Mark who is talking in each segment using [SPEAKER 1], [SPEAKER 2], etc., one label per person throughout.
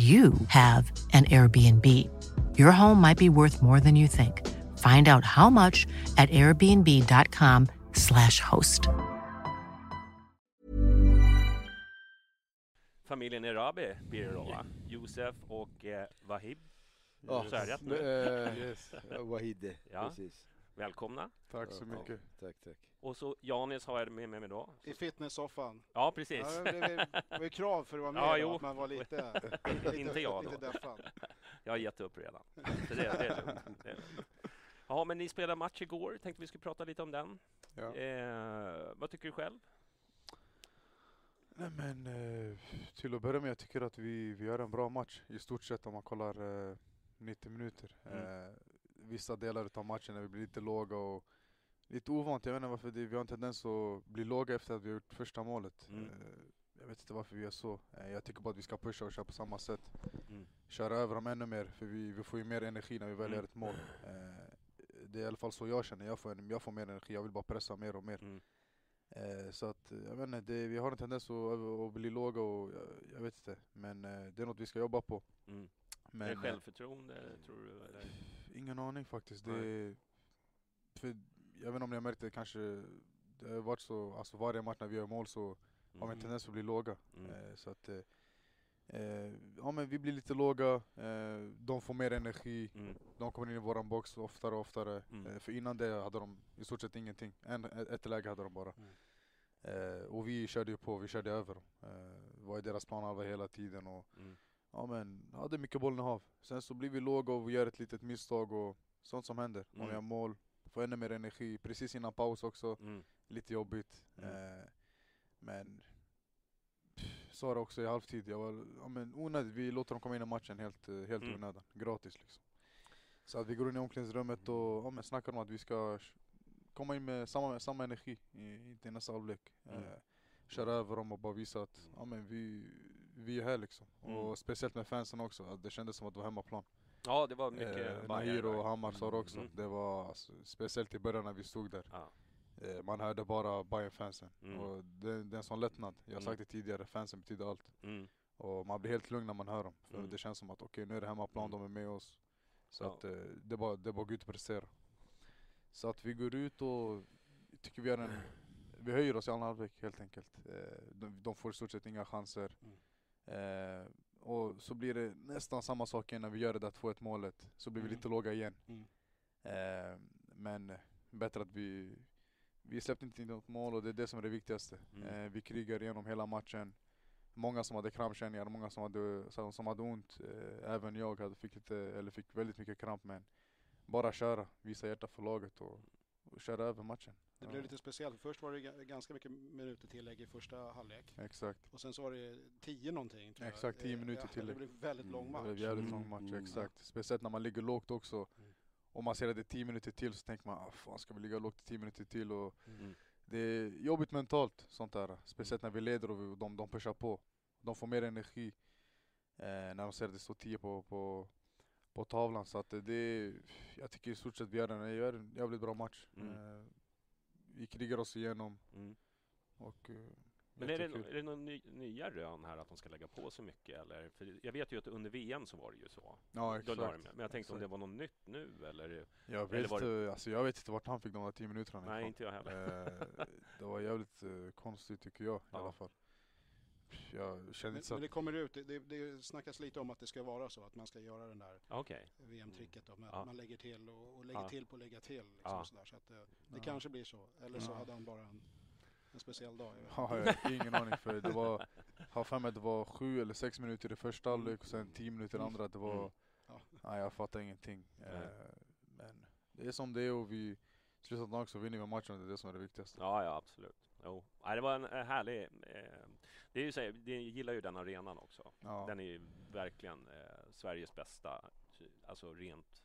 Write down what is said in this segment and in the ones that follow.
[SPEAKER 1] you have an Airbnb. Your home might be worth more than you think. Find out how much at airbnb.com/slash host.
[SPEAKER 2] Familjen Erabi blir det då va? Josef och eh, Wahib.
[SPEAKER 3] Ja,
[SPEAKER 2] Så är det rätt nu?
[SPEAKER 3] eh, yes. Wahide,
[SPEAKER 2] Ja.
[SPEAKER 3] precis.
[SPEAKER 2] Välkomna.
[SPEAKER 4] Tack så
[SPEAKER 3] Ja,
[SPEAKER 4] mycket.
[SPEAKER 3] Tack, tack.
[SPEAKER 2] Och så Janis har jag med mig då.
[SPEAKER 4] I fitnesssoffan.
[SPEAKER 2] Ja, precis.
[SPEAKER 4] Ja, det, var ju krav för att vara med
[SPEAKER 2] Ja,
[SPEAKER 4] då, att man var lite, lite,
[SPEAKER 2] Inte jag då. Jag har gett upp redan. Så det, det är lugnt. Det är lugnt. Ja, men ni spelade match igår. Tänkte vi skulle prata lite om den.
[SPEAKER 4] Ja.
[SPEAKER 2] Eh, vad tycker du själv?
[SPEAKER 4] Nej men eh, till att börja med, jag tycker att vi, vi gör en bra match i stort sett om man kollar eh, 90 minuter.
[SPEAKER 2] Mm.
[SPEAKER 4] Eh, vissa delar av matchen när vi blir lite låga och lite ovant. Jag vet inte varför det, vi har en tendens att bli låga efter att vi har gjort första målet.
[SPEAKER 2] Mm.
[SPEAKER 4] Eh, jag vet inte varför vi gör så. Eh, jag tycker bara att vi ska pusha och köra på samma sätt.
[SPEAKER 2] Mm.
[SPEAKER 4] Köra över dem ännu mer, för vi, vi får ju mer energi när vi väl
[SPEAKER 2] Mm.
[SPEAKER 4] gör ett mål. Eh, det är i alla fall så jag känner, jag får, jag får mer energi, jag vill bara pressa mer och mer.
[SPEAKER 2] Mm.
[SPEAKER 4] Så att, jag vet inte, det, vi har en tendens att, att bli låga och jag, jag vet inte. Men det är något vi ska jobba på.
[SPEAKER 2] Mm.
[SPEAKER 4] Men,
[SPEAKER 2] är det självförtroende, tror du? Eller?
[SPEAKER 4] Ingen aning faktiskt. Det, för, jag vet inte om ni har märkt det kanske, det har varit så, alltså varje match när vi gör mål så har vi en
[SPEAKER 2] Mm.
[SPEAKER 4] tendens att bli låga.
[SPEAKER 2] Mm.
[SPEAKER 4] Eh, så att, eh, eh, ja men vi blir lite låga, eh, de får mer energi,
[SPEAKER 2] Mm.
[SPEAKER 4] de kommer in i våran box oftare och oftare.
[SPEAKER 2] Mm.
[SPEAKER 4] Eh, för innan det hade de i stort sett ingenting. En, ett läge hade de bara.
[SPEAKER 2] Mm.
[SPEAKER 4] Eh, och vi körde ju på, vi körde över dem. Eh, var i deras planhalva hela tiden och ja men hade mycket bollinnehav. Sen så blir vi låga och vi gör ett litet misstag och sånt som händer. Man
[SPEAKER 2] Mm.
[SPEAKER 4] gör mål, får ännu mer energi, precis innan paus också.
[SPEAKER 2] Mm.
[SPEAKER 4] Lite jobbigt.
[SPEAKER 2] Mm.
[SPEAKER 4] Eh, men sa det också i halvtid, jag var ja, men onödigt. Vi låter dem komma in i matchen helt, eh, helt
[SPEAKER 2] Mm.
[SPEAKER 4] onödan. Gratis liksom. Så att vi går in i omklädningsrummet och ja, men snackar om att vi ska komma in med samma, samma energi i, i nästa halvlek.
[SPEAKER 2] Mm.
[SPEAKER 4] Eh, köra över dem och bara visa att ja, men vi, vi är här liksom.
[SPEAKER 2] Mm.
[SPEAKER 4] Och speciellt med fansen också, att det kändes som att det var hemmaplan.
[SPEAKER 2] Ja, det var mycket
[SPEAKER 4] Eh, Nahir och
[SPEAKER 2] där.
[SPEAKER 4] Hammar sa det också.
[SPEAKER 2] Mm.
[SPEAKER 4] Det var alltså, speciellt i början när vi stod där.
[SPEAKER 2] Ja.
[SPEAKER 4] Eh, man hörde bara bayern fansen
[SPEAKER 2] Mm.
[SPEAKER 4] Och det, det är en sån lättnad. Jag har
[SPEAKER 2] Mm.
[SPEAKER 4] sagt det tidigare, fansen betyder allt.
[SPEAKER 2] Mm.
[SPEAKER 4] Och man blir helt lugn när man hör dem. För
[SPEAKER 2] Mm.
[SPEAKER 4] det känns som att okej, nu är det hemmaplan,
[SPEAKER 2] Mm.
[SPEAKER 4] de är med oss. Så
[SPEAKER 2] Ja.
[SPEAKER 4] att eh, det är bara, det är bara att gå ut och prestera. Så att vi går ut och tycker vi är en vi höjer oss i andra halvlek helt enkelt. Eh, de, de får i stort sett inga chanser.
[SPEAKER 2] Mm.
[SPEAKER 4] Eh, och så blir det nästan samma sak igen när vi gör det där 2-1 målet. Så blir vi
[SPEAKER 2] Mm.
[SPEAKER 4] lite låga igen.
[SPEAKER 2] Mm.
[SPEAKER 4] Eh, men bättre att vi, vi släppte inte in något mål och det är det som är det viktigaste.
[SPEAKER 2] Mm.
[SPEAKER 4] Eh, vi krigar igenom hela matchen. Många som hade krampkänningar, många som hade, som, som hade ont. Eh, även jag hade, fick, lite, eller fick väldigt mycket kramp men bara köra, visa hjärta för laget och, och köra över matchen.
[SPEAKER 5] Det blev lite speciellt. Först var det ga- ganska mycket minuter tillägg i första halvlek.
[SPEAKER 4] Exakt.
[SPEAKER 5] Och sen så var det tio någonting. Tror.
[SPEAKER 4] Exakt, 10
[SPEAKER 5] Eh,
[SPEAKER 4] minuter
[SPEAKER 5] ja,
[SPEAKER 4] tillägg.
[SPEAKER 5] Det blev väldigt lång
[SPEAKER 2] Mm,
[SPEAKER 5] match.
[SPEAKER 4] Det blev jävligt
[SPEAKER 2] Mm.
[SPEAKER 4] lång match,
[SPEAKER 2] Mm.
[SPEAKER 4] exakt. Speciellt när man ligger lågt också.
[SPEAKER 2] Mm.
[SPEAKER 4] Och man ser att det är 10 minuter till så tänker man ah, fan ska vi ligga lågt i 10 minuter till? Och
[SPEAKER 2] Mm.
[SPEAKER 4] det är jobbigt mentalt sånt där. Speciellt när vi leder och vi, de, de pushar på. De får mer energi eh, när de ser att det står 10 på, på, på tavlan. Så att det, det är, jag tycker i stort sett vi gör en, jävligt bra match.
[SPEAKER 2] Mm.
[SPEAKER 4] Eh, vi krigar oss igenom
[SPEAKER 2] Mm.
[SPEAKER 4] och eh,
[SPEAKER 2] Men är det, är det några ny, nya rön här att de ska lägga på sig mycket eller? För jag vet ju att under VM så var det ju så.
[SPEAKER 4] Ja exakt.
[SPEAKER 2] men jag tänkte om det
[SPEAKER 4] Exakt.
[SPEAKER 2] var något nytt nu eller?
[SPEAKER 4] Jag
[SPEAKER 2] Eller
[SPEAKER 4] vet,
[SPEAKER 2] var
[SPEAKER 4] inte, alltså, jag vet inte vart han fick de där 10 minuterna
[SPEAKER 2] Nej,
[SPEAKER 4] ifrån.
[SPEAKER 2] inte jag heller.
[SPEAKER 4] Eh, det var jävligt eh, konstigt tycker jag i
[SPEAKER 2] Ja.
[SPEAKER 4] alla fall. Jag kände
[SPEAKER 5] Men,
[SPEAKER 4] inte så
[SPEAKER 5] men det
[SPEAKER 4] att...
[SPEAKER 5] kommer ut, det, det, det snackas lite om att det ska vara så, att man ska göra den där
[SPEAKER 2] Okej.
[SPEAKER 5] VM-tricket då, med att
[SPEAKER 2] Ja.
[SPEAKER 5] man lägger till och, och lägger
[SPEAKER 2] Ja.
[SPEAKER 5] till på att lägga till. Liksom,
[SPEAKER 2] Ja.
[SPEAKER 5] sådär. Så att, eh, det
[SPEAKER 4] Ja.
[SPEAKER 5] kanske blir så. Eller så
[SPEAKER 4] Ja.
[SPEAKER 5] hade han bara en, en speciell dag.
[SPEAKER 4] Ja, jag har ingen aning för det var, har för mig att det var sju eller sex minuter i första halvlek och sen tio minuter i andra. Det var,
[SPEAKER 2] Mm.
[SPEAKER 5] Ja.
[SPEAKER 4] nej jag fattar ingenting. Eh, men det är som det är och vi, i dagen så vinner vi matchen, det är det som är det viktigaste.
[SPEAKER 2] Ja, ja absolut. Jo. Nej, det var en eh, härlig... Eh, det är ju så, jag gillar ju den arenan också.
[SPEAKER 4] Ja.
[SPEAKER 2] Den är ju verkligen eh, Sveriges bästa, alltså rent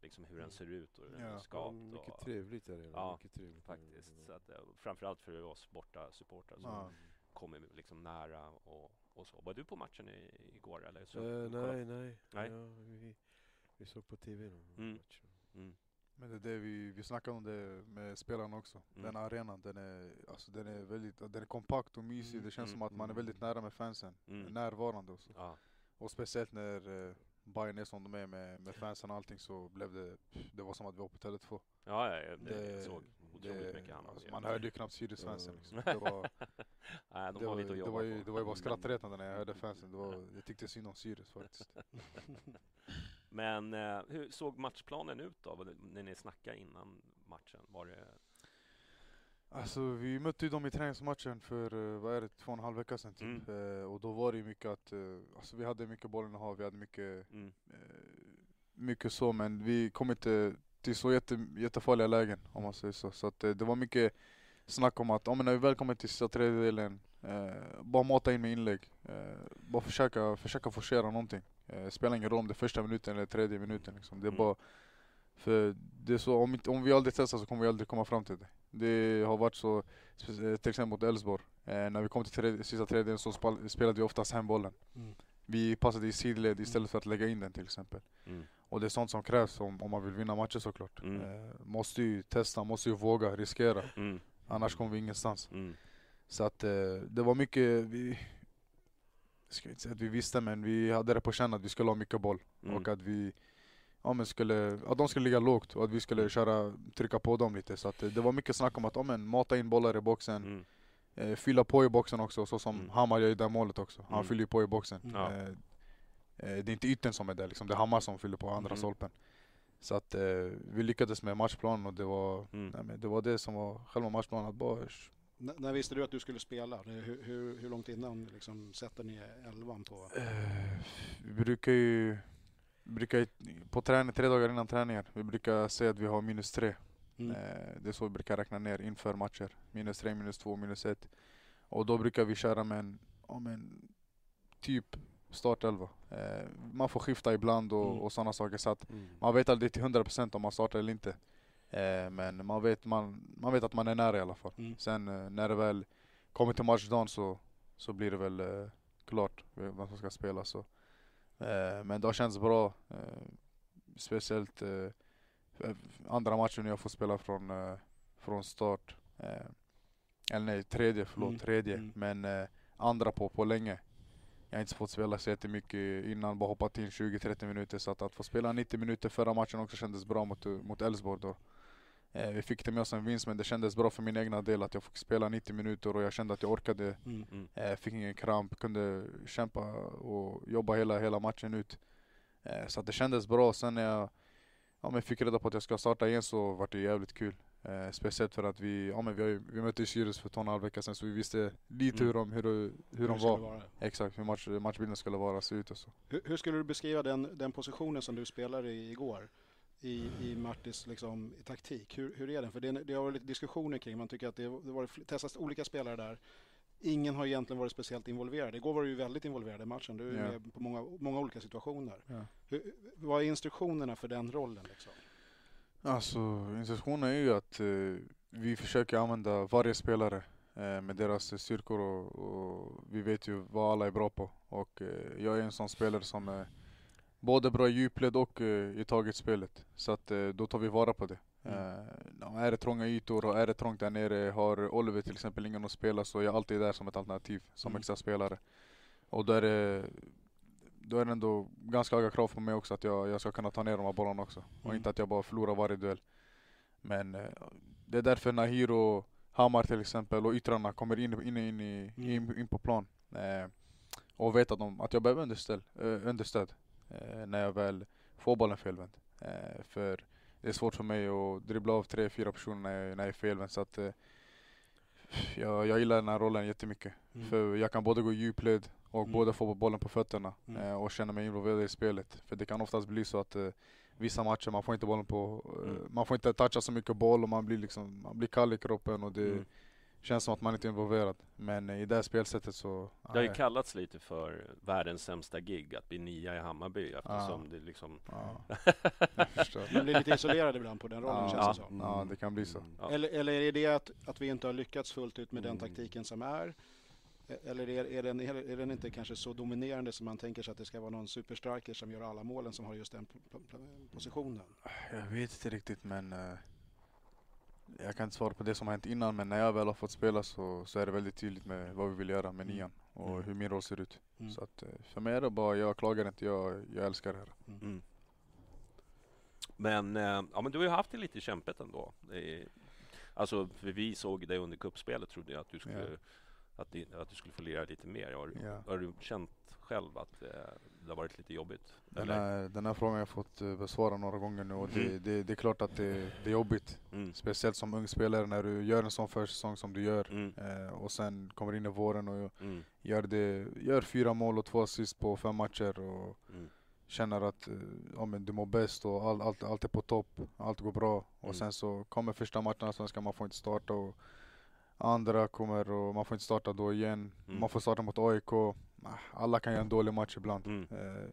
[SPEAKER 2] liksom hur den
[SPEAKER 6] Mm.
[SPEAKER 2] ser ut och hur den
[SPEAKER 4] Ja.
[SPEAKER 2] är
[SPEAKER 6] Ja,
[SPEAKER 2] skapt.
[SPEAKER 6] mycket
[SPEAKER 2] och,
[SPEAKER 6] trevligt är det.
[SPEAKER 2] Ja,
[SPEAKER 6] mycket trevligt.
[SPEAKER 2] faktiskt. Så att, eh, framförallt för oss borta supportrar som
[SPEAKER 4] Ja.
[SPEAKER 2] kommer liksom nära och, och så. Var du på matchen i, igår eller? Så, kolla-
[SPEAKER 6] nej, nej.
[SPEAKER 2] Nej.
[SPEAKER 6] Ja, vi, vi såg på TV.
[SPEAKER 2] Mm.
[SPEAKER 6] matchen.
[SPEAKER 2] Mm.
[SPEAKER 4] Men det är det vi, vi snackade om det med spelarna också.
[SPEAKER 2] Mm.
[SPEAKER 4] Den arenan, den är, alltså, den är väldigt den är kompakt och mysig.
[SPEAKER 5] Mm.
[SPEAKER 4] Det känns
[SPEAKER 2] Mm.
[SPEAKER 4] som att man är väldigt nära med fansen.
[SPEAKER 2] Mm.
[SPEAKER 4] Närvarande också.
[SPEAKER 2] Ja.
[SPEAKER 4] Och speciellt när eh, Bayern är som de är med, med fansen och allting så blev det, det var som att vi var på Tele2.
[SPEAKER 2] Ja, ja, jag
[SPEAKER 4] Det-
[SPEAKER 2] såg otroligt mycket annat.
[SPEAKER 4] alltså, Man hörde ju knappt
[SPEAKER 6] Ja.
[SPEAKER 4] liksom. Det var,
[SPEAKER 2] Nej, de
[SPEAKER 4] det var,
[SPEAKER 2] lite att
[SPEAKER 4] det var, ju, det var ju bara skrattretande när jag hörde fansen. Det var, jag tyckte synd om Sirius faktiskt.
[SPEAKER 2] Men eh, hur såg matchplanen ut då, när ni snackade innan matchen? Var det...
[SPEAKER 4] Alltså vi mötte ju dem i träningsmatchen för, eh, vad är det, två och en halv vecka sedan typ.
[SPEAKER 2] Mm.
[SPEAKER 4] Eh, och då var det ju mycket att, eh, alltså vi hade mycket bollinnehav, vi hade mycket,
[SPEAKER 2] Mm.
[SPEAKER 4] eh, mycket så men vi kom inte till så jätte, jättefarliga lägen om man säger så. Så att, eh, det var mycket snack om att, ja, men när vi väl kommer till sista tredjedelen, bara mata in med inlägg. Bara försöka, försöka forcera någonting. Eh, spelar ingen roll om det är första minuten eller tredje minuten liksom. Det är
[SPEAKER 2] Mm.
[SPEAKER 4] bara, för det är så, om, inte, om vi aldrig testar så kommer vi aldrig komma fram till det. Det har varit så, eh, till exempel mot Elfsborg. Eh, när vi kom till tredje, sista tredjedelen så spelade vi oftast hem bollen.
[SPEAKER 5] Mm.
[SPEAKER 4] Vi passade i sidled istället för att lägga in den till exempel.
[SPEAKER 2] Mm.
[SPEAKER 4] Och det är sånt som krävs om, om man vill vinna matcher såklart.
[SPEAKER 2] Mm.
[SPEAKER 4] Eh, måste ju testa, måste ju våga, riskera.
[SPEAKER 2] Mm.
[SPEAKER 4] Annars kommer vi ingenstans.
[SPEAKER 2] Mm.
[SPEAKER 4] Så att eh, det var mycket, vi, jag ska inte säga att vi visste men vi hade det på känn att vi skulle ha mycket boll.
[SPEAKER 2] Mm.
[SPEAKER 4] Och att vi ja, men skulle, att de skulle ligga lågt och att vi skulle köra, trycka på dem lite. Så att eh, det var mycket snack om att ja, men, mata in bollar i boxen,
[SPEAKER 2] Mm.
[SPEAKER 4] eh, fylla på i boxen också, så som
[SPEAKER 2] Mm.
[SPEAKER 4] Hammar gör i det målet också. Han
[SPEAKER 2] Mm.
[SPEAKER 4] fyller ju på i boxen.
[SPEAKER 2] Ja.
[SPEAKER 4] Eh, eh, det är inte ytten som är där, liksom. det är Hammar som fyller på andra
[SPEAKER 2] Mm.
[SPEAKER 4] stolpen. Så att eh, vi lyckades med matchplanen och det var,
[SPEAKER 2] Mm.
[SPEAKER 4] nej, det var det som var själva matchplanen. Att bara,
[SPEAKER 5] N- när visste du att du skulle spela? Hur, hur, hur långt innan liksom, sätter ni elvan på?
[SPEAKER 4] Eh, vi brukar ju, brukar ju på träning, tre dagar innan träningar, vi brukar säga att vi har minus tre.
[SPEAKER 5] Mm.
[SPEAKER 4] Eh, det är så vi brukar räkna ner inför matcher. Minus tre, minus två, minus ett. Och då brukar vi köra med en, ja, men, typ startelva. Eh, man får skifta ibland och,
[SPEAKER 5] Mm.
[SPEAKER 4] och sådana saker. Så att
[SPEAKER 6] Mm.
[SPEAKER 4] man vet aldrig till 100% om man startar eller inte. Eh, men man vet, man, man vet att man är nära i alla fall.
[SPEAKER 5] Mm.
[SPEAKER 4] Sen eh, när det väl kommer till matchdagen så, så blir det väl eh, klart vem som ska spela. Så. Men det har känts bra. Speciellt andra matchen jag får spela från, från start. Eller nej, tredje, förlåt,
[SPEAKER 5] Mm,
[SPEAKER 4] tredje.
[SPEAKER 5] mm.
[SPEAKER 4] Men andra på, på länge. Jag har inte fått spela så jättemycket innan, bara hoppat in 20-30 minuter. Så att, att få spela 90 minuter förra matchen också kändes bra mot, mot Elfsborg då. Eh, vi fick det med oss en vinst men det kändes bra för min egna del att jag fick spela 90 minuter och jag kände att jag orkade.
[SPEAKER 5] Mm.
[SPEAKER 2] Mm.
[SPEAKER 4] Eh, fick ingen kramp, kunde kämpa och jobba hela, hela matchen ut. Eh, så att det kändes bra. Sen när jag ja, men fick reda på att jag ska starta igen så var det jävligt kul. Eh, speciellt för att vi, ja, men vi, har ju, vi mötte Sirius för två och en halv vecka sedan så vi visste lite
[SPEAKER 2] Mm.
[SPEAKER 4] hur de, hur, de- hur de var.
[SPEAKER 5] vara.
[SPEAKER 4] Exakt, hur match, matchbilden skulle vara, se ut och så.
[SPEAKER 5] Hur, hur skulle du beskriva den, den positionen som du spelade i igår? I, i Martis liksom, i taktik. Hur, hur är den? För det, det har varit lite diskussioner kring, man tycker att det, det fl- testats olika spelare där. Ingen har egentligen varit speciellt involverad. Igår var du ju väldigt involverad i matchen. Du är
[SPEAKER 4] Ja.
[SPEAKER 5] med på många, många olika situationer.
[SPEAKER 4] Ja.
[SPEAKER 5] Hur, vad är instruktionerna för den rollen? Liksom?
[SPEAKER 4] Alltså instruktionen är ju att eh, vi försöker använda varje spelare eh, med deras styrkor och, och vi vet ju vad alla är bra på. Och eh, jag är en sån spelare som är både bra i djupled och eh, i taget spelet. Så att eh, då tar vi vara på det. Eh, ja, är det trånga ytor och är det trångt där nere, har Oliver till exempel ingen att spela så är jag alltid där som ett alternativ som
[SPEAKER 5] Mm.
[SPEAKER 4] extra spelare. Och då är det då är det ändå ganska höga krav på mig också att jag, jag ska kunna ta ner de här bollarna också. Och
[SPEAKER 5] Mm.
[SPEAKER 4] inte att jag bara förlorar varje duell. Men eh, det är därför Nahir och Hamar till exempel och yttrarna kommer in, in, in, i,
[SPEAKER 5] Mm.
[SPEAKER 4] in, in på plan. Eh, och vet att, de, att jag behöver understöd, eh, understöd eh, när jag väl får bollen felvänd. Eh, för det är svårt för mig att dribbla av tre, fyra personer när jag, när jag är felvänd. Så att, eh, jag, jag gillar den här rollen jättemycket.
[SPEAKER 5] Mm.
[SPEAKER 4] För jag kan både gå djupled och
[SPEAKER 5] Mm.
[SPEAKER 4] både få bollen på fötterna
[SPEAKER 5] Mm.
[SPEAKER 4] eh, och känna mig involverad i spelet. För det kan oftast bli så att eh, vissa matcher man får inte bollen på, eh,
[SPEAKER 5] Mm.
[SPEAKER 4] man får inte toucha så mycket boll och man blir liksom, man blir kall i kroppen och det
[SPEAKER 2] Mm.
[SPEAKER 4] Känns som att man inte är involverad. Men i det här spelsättet så...
[SPEAKER 2] Det har ju kallats lite för världens sämsta gig att bli nia i Hammarby eftersom det liksom...
[SPEAKER 4] Ja, jag förstår.
[SPEAKER 5] Man blir lite isolerad ibland på den rollen
[SPEAKER 4] Ja.
[SPEAKER 5] känns det
[SPEAKER 2] Ja.
[SPEAKER 5] som.
[SPEAKER 4] Ja, det kan bli så.
[SPEAKER 2] Ja.
[SPEAKER 5] Eller, eller är det att, att vi inte har lyckats fullt ut med den
[SPEAKER 6] Mm.
[SPEAKER 5] taktiken som är? E- Eller är, är, den, är den inte kanske så dominerande som man tänker sig att det ska vara någon superstriker som gör alla målen som har just den positionen?
[SPEAKER 4] Jag vet inte riktigt men eh, jag kan inte svara på det som har hänt innan men när jag väl har fått spela så, så är det väldigt tydligt med vad vi vill göra med
[SPEAKER 5] Mm.
[SPEAKER 4] nian och
[SPEAKER 5] Mm.
[SPEAKER 4] hur min roll ser ut.
[SPEAKER 5] Mm.
[SPEAKER 4] Så att, eh, för mig är det bara, jag klagar inte, jag, jag älskar det här.
[SPEAKER 2] Mm. Men, eh, ja, men du har ju haft det lite kämpigt ändå. Det är, alltså, för vi såg dig under kuppspelet trodde jag att du skulle, att, det, att du skulle få lira lite mer. Har,
[SPEAKER 4] Ja.
[SPEAKER 2] har du känt själv att eh, det har varit lite jobbigt?
[SPEAKER 4] Den, här, den här frågan har jag fått eh, besvara några gånger nu och det,
[SPEAKER 2] Mm.
[SPEAKER 4] det, det är klart att det, det är jobbigt.
[SPEAKER 2] Mm.
[SPEAKER 4] Speciellt som ung spelare när du gör en sån försäsong som du gör
[SPEAKER 2] Mm.
[SPEAKER 4] eh, och sen kommer in i våren och
[SPEAKER 2] Mm.
[SPEAKER 4] gör, det, gör fyra mål och två assist på fem matcher och
[SPEAKER 2] Mm.
[SPEAKER 4] känner att eh, ja, men du mår bäst och all, allt, allt är på topp, allt går bra. Och
[SPEAKER 2] Mm.
[SPEAKER 4] sen så kommer första matchen så ska man får inte starta och andra kommer och man får inte starta då igen.
[SPEAKER 2] Mm.
[SPEAKER 4] Man får starta mot AIK. Alla kan göra en dålig match ibland.
[SPEAKER 2] Mm.
[SPEAKER 4] Eh,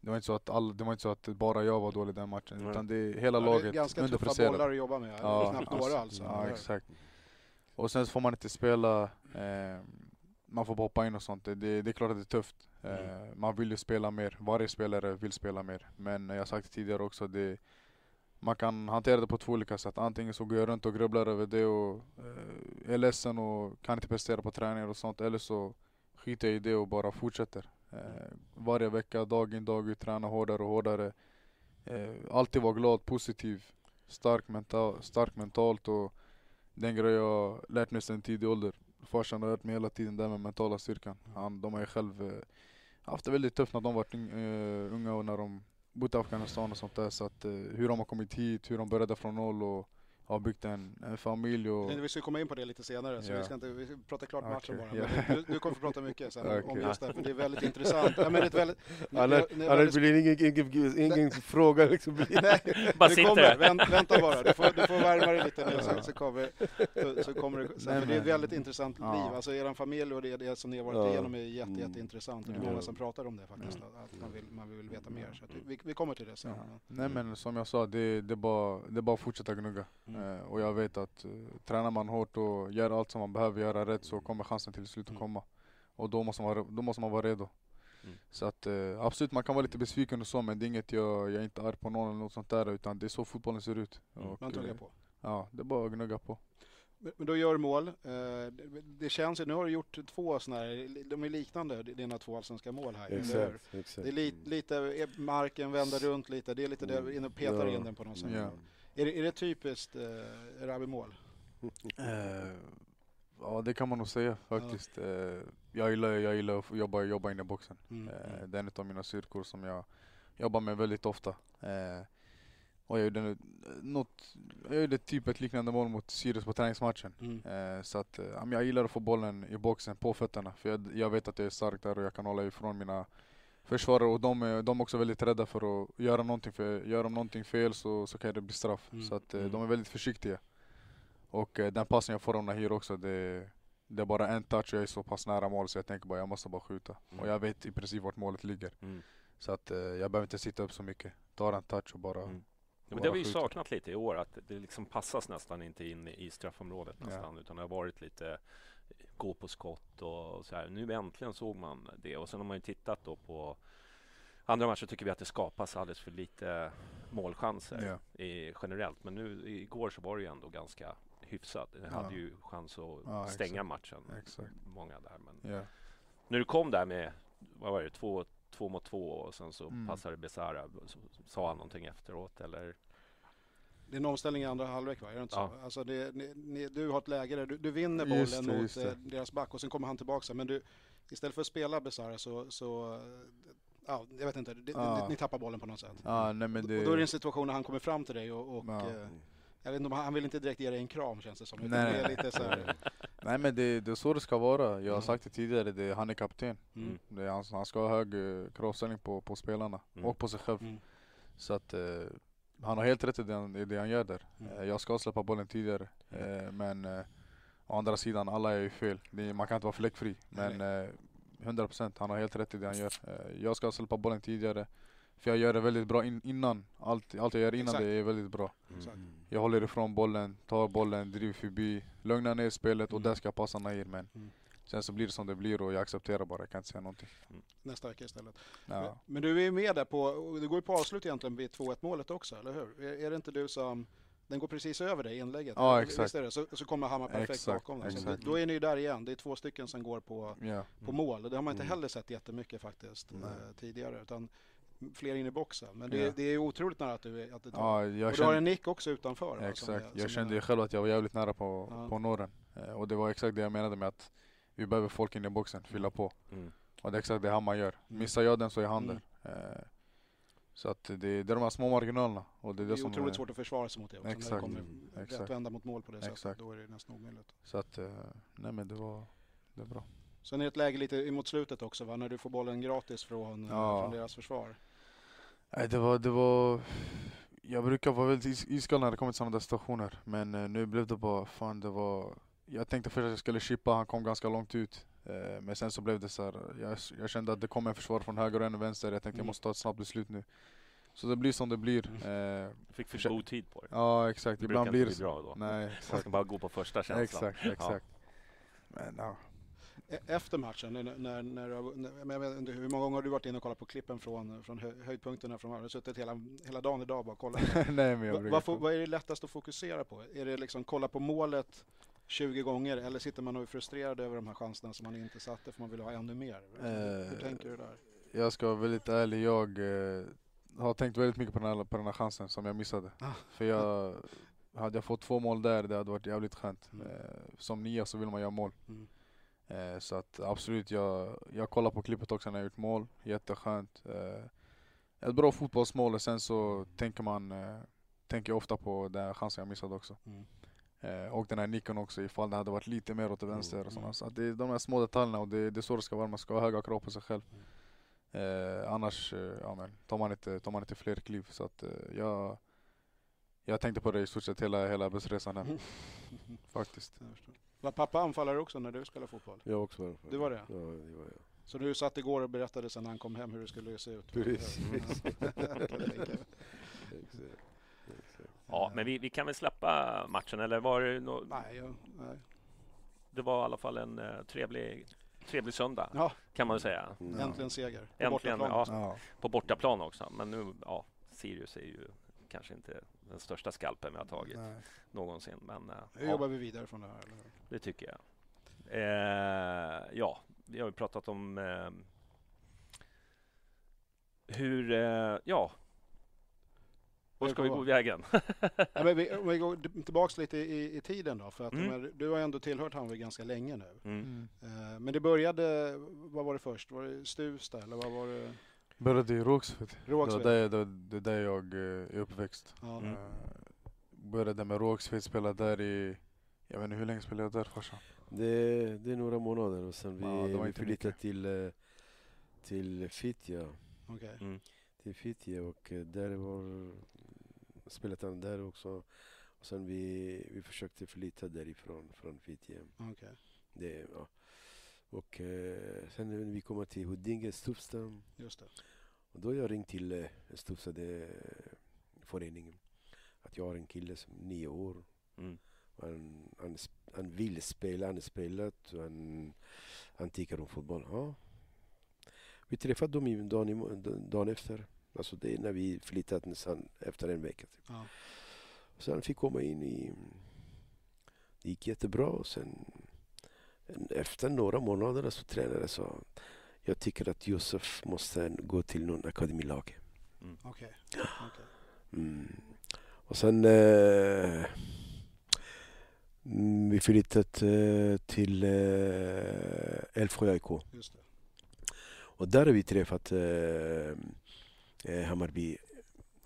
[SPEAKER 4] det, var inte så att all, det var inte så att bara jag var dålig den matchen,
[SPEAKER 2] Nej.
[SPEAKER 4] utan det är hela
[SPEAKER 5] Ja, det är
[SPEAKER 4] laget
[SPEAKER 5] ganska tuffa
[SPEAKER 4] underpresterade.
[SPEAKER 5] bollar att jobba med.
[SPEAKER 4] Ja,
[SPEAKER 5] Knappt några alltså.
[SPEAKER 4] Ja, exakt. Och sen så får man inte spela, eh, man får bara hoppa in och sånt. Det, det, det är klart att det är tufft. Eh,
[SPEAKER 2] Mm.
[SPEAKER 4] Man vill ju spela mer, varje spelare vill spela mer. Men jag har sagt det tidigare också, det, man kan hantera det på två olika sätt. Antingen så går jag runt och grubblar över det och eh, är ledsen och kan inte prestera på träningar och sånt. Eller så skiter jag i det och bara fortsätter. Eh, varje vecka, dag in dag ut, träna hårdare och hårdare. Eh, alltid vara glad, positiv, stark, mental, stark mentalt och den grej jag lärt mig sedan tidig ålder. Farsan har lärt mig hela tiden det med mentala styrkan. Han, de har ju själv eh, haft det väldigt tufft när de ung- eh, unga och när de bott i Afghanistan och sånt där. Så att, eh, hur de har kommit hit, hur de började från noll och har byggt en, en familj. Och,
[SPEAKER 5] Vi ska komma in på det lite senare, så
[SPEAKER 4] Ja.
[SPEAKER 5] vi ska inte vi ska prata klart matchen
[SPEAKER 4] Okej,
[SPEAKER 5] bara.
[SPEAKER 4] ja.
[SPEAKER 5] Men du, du kommer få prata mycket sen om
[SPEAKER 4] Okej.
[SPEAKER 5] just det, för det är väldigt intressant. Ja, men det är ett väldigt,
[SPEAKER 6] Annars
[SPEAKER 5] det- det är
[SPEAKER 6] annars
[SPEAKER 5] väldigt-
[SPEAKER 6] blir det ingen, ingen, ingen fråga liksom.
[SPEAKER 5] Nej,
[SPEAKER 2] Bara sitter
[SPEAKER 5] kommer. Vänt, vänta bara, du får, du får värma dig lite nu så, så kommer, så, så kommer det. Sen, det är ett väldigt intressant
[SPEAKER 4] Ja.
[SPEAKER 5] liv. Alltså er familj och det, det som ni har varit
[SPEAKER 6] Ja.
[SPEAKER 5] igenom är jätte,
[SPEAKER 6] Mm.
[SPEAKER 5] jätteintressant. Och det är många som pratar om det faktiskt. Att man vill, man vill veta mer. Så att vi, vi kommer till det sen.
[SPEAKER 4] Ja. Nej men som jag sa, det, det, är bara, det är bara att fortsätta gnugga.
[SPEAKER 5] Mm.
[SPEAKER 4] Eh, och jag vet att uh, tränar man hårt och gör allt som man behöver göra rätt så kommer chansen till slut att
[SPEAKER 5] Mm.
[SPEAKER 4] komma. Och då måste man, vara- då måste man vara redo.
[SPEAKER 2] Mm.
[SPEAKER 4] Så att eh, absolut, man kan vara lite besviken och så men det är inget jag, jag är inte arg på någon eller något sånt där utan det är så fotbollen ser ut.
[SPEAKER 2] Mm.
[SPEAKER 4] Och,
[SPEAKER 5] Man tuggar
[SPEAKER 4] eh,
[SPEAKER 5] på.
[SPEAKER 4] Ja, det är bara att gnugga på.
[SPEAKER 5] Men men då gör du mål. Eh, det- Det känns ju, nu har du gjort två sådana här, de är liknande, dina två allsvenska mål här.
[SPEAKER 6] Exakt, exakt.
[SPEAKER 5] Det är li, lite eh, marken, vända runt lite, det är lite det, in och petar
[SPEAKER 6] Ja.
[SPEAKER 5] in den på något sätt.
[SPEAKER 4] Ja.
[SPEAKER 5] Är, det, är det typiskt eh, Rabi-mål?
[SPEAKER 4] Eh, ja det kan man nog säga faktiskt. Eh, jag, gillar, jag gillar att jobba, jobba inne i boxen.
[SPEAKER 5] Mm.
[SPEAKER 4] Eh, det är en av mina styrkor som jag jobbar med väldigt ofta. Eh, och jag gjorde, något, jag gjorde typ ett liknande mål mot Sirius på träningsmatchen.
[SPEAKER 5] Mm.
[SPEAKER 4] Eh, så att, eh, jag gillar att få bollen i boxen på fötterna. För jag, jag vet att jag är stark där och jag kan hålla ifrån mina försvarare. Och de är, de är också väldigt rädda för att göra någonting. För gör de någonting fel så, så kan det bli straff.
[SPEAKER 5] Mm.
[SPEAKER 4] Så att, eh,
[SPEAKER 2] Mm.
[SPEAKER 4] de är väldigt försiktiga. Och eh, den passen jag får av Nahir också, det, det är bara en touch och jag är så pass nära mål så jag tänker bara jag måste bara skjuta.
[SPEAKER 2] Mm.
[SPEAKER 4] Och jag vet i princip vart målet ligger.
[SPEAKER 2] Mm.
[SPEAKER 4] Så att eh, jag behöver inte sitta upp så mycket. Ta en touch och bara...
[SPEAKER 2] Mm. Ja, men
[SPEAKER 4] bara
[SPEAKER 2] det har vi ju saknat lite i år, att det liksom passas nästan inte in i straffområdet
[SPEAKER 4] Ja.
[SPEAKER 2] nästan, utan det har varit lite gå på skott och så här. Nu äntligen såg man det och sen har man ju tittat då på Andra matcher tycker vi att det skapas alldeles för lite målchanser
[SPEAKER 4] Ja.
[SPEAKER 2] i, generellt. Men nu igår så var det ju ändå ganska hyfsat. Vi
[SPEAKER 4] Ja.
[SPEAKER 2] hade ju chans att
[SPEAKER 4] Ja,
[SPEAKER 2] stänga
[SPEAKER 4] exakt.
[SPEAKER 2] matchen.
[SPEAKER 4] Exakt.
[SPEAKER 2] Många där. Men
[SPEAKER 4] Ja.
[SPEAKER 2] när du kom där med, vad var det, två, två mot två och sen så
[SPEAKER 4] Mm.
[SPEAKER 2] passade Besara. Så, sa han någonting efteråt eller?
[SPEAKER 5] Det är en omställning i andra halvlek va? Är det inte
[SPEAKER 2] Ja.
[SPEAKER 5] så? Alltså det, ni, ni, du har ett läge där du, du vinner
[SPEAKER 4] Just
[SPEAKER 5] bollen
[SPEAKER 4] det,
[SPEAKER 5] mot
[SPEAKER 4] just det.
[SPEAKER 5] eh, deras back och sen kommer han tillbaka. Men du, istället för att spela Besara så, så eh, ja, jag vet inte, det,
[SPEAKER 4] Ja.
[SPEAKER 5] ni, tappar bollen på något sätt.
[SPEAKER 4] Ja, nej men det...
[SPEAKER 5] Och då är det en situation när han kommer fram till dig och, och
[SPEAKER 4] Ja.
[SPEAKER 5] eh, jag vet inte han, vill inte direkt ge dig en kram känns det som.
[SPEAKER 4] Nej.
[SPEAKER 5] Det är lite så här,
[SPEAKER 4] Nej men det, det är så det ska vara. Jag har sagt det tidigare, det, han är kapten.
[SPEAKER 5] mm,
[SPEAKER 4] Det han, han ska ha hög eh, kravställning på, på spelarna
[SPEAKER 2] Mm.
[SPEAKER 4] och på sig själv.
[SPEAKER 5] mm,
[SPEAKER 4] Så att eh, han har helt rätt i det, han- i det han gör där.
[SPEAKER 5] Mm.
[SPEAKER 4] Eh, jag ska släppa bollen tidigare. Eh, men eh, å andra sidan, alla är ju fel. Man kan inte vara fläckfri. Men eh, 100% han har helt rätt i det han gör. Jag ska släppa bollen tidigare. För jag gör det väldigt bra in, innan. Allt, allt jag gör innan
[SPEAKER 5] Exakt.
[SPEAKER 4] det är väldigt bra.
[SPEAKER 5] exakt.
[SPEAKER 4] Jag håller ifrån bollen, tar bollen, driver förbi, lugnar ner spelet och
[SPEAKER 5] Mm.
[SPEAKER 4] där ska jag passa Nair. Men
[SPEAKER 5] Mm.
[SPEAKER 4] Sen så blir det som det blir och jag accepterar bara, jag kan inte säga någonting.
[SPEAKER 5] Nästa vecka istället.
[SPEAKER 4] Ja.
[SPEAKER 5] Men, men du är ju med där på, det går ju på avslut egentligen vid 2-1 målet också, eller hur? Är, är det inte du som, den går precis över dig inlägget?
[SPEAKER 4] Ja, exakt.
[SPEAKER 5] Det? Så, så kommer Hammar perfekt
[SPEAKER 4] Exakt,
[SPEAKER 5] bakom den. Så
[SPEAKER 4] exakt.
[SPEAKER 5] Då är ni ju där igen, det är två stycken som går på,
[SPEAKER 4] Ja.
[SPEAKER 5] på mål. Det har man inte
[SPEAKER 6] Mm.
[SPEAKER 5] heller sett jättemycket faktiskt
[SPEAKER 4] Nej.
[SPEAKER 5] eh, tidigare. Utan fler in i boxen. Men det,
[SPEAKER 4] Ja.
[SPEAKER 5] det är otroligt nära att du, att du tar.
[SPEAKER 4] Ja,
[SPEAKER 5] och du har
[SPEAKER 4] kände,
[SPEAKER 5] en nick också utanför. va, som
[SPEAKER 4] exakt.
[SPEAKER 5] är- som
[SPEAKER 4] Jag kände
[SPEAKER 5] är-
[SPEAKER 4] ju själv att jag var jävligt nära på,
[SPEAKER 5] Ja.
[SPEAKER 4] på norren. Eh, och det var exakt det jag menade med att vi behöver folk in i boxen, fylla på.
[SPEAKER 2] Mm.
[SPEAKER 4] Och det är exakt det Hammar gör.
[SPEAKER 5] Mm.
[SPEAKER 4] Missar jag den så är han
[SPEAKER 5] Mm.
[SPEAKER 4] där. Eh, så att det, det är de här små marginalerna. Och det är
[SPEAKER 5] Det
[SPEAKER 4] det,
[SPEAKER 5] är
[SPEAKER 4] som
[SPEAKER 5] otroligt
[SPEAKER 4] är-
[SPEAKER 5] svårt att försvara sig mot det också. När det
[SPEAKER 4] Exakt.
[SPEAKER 5] kommer
[SPEAKER 4] Mm.
[SPEAKER 5] rätt
[SPEAKER 4] Exakt.
[SPEAKER 5] vända mot mål på det sättet.
[SPEAKER 4] Exakt.
[SPEAKER 5] Då är det nästan omöjligt.
[SPEAKER 4] Så att, eh, nej men det var, det är bra.
[SPEAKER 5] Sen är det ett läge lite mot slutet också va? När du får bollen gratis från, eh,
[SPEAKER 4] Ja.
[SPEAKER 5] från deras försvar.
[SPEAKER 4] Nej det var, det var Jag brukar vara väldigt is- iskall när det kommer till sådana där situationer Men eh, nu blev det bara, fan det var Jag tänkte först att jag skulle chippa, han kom ganska långt ut eh, Men sen så blev det så här, jag, jag kände att det kom en försvar från höger och en vänster Jag tänkte jag
[SPEAKER 5] Mm.
[SPEAKER 4] måste ta ett snabbt beslut nu Så det blir som det blir eh,
[SPEAKER 2] Du fick för god tid på det.
[SPEAKER 4] Ja exakt,
[SPEAKER 2] Det
[SPEAKER 4] ibland blir det så
[SPEAKER 2] bra då.
[SPEAKER 4] Nej
[SPEAKER 2] Man
[SPEAKER 4] exakt,
[SPEAKER 2] ska bara gå på första känslan.
[SPEAKER 4] exakt, exakt Men ja,
[SPEAKER 5] E- Efter matchen, när, när, när, när, men jag vet inte, hur många gånger har du varit inne och kollat på klippen från, från hö- höjdpunkterna? Från, har du suttit hela, hela dagen idag och bara kollat?
[SPEAKER 4] nej men jag
[SPEAKER 5] vad, får- vad är det lättast att fokusera på? Är det liksom kolla på målet 20 gånger eller sitter man och är frustrerad över de här chanserna som man inte satte för man vill ha ännu mer? hur
[SPEAKER 4] Eh,
[SPEAKER 5] tänker du där?
[SPEAKER 4] Jag ska vara väldigt ärlig, jag eh, har tänkt väldigt mycket på den, här, på den här chansen som jag missade.
[SPEAKER 5] Ah.
[SPEAKER 4] För jag, hade jag fått två mål där, det hade varit jävligt skönt.
[SPEAKER 5] Mm.
[SPEAKER 4] Eh, som nia så vill man göra mål.
[SPEAKER 5] Mm.
[SPEAKER 4] Eh, så att absolut, jag, jag kollar på klippet också när jag gjort mål. Jätteskönt. Eh, ett bra fotbollsmål och sen så tänker man tänker jag ofta på den här chansen jag missade också.
[SPEAKER 5] Mm.
[SPEAKER 4] Eh, och den här nicken också ifall det hade varit lite mer åt vänster och
[SPEAKER 5] Mm.
[SPEAKER 4] sådana. Så att det är de här små detaljerna och det, det är så det ska vara. Man ska ha höga krav på sig själv. Eh, annars eh, ja, men, tar, man inte, tar man inte fler kliv. Så att, eh, jag, jag tänkte på det i stort sett hela, hela bussresan hem. Faktiskt.
[SPEAKER 5] Var pappa anfallare också när du spelade fotboll?
[SPEAKER 6] Jag också var
[SPEAKER 5] Du var det?
[SPEAKER 6] Ja, det var jag.
[SPEAKER 5] Så du satt igår och berättade sen när han kom hem hur det skulle se ut?
[SPEAKER 6] Precis.
[SPEAKER 5] Ja.
[SPEAKER 2] Men vi, vi kan väl släppa matchen eller var det nå-
[SPEAKER 5] Nej, jag, nej.
[SPEAKER 2] Det var i alla fall en eh, trevlig, trevlig söndag
[SPEAKER 5] Ja,
[SPEAKER 2] kan man säga.
[SPEAKER 6] Mm.
[SPEAKER 5] äntligen seger. På
[SPEAKER 2] Äntligen,
[SPEAKER 5] bortaplan.
[SPEAKER 2] ja.
[SPEAKER 4] Ja.
[SPEAKER 2] På bortaplan också. Men nu, ja, Sirius är ju kanske inte den största skalpen vi har tagit
[SPEAKER 4] Nej.
[SPEAKER 2] någonsin. Men
[SPEAKER 5] Nu
[SPEAKER 2] ja,
[SPEAKER 5] jobbar vi vidare från det här. Eller?
[SPEAKER 2] det tycker jag. Eh, ja, vi har ju pratat om eh, hur, eh, ja, vad ska vi gå vägen?
[SPEAKER 5] Ja, men vi, om vi går tillbaks lite i, i tiden då. För att,
[SPEAKER 2] Mm.
[SPEAKER 5] men, du har ändå tillhört Hammarby ganska länge nu.
[SPEAKER 2] Mm.
[SPEAKER 5] Eh, men det började, vad var det först? Var det Stuvsta eller vad var det?
[SPEAKER 4] Började i Rågsved. Det var
[SPEAKER 5] Rågsved?
[SPEAKER 4] där, det, det är där jag eh, är uppväxt.
[SPEAKER 5] Ja.
[SPEAKER 2] Mm.
[SPEAKER 4] Eh, började med Rågsved, spelade där i... Jag vet inte hur länge spelade jag där farsan?
[SPEAKER 6] Det, det är några månader och sen vi,
[SPEAKER 4] Ja, var
[SPEAKER 6] vi flyttade till, till Fittja.
[SPEAKER 5] Okej.
[SPEAKER 2] Mm.
[SPEAKER 6] Till Fittja och där var spelat han där också. Och sen vi, vi försökte flytta därifrån, från Fittja.
[SPEAKER 5] okej.
[SPEAKER 6] Det, ja. Och eh, sen när vi kommer till Huddinge, Stuvsta.
[SPEAKER 5] Just det.
[SPEAKER 6] Och då har jag ringt till eh, Stuvsta det, föreningen. Att jag har en kille som är nio år.
[SPEAKER 2] Mm.
[SPEAKER 6] Han, han, han vill spela, han har spelat och han, han tycker om fotboll. Ja. Vi träffade dem i- dagen, dagen efter. Alltså det är när vi flyttat nästan efter en vecka. Typ.
[SPEAKER 5] Ja.
[SPEAKER 6] Så han fick komma in i... Det gick jättebra och sen efter några månader så tränare sa jag tycker att Josef måste gå till någon akademilag.
[SPEAKER 5] Okej. Okej.
[SPEAKER 6] Mm. Och sen eh, mm, vi flyttat eh, till eh, Älvsjö AIK.
[SPEAKER 5] Just det.
[SPEAKER 6] Och där har vi träffat eh, eh, Hammarby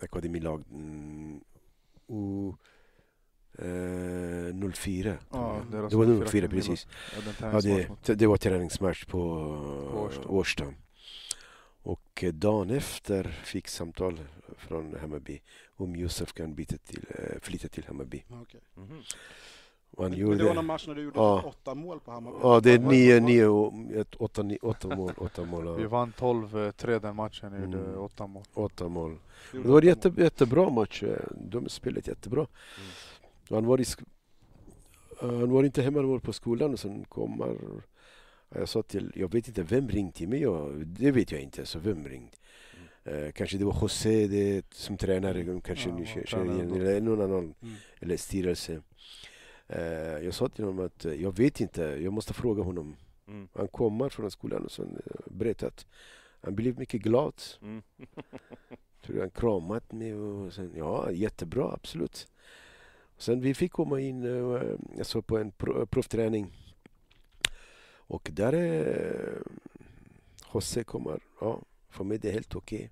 [SPEAKER 6] akademilag mm, och, eh, 04.
[SPEAKER 4] Ja,
[SPEAKER 6] det var
[SPEAKER 4] 04
[SPEAKER 6] 04
[SPEAKER 4] kan det
[SPEAKER 6] precis.
[SPEAKER 4] Ja,
[SPEAKER 6] det, det var träningsmatch på
[SPEAKER 4] Årsta.
[SPEAKER 6] Årsta. Och eh, dagen efter fick samtal från Hammarby om Josef kan byta till, eh, flytta till Hammarby.
[SPEAKER 5] Okej.
[SPEAKER 2] Mhm.
[SPEAKER 5] Men,
[SPEAKER 6] Och han
[SPEAKER 5] men
[SPEAKER 6] gjorde
[SPEAKER 5] det var någon match när du gjorde
[SPEAKER 6] Ja.
[SPEAKER 5] åtta mål på Hammarby?
[SPEAKER 6] Ja, det är nio, nio, ett, åtta, ni- åtta mål. Åtta mål,
[SPEAKER 4] Vi
[SPEAKER 6] ja.
[SPEAKER 4] vann 12-3 den matchen, jag gjorde
[SPEAKER 6] Mm.
[SPEAKER 4] åtta mål.
[SPEAKER 6] åtta mål. Det var en jätte, jättebra match. eh, De spelade jättebra.
[SPEAKER 2] Mm.
[SPEAKER 6] Han var, i, sk- eh, han var inte hemma, han var på skolan och sen kommer... Jag sa till, jag vet inte vem ringde mig, jag, det vet jag inte, så vem ringde? Eh, kanske det var José det, som tränare, kanske
[SPEAKER 4] Ja,
[SPEAKER 6] ni känner igen, eller någon annan,
[SPEAKER 5] Mm.
[SPEAKER 6] eller styrelse. Eh, jag sa till honom att eh, jag vet inte, jag måste fråga honom.
[SPEAKER 2] Mm.
[SPEAKER 6] Han kommer från skolan och sen eh, berättat. Han blev mycket glad.
[SPEAKER 2] Mm.
[SPEAKER 6] Tror han kramat mig och sen, ja jättebra, absolut. Sen vi fick komma in eh, alltså på en pro, provträning. Och där är José kommer, ja för mig det är helt okej.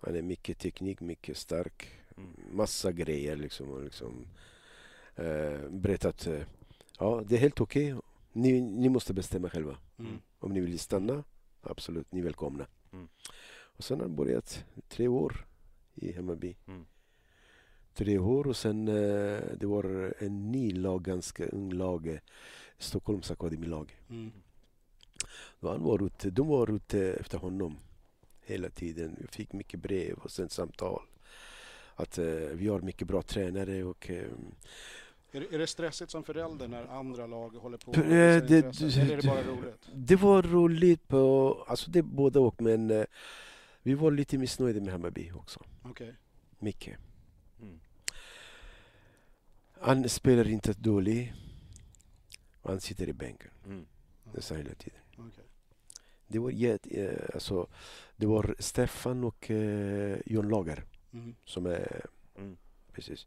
[SPEAKER 6] Han är mycket teknik, mycket stark.
[SPEAKER 2] Mm.
[SPEAKER 6] Massa grejer liksom. Och liksom eh, berättat, eh, ja det är helt okej. Ni, ni måste bestämma själva.
[SPEAKER 5] Mm.
[SPEAKER 6] Om ni vill stanna, absolut, ni är välkomna.
[SPEAKER 2] Mm.
[SPEAKER 6] Och sen har han börjat tre år i Hammarby.
[SPEAKER 2] Mm.
[SPEAKER 6] Tre år och sen eh, det var en ny lag, ganska ung lag, eh, Stockholms akademilag.
[SPEAKER 5] Mm.
[SPEAKER 6] Då han var ute, de var ute efter honom hela tiden. Vi fick mycket brev och sen samtal. Att eh, vi har mycket bra tränare och eh,
[SPEAKER 5] Är, det, är det stressigt som förälder när andra lag håller på
[SPEAKER 6] eh, det-
[SPEAKER 5] intresse? Eller är det bara roligt?
[SPEAKER 6] det var roligt på, alltså det är både och men eh, vi var lite missnöjda med Hammarby också.
[SPEAKER 5] Okej.
[SPEAKER 6] Mycket.
[SPEAKER 2] Mm.
[SPEAKER 6] Han spelar inte dåligt. Han sitter i bänken
[SPEAKER 2] Mm.
[SPEAKER 6] nästan hela tiden.
[SPEAKER 5] okej.
[SPEAKER 6] Det var, jätte, eh, alltså, det var Stefan och eh, John Lager
[SPEAKER 5] Mm.
[SPEAKER 6] som är
[SPEAKER 2] Mm.
[SPEAKER 6] precis,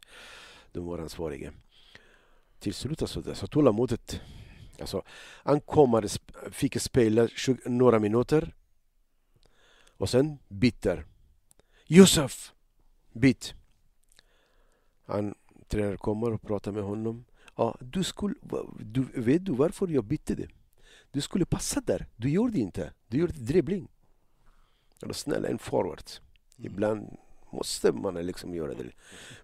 [SPEAKER 6] de var ansvariga. Till slut alltså, alltså tålamodet. Alltså, han kommer, fick spela 20, några minuter och sen byter. Josef! Byt! Han, tränaren kommer och pratar med honom. Ja, du skulle, du, vet du varför jag bytte det? Du skulle passa där. Du gjorde inte. Du gjorde dribbling. Eller snälla, en forward.
[SPEAKER 5] Mm.
[SPEAKER 6] Ibland måste man liksom göra det.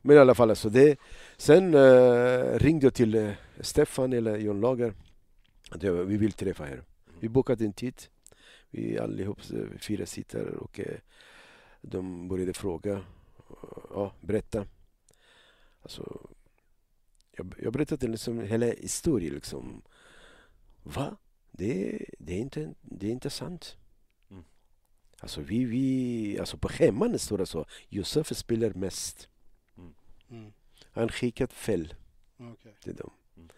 [SPEAKER 6] Men i alla fall, alltså det, sen eh, ringde jag till eh, Stefan eller John Lager. Att jag, vi vill träffa er. Vi bokade en tid. Vi allihop eh, fyra sitter och eh, de började fråga. Ja, berätta. Alltså, jag, jag berättade liksom hela historien. Liksom. Va? Det, det, är inte, det är inte sant.
[SPEAKER 2] Mm.
[SPEAKER 6] Alltså, vi, vi, alltså på hemman står det så. Josef spelar mest.
[SPEAKER 5] Mm.
[SPEAKER 6] Han skickat fel
[SPEAKER 5] Okej.
[SPEAKER 6] till dem.
[SPEAKER 2] Mm.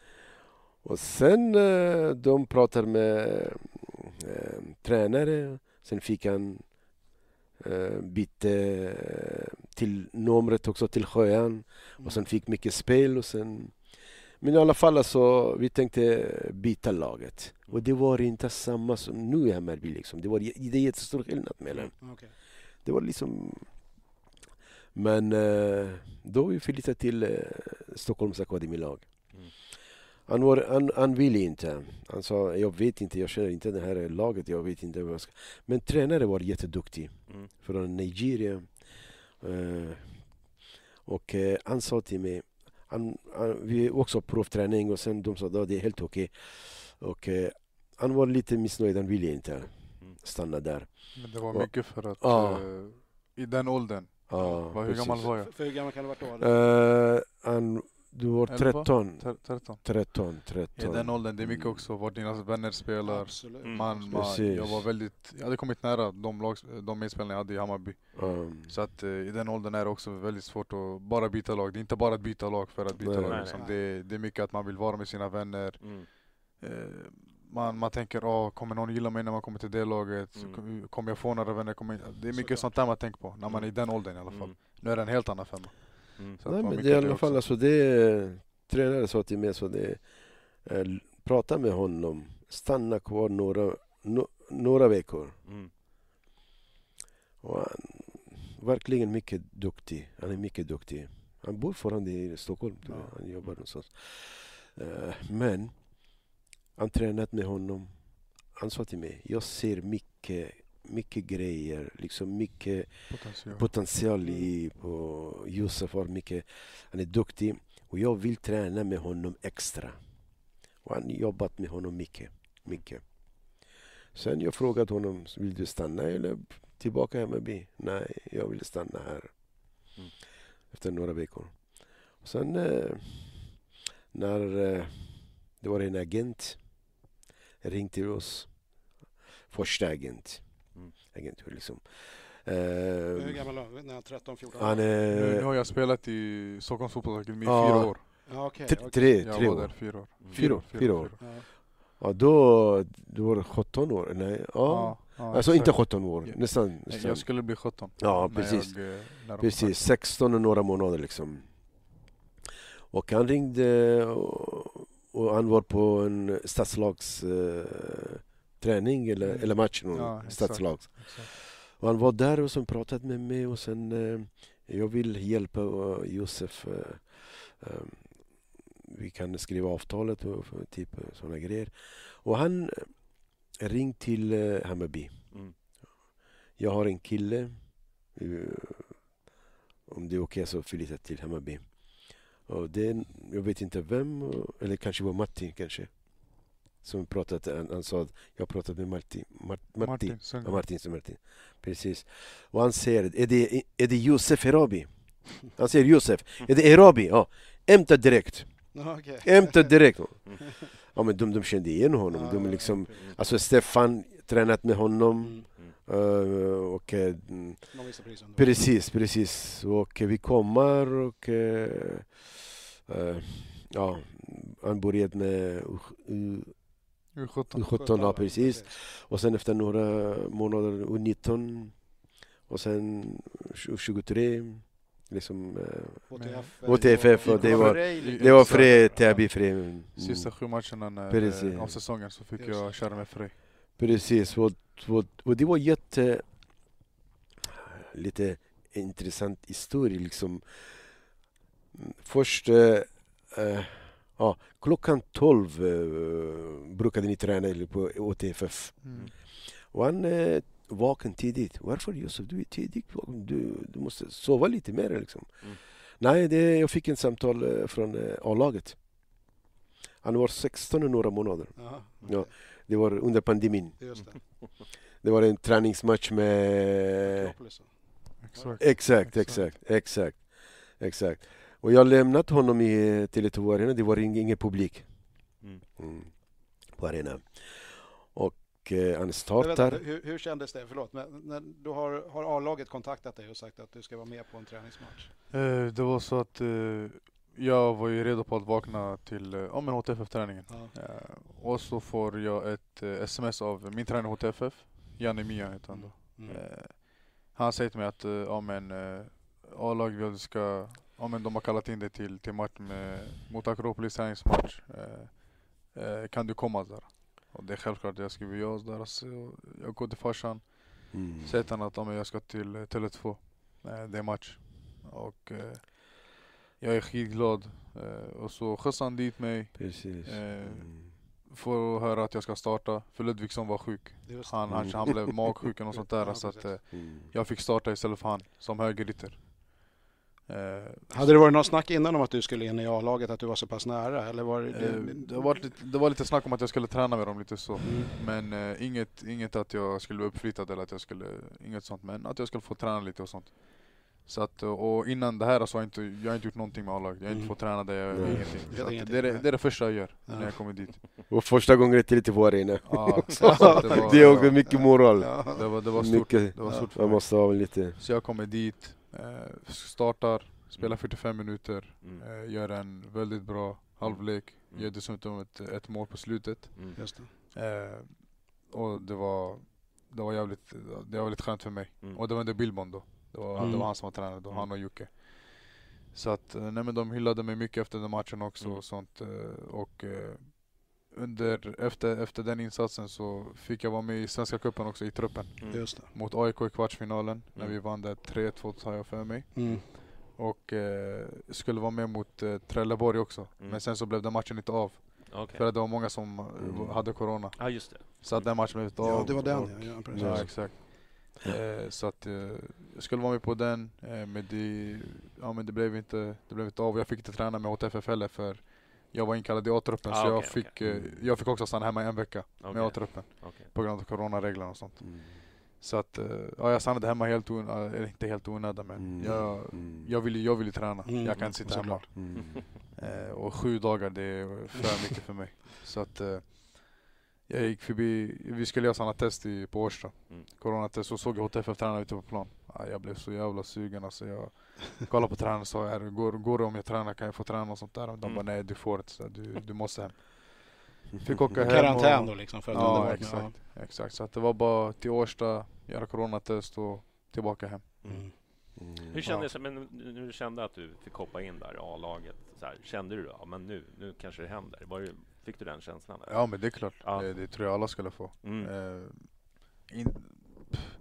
[SPEAKER 6] Och sen eh, de pratar med eh, tränare. Sen fick han bytte eh, till numret också till Sjöan.
[SPEAKER 5] Mm.
[SPEAKER 6] Och sen fick mycket spel och sen men i alla fall alltså, vi tänkte byta laget. Och det var inte samma som nu i Hammarby liksom. Det var det är jättestor skillnad mellan.
[SPEAKER 5] Okej.
[SPEAKER 6] Det var liksom... Men eh, då vi flyttade till eh, Stockholms akademilag.
[SPEAKER 2] Mm.
[SPEAKER 6] Han, var, han, han ville inte. Han sa, jag vet inte, jag känner inte det här laget, jag vet inte vad jag ska... Men tränare var jätteduktig
[SPEAKER 2] Mm.
[SPEAKER 6] från Nigeria. Eh, och han sa till mig, han, han, vi också provträning och sen de sa det är helt okej. Och eh, han var lite missnöjd, han ville inte stanna där.
[SPEAKER 4] Men det var
[SPEAKER 6] Ja.
[SPEAKER 4] mycket för att
[SPEAKER 6] Ja.
[SPEAKER 4] eh, i den åldern,
[SPEAKER 6] Ja,
[SPEAKER 4] vad, hur
[SPEAKER 6] precis.
[SPEAKER 4] gammal var jag?
[SPEAKER 5] För, för hur gammal kan du ha varit då?
[SPEAKER 6] Eh, han, du var
[SPEAKER 4] Elva?
[SPEAKER 6] 13,
[SPEAKER 4] Ter- 13.
[SPEAKER 6] 13,
[SPEAKER 4] I
[SPEAKER 6] 13.
[SPEAKER 4] den åldern, det är mycket också vart dina vänner spelar.
[SPEAKER 5] Absolut.
[SPEAKER 2] Mm.
[SPEAKER 4] Man, man, jag var väldigt, jag hade kommit nära de, lag, de medspelarna jag hade i Hammarby.
[SPEAKER 6] Um,
[SPEAKER 4] Så att eh, i den åldern är det också väldigt svårt att bara byta lag. Det är inte bara att byta lag för att byta
[SPEAKER 6] Nej.
[SPEAKER 4] lag.
[SPEAKER 2] Nej,
[SPEAKER 4] Liksom.
[SPEAKER 5] nej.
[SPEAKER 4] Det, det är mycket att man vill vara med sina vänner.
[SPEAKER 2] Mm.
[SPEAKER 4] Eh, man, man tänker, oh, kommer någon gilla mig när man kommer till det laget? Så
[SPEAKER 2] Mm.
[SPEAKER 4] kom- Kommer jag få några vänner? Kommer jag... Det är mycket sånt där man tänker på när man är i den åldern i alla fall.
[SPEAKER 2] Mm.
[SPEAKER 4] Nu är det en helt annan femma.
[SPEAKER 2] Mm.
[SPEAKER 6] Nej, men det är i alla fall alltså det tränare sa till mig så det eh, prata med honom, stanna kvar några, no, några veckor.
[SPEAKER 2] Mm.
[SPEAKER 6] Och han verkligen mycket duktig. Han är mycket duktig. Han bor fortfarande i Stockholm.
[SPEAKER 4] Ja.
[SPEAKER 6] Han jobbar någonstans. Eh, Men han tränat med honom. Han sa till mig, jag ser mycket, mycket grejer, liksom mycket
[SPEAKER 4] Potential.
[SPEAKER 6] potential i på Josef har mycket, han är duktig och jag vill träna med honom extra. Och han har jobbat med honom mycket, mycket. Sen jag frågade honom, vill du stanna eller tillbaka Hammarby? Nej, jag vill stanna här.
[SPEAKER 2] Mm.
[SPEAKER 6] Efter några veckor. Och sen eh, när eh, det var en agent ringde till oss. Första agent.
[SPEAKER 2] Mm.
[SPEAKER 6] agent liksom.
[SPEAKER 5] Hur
[SPEAKER 6] Eh,
[SPEAKER 5] gammal var han? När han 13, 14?
[SPEAKER 6] han
[SPEAKER 4] Nu, nu
[SPEAKER 6] är
[SPEAKER 4] har jag spelat i Stockholms fotbollsakademi i
[SPEAKER 6] Ja.
[SPEAKER 4] fyra år.
[SPEAKER 5] Ja, okej.
[SPEAKER 6] tre,
[SPEAKER 5] okej.
[SPEAKER 6] tre,
[SPEAKER 4] Jag
[SPEAKER 6] tre
[SPEAKER 4] var
[SPEAKER 6] år.
[SPEAKER 4] där fyra år.
[SPEAKER 2] Mm.
[SPEAKER 6] Fyra år, fyra år.
[SPEAKER 5] Ja.
[SPEAKER 6] Ja, då, då var det 17 år. Nej, ja.
[SPEAKER 4] ja,
[SPEAKER 6] alltså
[SPEAKER 4] exakt.
[SPEAKER 6] inte 17 år,
[SPEAKER 4] Ja.
[SPEAKER 6] nästan. Nästan.
[SPEAKER 4] Jag skulle bli 17.
[SPEAKER 6] Ja,
[SPEAKER 4] när
[SPEAKER 6] precis.
[SPEAKER 4] Jag, eh,
[SPEAKER 6] Precis, 16 och några månader liksom. Och han ringde och, och han var på en stadslags eh, träning eller,
[SPEAKER 4] Mm.
[SPEAKER 6] eller match.
[SPEAKER 4] Ja,
[SPEAKER 6] Ja, stadslags. Och han var där och sen pratade med mig och sen eh, jag vill hjälpa uh, Josef. eh, eh, vi kan skriva avtalet och typ sådana grejer. Och han eh, ringde till eh, Hammarby.
[SPEAKER 2] Mm.
[SPEAKER 6] Jag har en kille. eh, om det är okej så flyttar jag till Hammarby. Och det, jag vet inte vem, eller kanske var Martin kanske. Som pratade, han, han sa att jag pratade med Martin. Mart, Martin.
[SPEAKER 4] Martin
[SPEAKER 6] Ja. Martin, som Martin. Precis. Och han säger, är det, är det Josef Erabi? Han säger Josef, är det Erabi? Ja. Hämta direkt.
[SPEAKER 5] Ja, okej.
[SPEAKER 6] Hämta direkt. Ja men de, de kände igen honom. De liksom, alltså Stefan tränat med honom.
[SPEAKER 5] Mm.
[SPEAKER 6] eh, och, eh, mm, precis, precis. Och vi kommer och eh, eh, ja, han började med U- U-
[SPEAKER 4] U17.
[SPEAKER 6] U17, ja precis. Och sen efter några månader U19 och sen U23 liksom, eh,
[SPEAKER 5] HTF.
[SPEAKER 6] HTFF och det var-
[SPEAKER 4] Frej-
[SPEAKER 6] det var. Frej, Täby, Frej. Mm.
[SPEAKER 4] Sista sju matcherna eh, av säsongen så fick jag köra med Frej.
[SPEAKER 6] Precis, och, och, och det var jätte lite intressant historia liksom. Först, eh, ja, klockan 12 eh, brukade ni träna på OTFF.
[SPEAKER 4] Mm.
[SPEAKER 6] Och han eh, vaknade tidigt. Varför Josef, du är tidigt vaken. Du, du måste sova lite mer liksom.
[SPEAKER 2] Mm.
[SPEAKER 6] Nej, det, jag fick en samtal från A-laget. Han var 16 och några månader.
[SPEAKER 5] Jaha,
[SPEAKER 6] Ja. Det var under pandemin.
[SPEAKER 5] Just det.
[SPEAKER 6] Det var en träningsmatch med...
[SPEAKER 4] Exakt.
[SPEAKER 6] Exakt,
[SPEAKER 4] Exakt.
[SPEAKER 6] exakt. Och jag lämnat honom i Tele2 Arena, det var ing- ingen publik
[SPEAKER 2] Mm.
[SPEAKER 6] mm. på arenan. Och eh, han
[SPEAKER 5] Men vänta,
[SPEAKER 6] startar...
[SPEAKER 5] hur, hur kändes det? Förlåt, men när du har, har A-laget kontaktat dig och sagt att du ska vara med på en träningsmatch?
[SPEAKER 4] Eh, det var så att eh, jag var ju redo på att vakna till eh, ja, men HTFF-träningen.
[SPEAKER 5] Ja.
[SPEAKER 4] Eh, och så får jag ett eh, sms av min tränare HTFF, Janne Mia heter han då.
[SPEAKER 5] Mm.
[SPEAKER 4] Eh, han säger till mig att eh, ja, men, eh, A-lag ska, ja, men de har kallat in dig till, till match med, mot Akropolis träningsmatch. Eh, eh, kan du komma där? Och det är självklart att jag skriver ja där. Så jag går till farsan,
[SPEAKER 6] Mm.
[SPEAKER 4] säger till honom att ja, men jag ska till eh, Tele2. Eh, det är match. Och eh, jag är skitglad. Eh, och så skjutsar han dit mig.
[SPEAKER 6] Precis.
[SPEAKER 4] Eh,
[SPEAKER 6] Mm.
[SPEAKER 4] Får höra att jag ska starta. För Ludvigsson var sjuk. Han, han, han blev magsjuk och sånt där.
[SPEAKER 5] Ja,
[SPEAKER 4] så att, eh,
[SPEAKER 6] Mm.
[SPEAKER 4] jag fick starta istället för han som högerytter. Eh,
[SPEAKER 5] Hade det varit något snack innan om att du skulle in i A-laget, att du var så pass nära? Eller var det,
[SPEAKER 4] eh, det, var lite, det var lite snack om att jag skulle träna med dem lite så.
[SPEAKER 5] Mm.
[SPEAKER 4] Men eh, inget, inget att jag skulle bli uppflyttad eller att jag skulle, inget sånt. Men att jag skulle få träna lite och sånt. Så att, och innan det här så har jag inte, jag har inte gjort någonting med A-laget. Jag har inte
[SPEAKER 5] Mm.
[SPEAKER 4] fått träna det, jag ingenting. Så att det, är det, det är det första jag gör
[SPEAKER 5] Ja.
[SPEAKER 4] när jag kommer dit.
[SPEAKER 6] Och första gången till lite på inne.
[SPEAKER 4] Ja, det, var,
[SPEAKER 6] Det är också mycket moral.
[SPEAKER 4] Det, var, det var stort.
[SPEAKER 6] Mycket.
[SPEAKER 4] Det var stort för mig.
[SPEAKER 6] måste ha lite...
[SPEAKER 4] Så jag kommer dit, eh, startar, spelar 45 minuter,
[SPEAKER 2] Mm.
[SPEAKER 4] eh, gör en väldigt bra halvlek,
[SPEAKER 2] Mm.
[SPEAKER 4] gör dessutom ett, ett mål på slutet.
[SPEAKER 2] Mm.
[SPEAKER 5] Just det.
[SPEAKER 4] Eh, och det var, det var jävligt, det var väldigt skönt för mig.
[SPEAKER 2] Mm.
[SPEAKER 4] Och det var under Billborn då. Det var,
[SPEAKER 5] Mm.
[SPEAKER 4] det var han som var tränare då,
[SPEAKER 2] Mm.
[SPEAKER 4] han och Jocke. Så att, eh, nej men de hyllade mig mycket efter den matchen också
[SPEAKER 2] Mm.
[SPEAKER 4] och sånt. eh, Och eh, under, efter, efter den insatsen så fick jag vara med i Svenska cupen också i truppen.
[SPEAKER 2] Mm.
[SPEAKER 5] Just det.
[SPEAKER 4] Mot AIK i kvartsfinalen, när
[SPEAKER 2] Mm.
[SPEAKER 4] vi vann där 3-2 har jag för mig.
[SPEAKER 5] Mm.
[SPEAKER 4] Och eh, skulle vara med mot eh, Trelleborg också.
[SPEAKER 2] Mm.
[SPEAKER 4] Men sen så blev den matchen inte av.
[SPEAKER 2] Okej.
[SPEAKER 4] För att det var många som
[SPEAKER 6] Mm.
[SPEAKER 4] hade corona.
[SPEAKER 2] Ja, just det.
[SPEAKER 4] Så att den matchen blev inte av.
[SPEAKER 5] Ja, det var den
[SPEAKER 4] och-
[SPEAKER 5] ja. ja, precis.
[SPEAKER 4] Ja, exakt. Eh, så att eh, jag skulle vara med på den, eh, men, det, ja, men det, blev inte, det blev inte av. Jag fick inte träna med HTFF heller för jag var inkallad i A-truppen
[SPEAKER 2] Ah,
[SPEAKER 4] så jag,
[SPEAKER 2] okej,
[SPEAKER 4] fick,
[SPEAKER 2] okej.
[SPEAKER 4] eh, jag fick också stanna hemma i en vecka
[SPEAKER 2] Okej.
[SPEAKER 4] med A-truppen på grund av coronareglerna och sånt.
[SPEAKER 6] Mm.
[SPEAKER 4] Så att, ja, jag stannade hemma helt onödan, eller inte helt onödan men
[SPEAKER 6] Mm.
[SPEAKER 4] jag,
[SPEAKER 6] Mm.
[SPEAKER 4] jag ville jag ville träna.
[SPEAKER 5] Mm,
[SPEAKER 4] jag kan inte sitta hemma.
[SPEAKER 6] Mm.
[SPEAKER 4] Och sju dagar det är för mycket för mig. Så att jag gick förbi, vi skulle göra sådana test i, på Årsta.
[SPEAKER 2] Mm.
[SPEAKER 4] Coronatest och såg jag HTFF-tränare ute på plan. Ja, jag blev så jävla sugen alltså. Jag kollade på tränaren och sa går, går det om jag tränar, kan jag få träna och sånt där? De
[SPEAKER 2] Mm.
[SPEAKER 4] bara nej du får inte, så du, du måste hem. Fick åka hem
[SPEAKER 5] Karantän då liksom för att
[SPEAKER 4] Ja
[SPEAKER 5] undervara-
[SPEAKER 4] exakt, exakt. Så att det var bara till Årsta, göra coronatest och tillbaka hem.
[SPEAKER 5] Ja. Mm.
[SPEAKER 6] Mm.
[SPEAKER 2] Hur kändes det, men när du kände att du fick hoppa in där i A-laget, kände du då, ja men nu, nu kanske det händer? Var det, fick du den känslan?
[SPEAKER 4] Ja men det är klart,
[SPEAKER 2] Ja.
[SPEAKER 4] det, det tror jag alla skulle få.
[SPEAKER 2] Mm.
[SPEAKER 4] Eh, in, pff,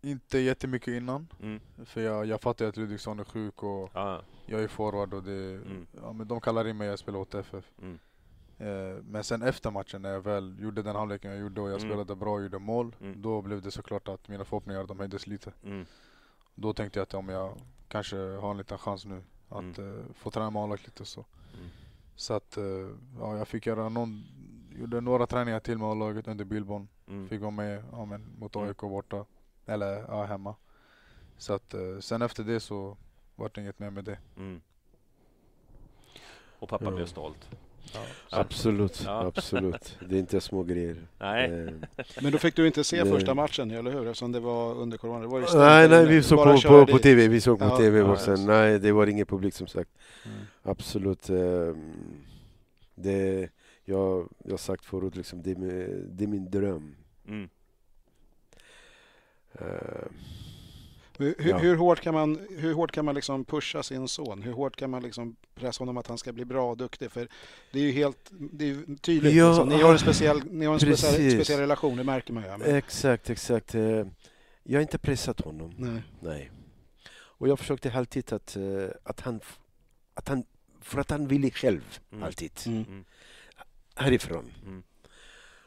[SPEAKER 4] inte jättemycket innan.
[SPEAKER 2] Mm.
[SPEAKER 4] För jag, jag fattar att Ludvigsson är sjuk och
[SPEAKER 2] Ja.
[SPEAKER 4] jag är forward och det,
[SPEAKER 2] Mm.
[SPEAKER 4] ja, men de kallar in mig jag spelar åt FF.
[SPEAKER 2] Mm.
[SPEAKER 4] Eh, men sen efter matchen när jag väl gjorde den halvleken jag gjorde och jag
[SPEAKER 2] Mm.
[SPEAKER 4] spelade bra och gjorde mål.
[SPEAKER 2] Mm.
[SPEAKER 4] Då blev det såklart att mina förhoppningar de höjdes lite.
[SPEAKER 2] Mm.
[SPEAKER 4] Då tänkte jag att om jag kanske har en liten chans nu att eh, få träna med A-laget lite så. Så att eh, ja, jag fick göra någon, gjorde några träningar till med A-laget under Billborn.
[SPEAKER 2] Mm.
[SPEAKER 4] Fick vara med ja, men, mot
[SPEAKER 2] Mm.
[SPEAKER 4] AIK borta. Eller ja, hemma. Så att eh, sen efter det så var det inget mer med det.
[SPEAKER 2] Mm. Och pappa
[SPEAKER 6] Ja.
[SPEAKER 2] blev stolt?
[SPEAKER 4] Ja.
[SPEAKER 6] Absolut,
[SPEAKER 2] Ja.
[SPEAKER 6] absolut. Det är inte små grejer.
[SPEAKER 2] Nej.
[SPEAKER 6] Eh,
[SPEAKER 5] Men då fick du inte se
[SPEAKER 6] Nej.
[SPEAKER 5] första matchen, eller hur? Eftersom det var under corona. Det var ju
[SPEAKER 6] Nej, nej, vi såg på, på, på. TV. Vi såg på
[SPEAKER 5] Ja,
[SPEAKER 6] TV
[SPEAKER 5] ja,
[SPEAKER 6] och sen, nej, det var ingen publik som sagt.
[SPEAKER 5] Mm.
[SPEAKER 6] Absolut. ehm, Det, jag, jag har sagt förut, liksom, det, är, min- det är min dröm.
[SPEAKER 2] Mm.
[SPEAKER 5] Hur,
[SPEAKER 6] Ja.
[SPEAKER 5] hur hårt kan man, hur hårt kan man liksom pusha sin son? Hur hårt kan man liksom pressa honom att han ska bli bra och duktig? För det är ju helt det är ju tydligt.
[SPEAKER 6] Ja,
[SPEAKER 5] liksom. Ni har en speciell, ni har en speciell, speciell relation, det märker man ju. Men,
[SPEAKER 6] Exakt, exakt. Eh, Jag har inte pressat honom.
[SPEAKER 5] nej.
[SPEAKER 6] Nej. Och jag försökte alltid att, eh, att han, att han, för att han ville själv,
[SPEAKER 2] Mm.
[SPEAKER 6] alltid,
[SPEAKER 5] Mm.
[SPEAKER 2] Mm.
[SPEAKER 6] härifrån.
[SPEAKER 2] Mm.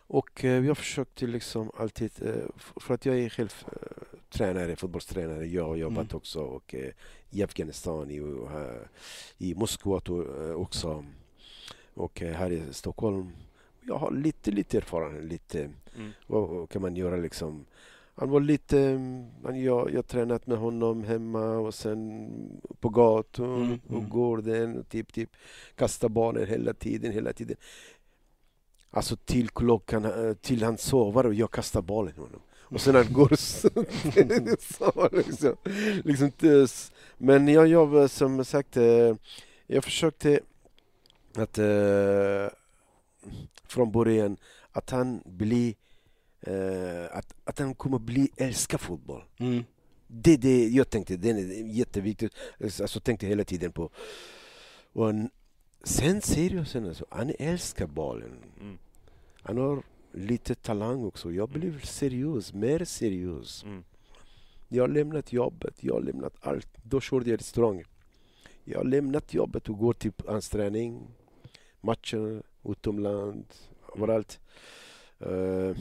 [SPEAKER 6] Och eh, jag försökte liksom alltid, för att jag är själv tränare, fotbollstränare, jag har jobbat
[SPEAKER 5] Mm.
[SPEAKER 6] också och, eh, i Afghanistan, i, och här, i Moskva to- eh, också och eh, här i Stockholm. Jag har lite, lite erfarenhet, lite,
[SPEAKER 2] Mm.
[SPEAKER 6] vad vad kan man göra liksom. Han var lite, mm, han, jag jag har tränat med honom hemma och sen på gatan
[SPEAKER 5] Mm,
[SPEAKER 6] och
[SPEAKER 5] mm.
[SPEAKER 6] gården och typ, typ kasta bollen hela tiden, hela tiden. Alltså till klockan, eh, till han sover och jag kastar bollen honom. Och sen så liksom, liksom Men jag jobbar som sagt, eh, jag försökte att eh, från början att han blir eh, att, att han kommer bli älska fotboll.
[SPEAKER 5] Mm.
[SPEAKER 6] Det, det jag tänkte, det är jätteviktigt. Alltså tänkte hela tiden på. Och en- sen ser jag sen alltså, han älskar bollen.
[SPEAKER 2] Mm.
[SPEAKER 6] Han har lite talang också. Jag blev seriös, mer seriös.
[SPEAKER 2] Mm.
[SPEAKER 6] Jag har lämnat jobbet, jag har lämnat allt. Då körde jag restaurang. Jag har lämnat jobbet och går till ansträngning, matcher, utomlands, överallt. Eh,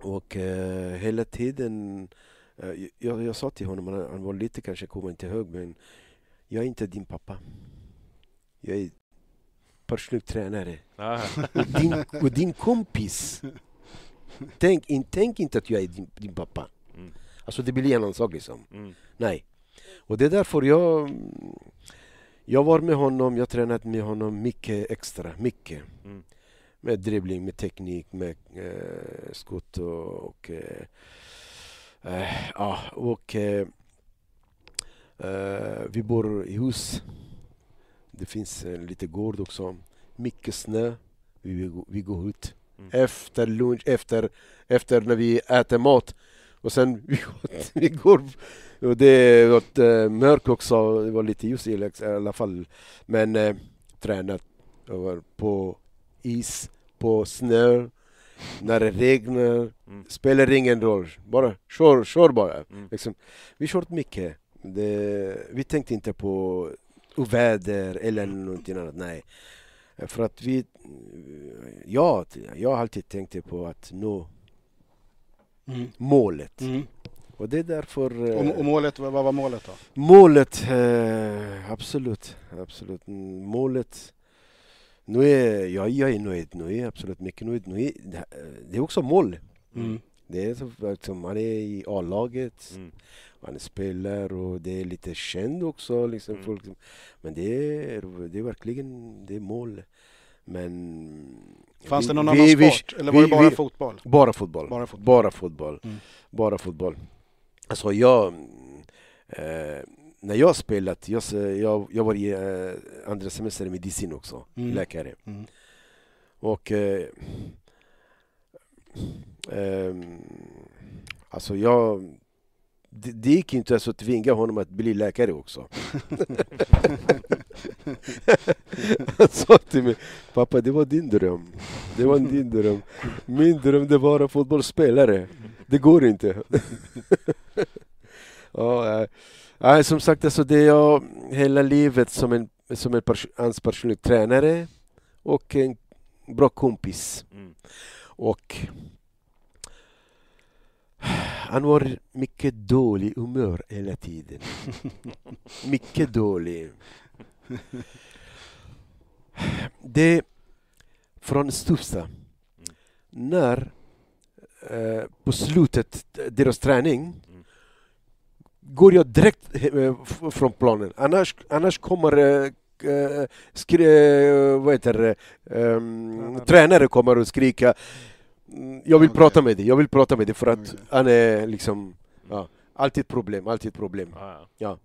[SPEAKER 6] och eh, hela tiden, eh, jag, jag sa till honom, han var lite kanske, kommer inte ihåg, men jag är inte din pappa. Jag är personlig tränare.
[SPEAKER 2] Ah.
[SPEAKER 6] Och din, och din kompis, tänk, in, tänk inte att jag är din, din pappa.
[SPEAKER 2] Mm.
[SPEAKER 6] Alltså det blir en annan sak liksom.
[SPEAKER 2] Mm.
[SPEAKER 6] Nej. Och det är därför jag jag var med honom, jag tränat med honom mycket extra, mycket.
[SPEAKER 2] Mm.
[SPEAKER 6] Med dribbling, med teknik, med eh, skott och, och eh, eh, ja, och eh, eh, vi bor i hus. Det finns en liten gård också. Mycket snö. Vi, vi, går- vi går ut
[SPEAKER 2] Mm.
[SPEAKER 6] efter lunch, efter, efter när vi äter mat. Och sen vi, vi går... Och det var uh, mörkt också, det var lite ljus i alla fall. Men eh, tränat på is, på snö, när det regnar.
[SPEAKER 2] Mm.
[SPEAKER 6] Spelar ingen roll, bara kör, kör bara.
[SPEAKER 2] Mm.
[SPEAKER 6] Liksom, vi kört mycket. Det, vi tänkte inte på väder eller någonting annat, nej. För att vi... Ja, jag har alltid tänkt på att nå
[SPEAKER 5] Mm.
[SPEAKER 6] målet.
[SPEAKER 5] Mm.
[SPEAKER 6] Och det är därför... eh,
[SPEAKER 5] Och, och målet, vad var målet då?
[SPEAKER 6] Målet, eh, absolut. absolut. Mm, Målet... Nu är jag, jag är nöjd, nu är absolut mycket nöjd. Nu är, det, det är också mål.
[SPEAKER 5] Mm.
[SPEAKER 6] Det är så, liksom, han är i A-laget,
[SPEAKER 2] Mm.
[SPEAKER 6] han spelar och det är lite känd också. Liksom,
[SPEAKER 2] Mm.
[SPEAKER 6] folk, men det är, det är verkligen det är mål. Men...
[SPEAKER 5] Fanns
[SPEAKER 6] vi-
[SPEAKER 5] det någon
[SPEAKER 6] vi-
[SPEAKER 5] annan
[SPEAKER 6] vi-
[SPEAKER 5] sport? Eller var det
[SPEAKER 6] vi-
[SPEAKER 5] bara
[SPEAKER 6] vi-
[SPEAKER 5] fotboll?
[SPEAKER 6] Bara fotboll.
[SPEAKER 5] Bara fotboll.
[SPEAKER 6] Bara fotboll.
[SPEAKER 5] Mm.
[SPEAKER 6] Bara fotboll. Alltså jag... Eh, när jag spelat, jag, jag, jag var i eh, andra semester i medicin också,
[SPEAKER 5] Mm.
[SPEAKER 6] läkare.
[SPEAKER 5] Mm.
[SPEAKER 6] Och... Eh, Eh, alltså jag... Det, det gick inte ens att tvinga honom att bli läkare också. Han sa till mig, pappa det var din dröm. Det var din dröm. Min dröm det var att fotbollsspelare. Det går inte. ja, eh, nej, som sagt, alltså, det är jag hela livet som en, som en pers- hans personlig tränare och en bra kompis.
[SPEAKER 2] Mm.
[SPEAKER 6] Och han var mycket dålig humör hela tiden. mycket dålig. Det från Stufsa. När eh, på slutet deras träning
[SPEAKER 2] Mm.
[SPEAKER 6] går jag direkt eh, från planen. Annars, annars kommer eh, skri, eh, vad heter det, ehm,
[SPEAKER 4] Tränare.
[SPEAKER 6] kommer och skrika "Mm, jag vill
[SPEAKER 4] Okej.
[SPEAKER 6] prata med dig, jag vill prata med dig för att
[SPEAKER 4] Okej.
[SPEAKER 6] han är liksom ja, alltid problem, alltid problem.
[SPEAKER 2] Ah, ja.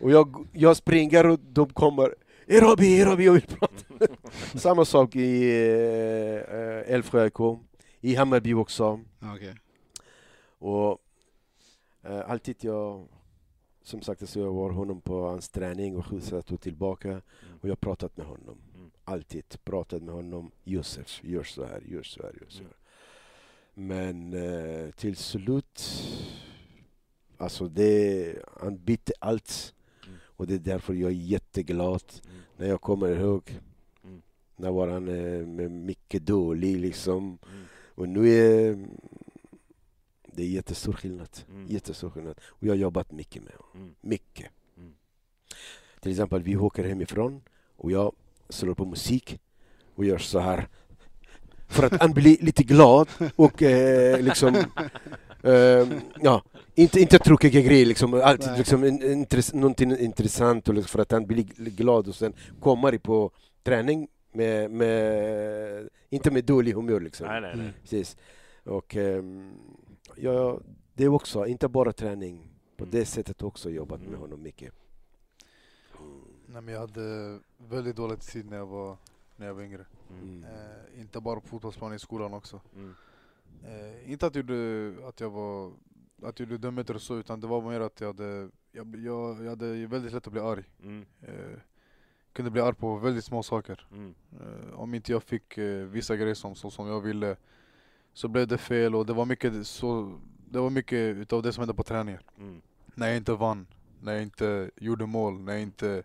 [SPEAKER 6] Och jag, jag springer och de kommer Erobi, Erobi, jag vill prata. Samma sak i eh, Älvsjö IK, i Hammarby också.
[SPEAKER 5] Okej.
[SPEAKER 6] Och eh, alltid jag, som sagt, så jag var honom på hans träning och skjutsat och tillbaka. Och jag har pratat med honom.
[SPEAKER 2] Mm.
[SPEAKER 6] Alltid pratat med honom. Josef, gör så här, gör så här, gör så här. Men eh, till slut, alltså det, han bytte allt.
[SPEAKER 2] Mm.
[SPEAKER 6] Och det är därför jag är jätteglad
[SPEAKER 2] Mm.
[SPEAKER 6] när jag kommer ihåg.
[SPEAKER 2] Mm.
[SPEAKER 6] När var han eh, med mycket dålig liksom.
[SPEAKER 2] Mm.
[SPEAKER 6] Och nu är det är jättestor skillnad.
[SPEAKER 2] Mm.
[SPEAKER 6] Jättestor skillnad. Och jag har jobbat mycket med honom.
[SPEAKER 2] Mm.
[SPEAKER 6] Mycket.
[SPEAKER 2] Mm.
[SPEAKER 6] Till exempel, vi åker hemifrån och jag slår på musik och gör så här. För att han blir lite glad och eh, liksom... Eh, ja, inte, inte tråkiga grejer, liksom, alltid
[SPEAKER 5] Nej.
[SPEAKER 6] liksom, in, intress, någonting intressant och liksom, för att han blir glad och sen kommer på träning med, med, inte med dålig humör. Liksom.
[SPEAKER 2] Nej, nej, nej.
[SPEAKER 6] Precis. Och ehm, ja, det är också, inte bara träning, på
[SPEAKER 2] Mm.
[SPEAKER 6] det sättet också jobbat med
[SPEAKER 2] Mm.
[SPEAKER 6] honom mycket. Mm.
[SPEAKER 4] Nej, men jag hade väldigt dålig tid när jag var, när jag var yngre.
[SPEAKER 2] Mm.
[SPEAKER 4] Eh, inte bara på fotbollsplanen, i skolan också.
[SPEAKER 2] Mm.
[SPEAKER 4] Eh, inte att, jag gjorde, att jag var att jag gjorde dumheter och så, utan det var mer att jag hade, jag, jag, jag hade väldigt lätt att bli arg.
[SPEAKER 2] Mm.
[SPEAKER 4] Eh, kunde bli arg på väldigt små saker.
[SPEAKER 2] Mm.
[SPEAKER 4] Eh, om inte jag fick eh, vissa grejer som, så, som jag ville så blev det fel och det var mycket, så, det var mycket utav det som hände på träningen.
[SPEAKER 2] Mm.
[SPEAKER 4] När jag inte vann, när jag inte gjorde mål, när jag inte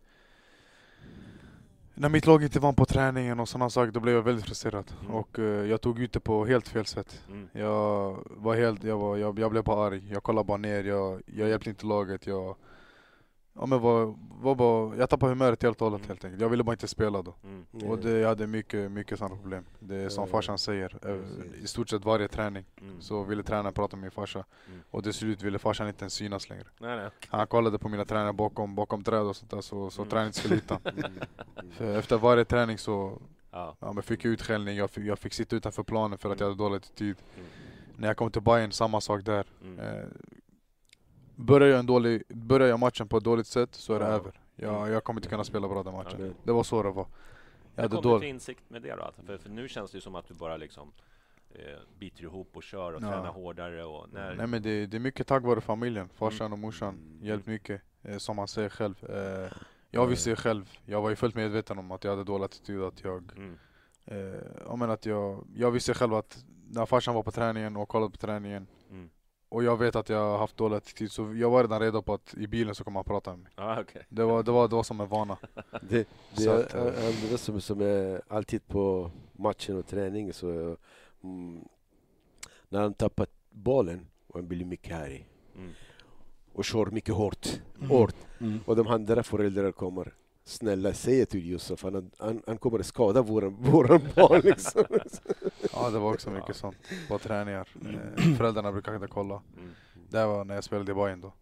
[SPEAKER 4] när mitt lag inte vann på träningen och sådana saker, då blev jag väldigt frustrerad.
[SPEAKER 2] Mm.
[SPEAKER 4] Och eh, jag tog ut det på helt fel sätt.
[SPEAKER 2] Mm.
[SPEAKER 4] Jag var helt, jag, var, jag, jag blev bara arg, jag kollade bara ner, jag, jag hjälpte inte laget, jag, Ja men var, var bara, jag tappade humöret helt och hållet
[SPEAKER 2] Mm.
[SPEAKER 4] helt enkelt. Jag ville bara inte spela då.
[SPEAKER 2] Mm.
[SPEAKER 4] Och det, jag hade mycket, mycket sådana problem. Det är som farsan säger, eh, i stort sett varje träning
[SPEAKER 2] Mm.
[SPEAKER 4] så ville tränaren prata med min farsa.
[SPEAKER 2] Mm.
[SPEAKER 4] Och till slut ville farsan inte ens synas längre.
[SPEAKER 2] Nej, nej.
[SPEAKER 4] Han kollade på mina träningar bakom, bakom träd och sånt där så, så
[SPEAKER 2] Mm.
[SPEAKER 4] träningen skulle hitta.
[SPEAKER 6] Mm. Mm.
[SPEAKER 4] Efter varje träning så
[SPEAKER 2] Ja.
[SPEAKER 4] ja, men fick jag utskällning, jag fick, jag fick sitta utanför planen för att jag hade dålig.
[SPEAKER 2] Mm.
[SPEAKER 4] När jag kom till Bayern, samma sak där.
[SPEAKER 2] Mm.
[SPEAKER 4] Eh, börjar, jag en dålig, börjar jag matchen på ett dåligt sätt så är det
[SPEAKER 2] Ja.
[SPEAKER 4] över. Jag, jag kommer inte kunna spela bra den matchen.
[SPEAKER 6] Ja.
[SPEAKER 4] Det var så det var. Jag hade
[SPEAKER 2] kom du till insikt med det då? Alltså, för, för nu känns det ju som att du bara liksom eh, biter ihop och kör och
[SPEAKER 4] Ja.
[SPEAKER 2] tränar hårdare och när...
[SPEAKER 4] Nej men det, det är mycket tack vare familjen, farsan och morsan.
[SPEAKER 6] Mm.
[SPEAKER 4] Hjälpt mycket, eh, som han säger själv. Eh, jag visste själv, jag var ju fullt medveten om att jag hade dålig attityd, att jag
[SPEAKER 2] Mm.
[SPEAKER 4] Eh, jag menar att jag, jag visste själv att när farsan var på träningen och kollade på träningen
[SPEAKER 2] Mm.
[SPEAKER 4] Och jag vet att jag har haft dålig attityd så jag var redan redo på att i bilen så kommer han prata med mig.
[SPEAKER 2] Ja, okej.
[SPEAKER 4] Det var, det var, det var som en vana.
[SPEAKER 6] Det, det
[SPEAKER 4] Så
[SPEAKER 6] är
[SPEAKER 4] att, eh,
[SPEAKER 6] andra som, som är alltid på matchen och träning så mm, när han tappar bollen och han blir mycket arg
[SPEAKER 2] Mm.
[SPEAKER 6] och kör mycket hårt,
[SPEAKER 5] Mm.
[SPEAKER 6] hårt
[SPEAKER 5] Mm.
[SPEAKER 6] och de andra föräldrarna kommer snälla säg till Josef han, han, han kommer skada våran, våran barn liksom.
[SPEAKER 4] Ja det var också mycket sånt på träningar. Eh, föräldrarna brukade inte kolla.
[SPEAKER 2] Mm.
[SPEAKER 4] Det var när jag spelade i Bayern då.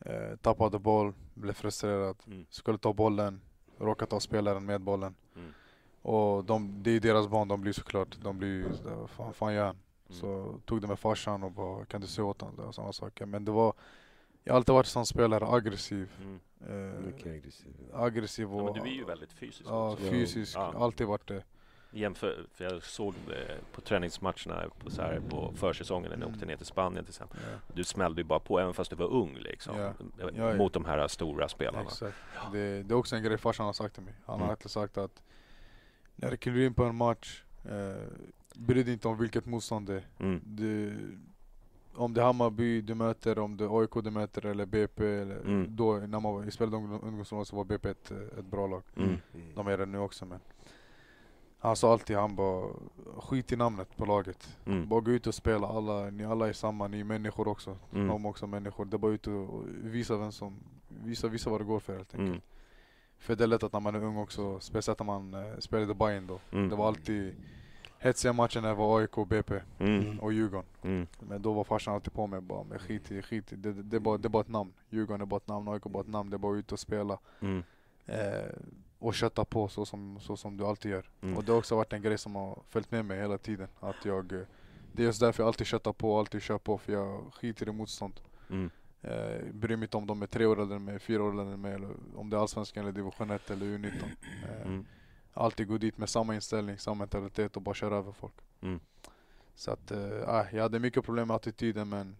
[SPEAKER 4] Eh, tappade boll, blev frustrerad,
[SPEAKER 2] Mm.
[SPEAKER 4] skulle ta bollen, råkade ta spelaren med bollen.
[SPEAKER 2] Mm.
[SPEAKER 4] Och de, det är deras barn, de blir såklart, de blir vad fan, fan gör han?
[SPEAKER 2] Mm.
[SPEAKER 4] Så tog det med farsan och bara kan du se åt honom och sådana saker. Men det var, jag har alltid varit som spelare, aggressiv.
[SPEAKER 2] Mm.
[SPEAKER 4] Eh,
[SPEAKER 6] mycket aggressiv.
[SPEAKER 4] aggressiv
[SPEAKER 2] Ja,
[SPEAKER 4] och
[SPEAKER 2] men du är ju väldigt fysisk
[SPEAKER 4] ja,
[SPEAKER 2] också.
[SPEAKER 4] fysisk,
[SPEAKER 2] Ja.
[SPEAKER 4] alltid varit det.
[SPEAKER 2] Jämför, för jag såg eh, på träningsmatcherna på, så här, på försäsongen när ni
[SPEAKER 4] Mm.
[SPEAKER 2] åkte ner till Spanien till exempel.
[SPEAKER 4] Ja,
[SPEAKER 2] Du smällde ju bara på även fast du var ung liksom.
[SPEAKER 4] Ja. Ja, ja.
[SPEAKER 2] Mot de här stora spelarna.
[SPEAKER 4] exakt. Det, det är också en grej farsan har sagt till mig. Han
[SPEAKER 2] Mm.
[SPEAKER 4] har alltid sagt att när du kliver in på en match, eh, bry dig inte om vilket motstånd det är.
[SPEAKER 2] Mm.
[SPEAKER 4] Du, om det är Hammarby du möter, om det är AIK du möter eller BP. Eller,
[SPEAKER 2] Mm.
[SPEAKER 4] Då, när man spelade ungdom- ungdomslag så var BP ett, ett bra lag.
[SPEAKER 2] Mm.
[SPEAKER 6] Mm.
[SPEAKER 4] De är det nu också men Han sa alltid, han bara skit i namnet på laget.
[SPEAKER 2] Mm.
[SPEAKER 4] Bara gå ut och spela, alla, ni alla är samma, ni är människor också.
[SPEAKER 2] Mm.
[SPEAKER 4] De är också människor. Det är bara ut och visa vem som, visa, visa vad det går för helt enkelt.
[SPEAKER 2] Mm.
[SPEAKER 4] För det är lätt att när man är ung också, speciellt när man eh, spelade Bayern då.
[SPEAKER 2] Mm.
[SPEAKER 4] Det var alltid hetsiga matcher när det var AIK, BP
[SPEAKER 2] Mm.
[SPEAKER 4] och Djurgården.
[SPEAKER 2] Mm.
[SPEAKER 4] Men då var farsan alltid på mig bara, men skit i, skit i. Det, det, det, är bara, det är bara ett namn. Djurgården är bara ett namn, AIK är bara ett namn. Det är bara ut och spela.
[SPEAKER 2] Mm.
[SPEAKER 4] Eh, och kötta på så som, så som du alltid gör.
[SPEAKER 2] Mm.
[SPEAKER 4] Och det har också varit en grej som har följt med mig hela tiden. Att jag, eh, det är just därför jag alltid köttar på, alltid kör på. För jag skiter i motstånd.
[SPEAKER 2] Mm.
[SPEAKER 4] Eh, bryr mig inte om de är tre år än mig, fyra år än mig. Eller om det är Allsvenskan eller division 1 eller U19. Eh,
[SPEAKER 2] Mm.
[SPEAKER 4] Alltid gå dit med samma inställning, samma mentalitet och bara köra över folk.
[SPEAKER 2] Mm.
[SPEAKER 4] Så att, äh, jag hade mycket problem med attityden men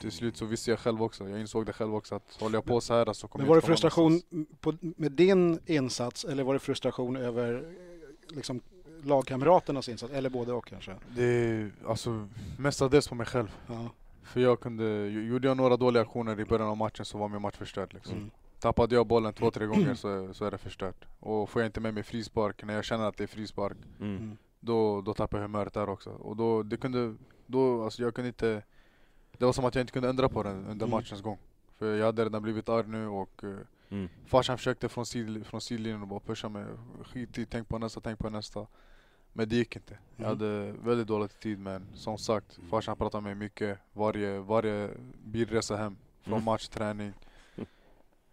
[SPEAKER 4] till slut så visste jag själv också. Jag insåg det själv också att håller jag på så här så kommer
[SPEAKER 5] Men
[SPEAKER 4] jag
[SPEAKER 5] var det frustration på, med din insats eller var det frustration över eh, liksom, lagkamraternas insats? Eller både och kanske?
[SPEAKER 4] Det är alltså mestadels på mig själv.
[SPEAKER 5] Ja.
[SPEAKER 4] För jag kunde, gjorde jag några dåliga aktioner i början av matchen så var min match förstörd liksom.
[SPEAKER 5] Mm.
[SPEAKER 4] Tappade jag bollen två, tre gånger så, så är det förstört. Och får jag inte med mig frispark, när jag känner att det är frispark,
[SPEAKER 2] Mm.
[SPEAKER 5] Mm.
[SPEAKER 4] då, då tappar jag humöret där också. Och då, det kunde, då, alltså jag kunde inte, det var som att jag inte kunde ändra på det under
[SPEAKER 5] Mm.
[SPEAKER 4] matchens gång. För jag hade redan blivit arg nu och eh,
[SPEAKER 2] Mm.
[SPEAKER 4] farsan försökte från, sid, från sidlinjen och bara pusha mig. Skit i, tänk på nästa, tänk på nästa. Men det gick inte. Jag
[SPEAKER 5] Mm.
[SPEAKER 4] hade väldigt dålig tid men som sagt, farsan pratade med mig mycket. Varje, varje bilresa hem, från
[SPEAKER 2] Mm.
[SPEAKER 4] match, träning.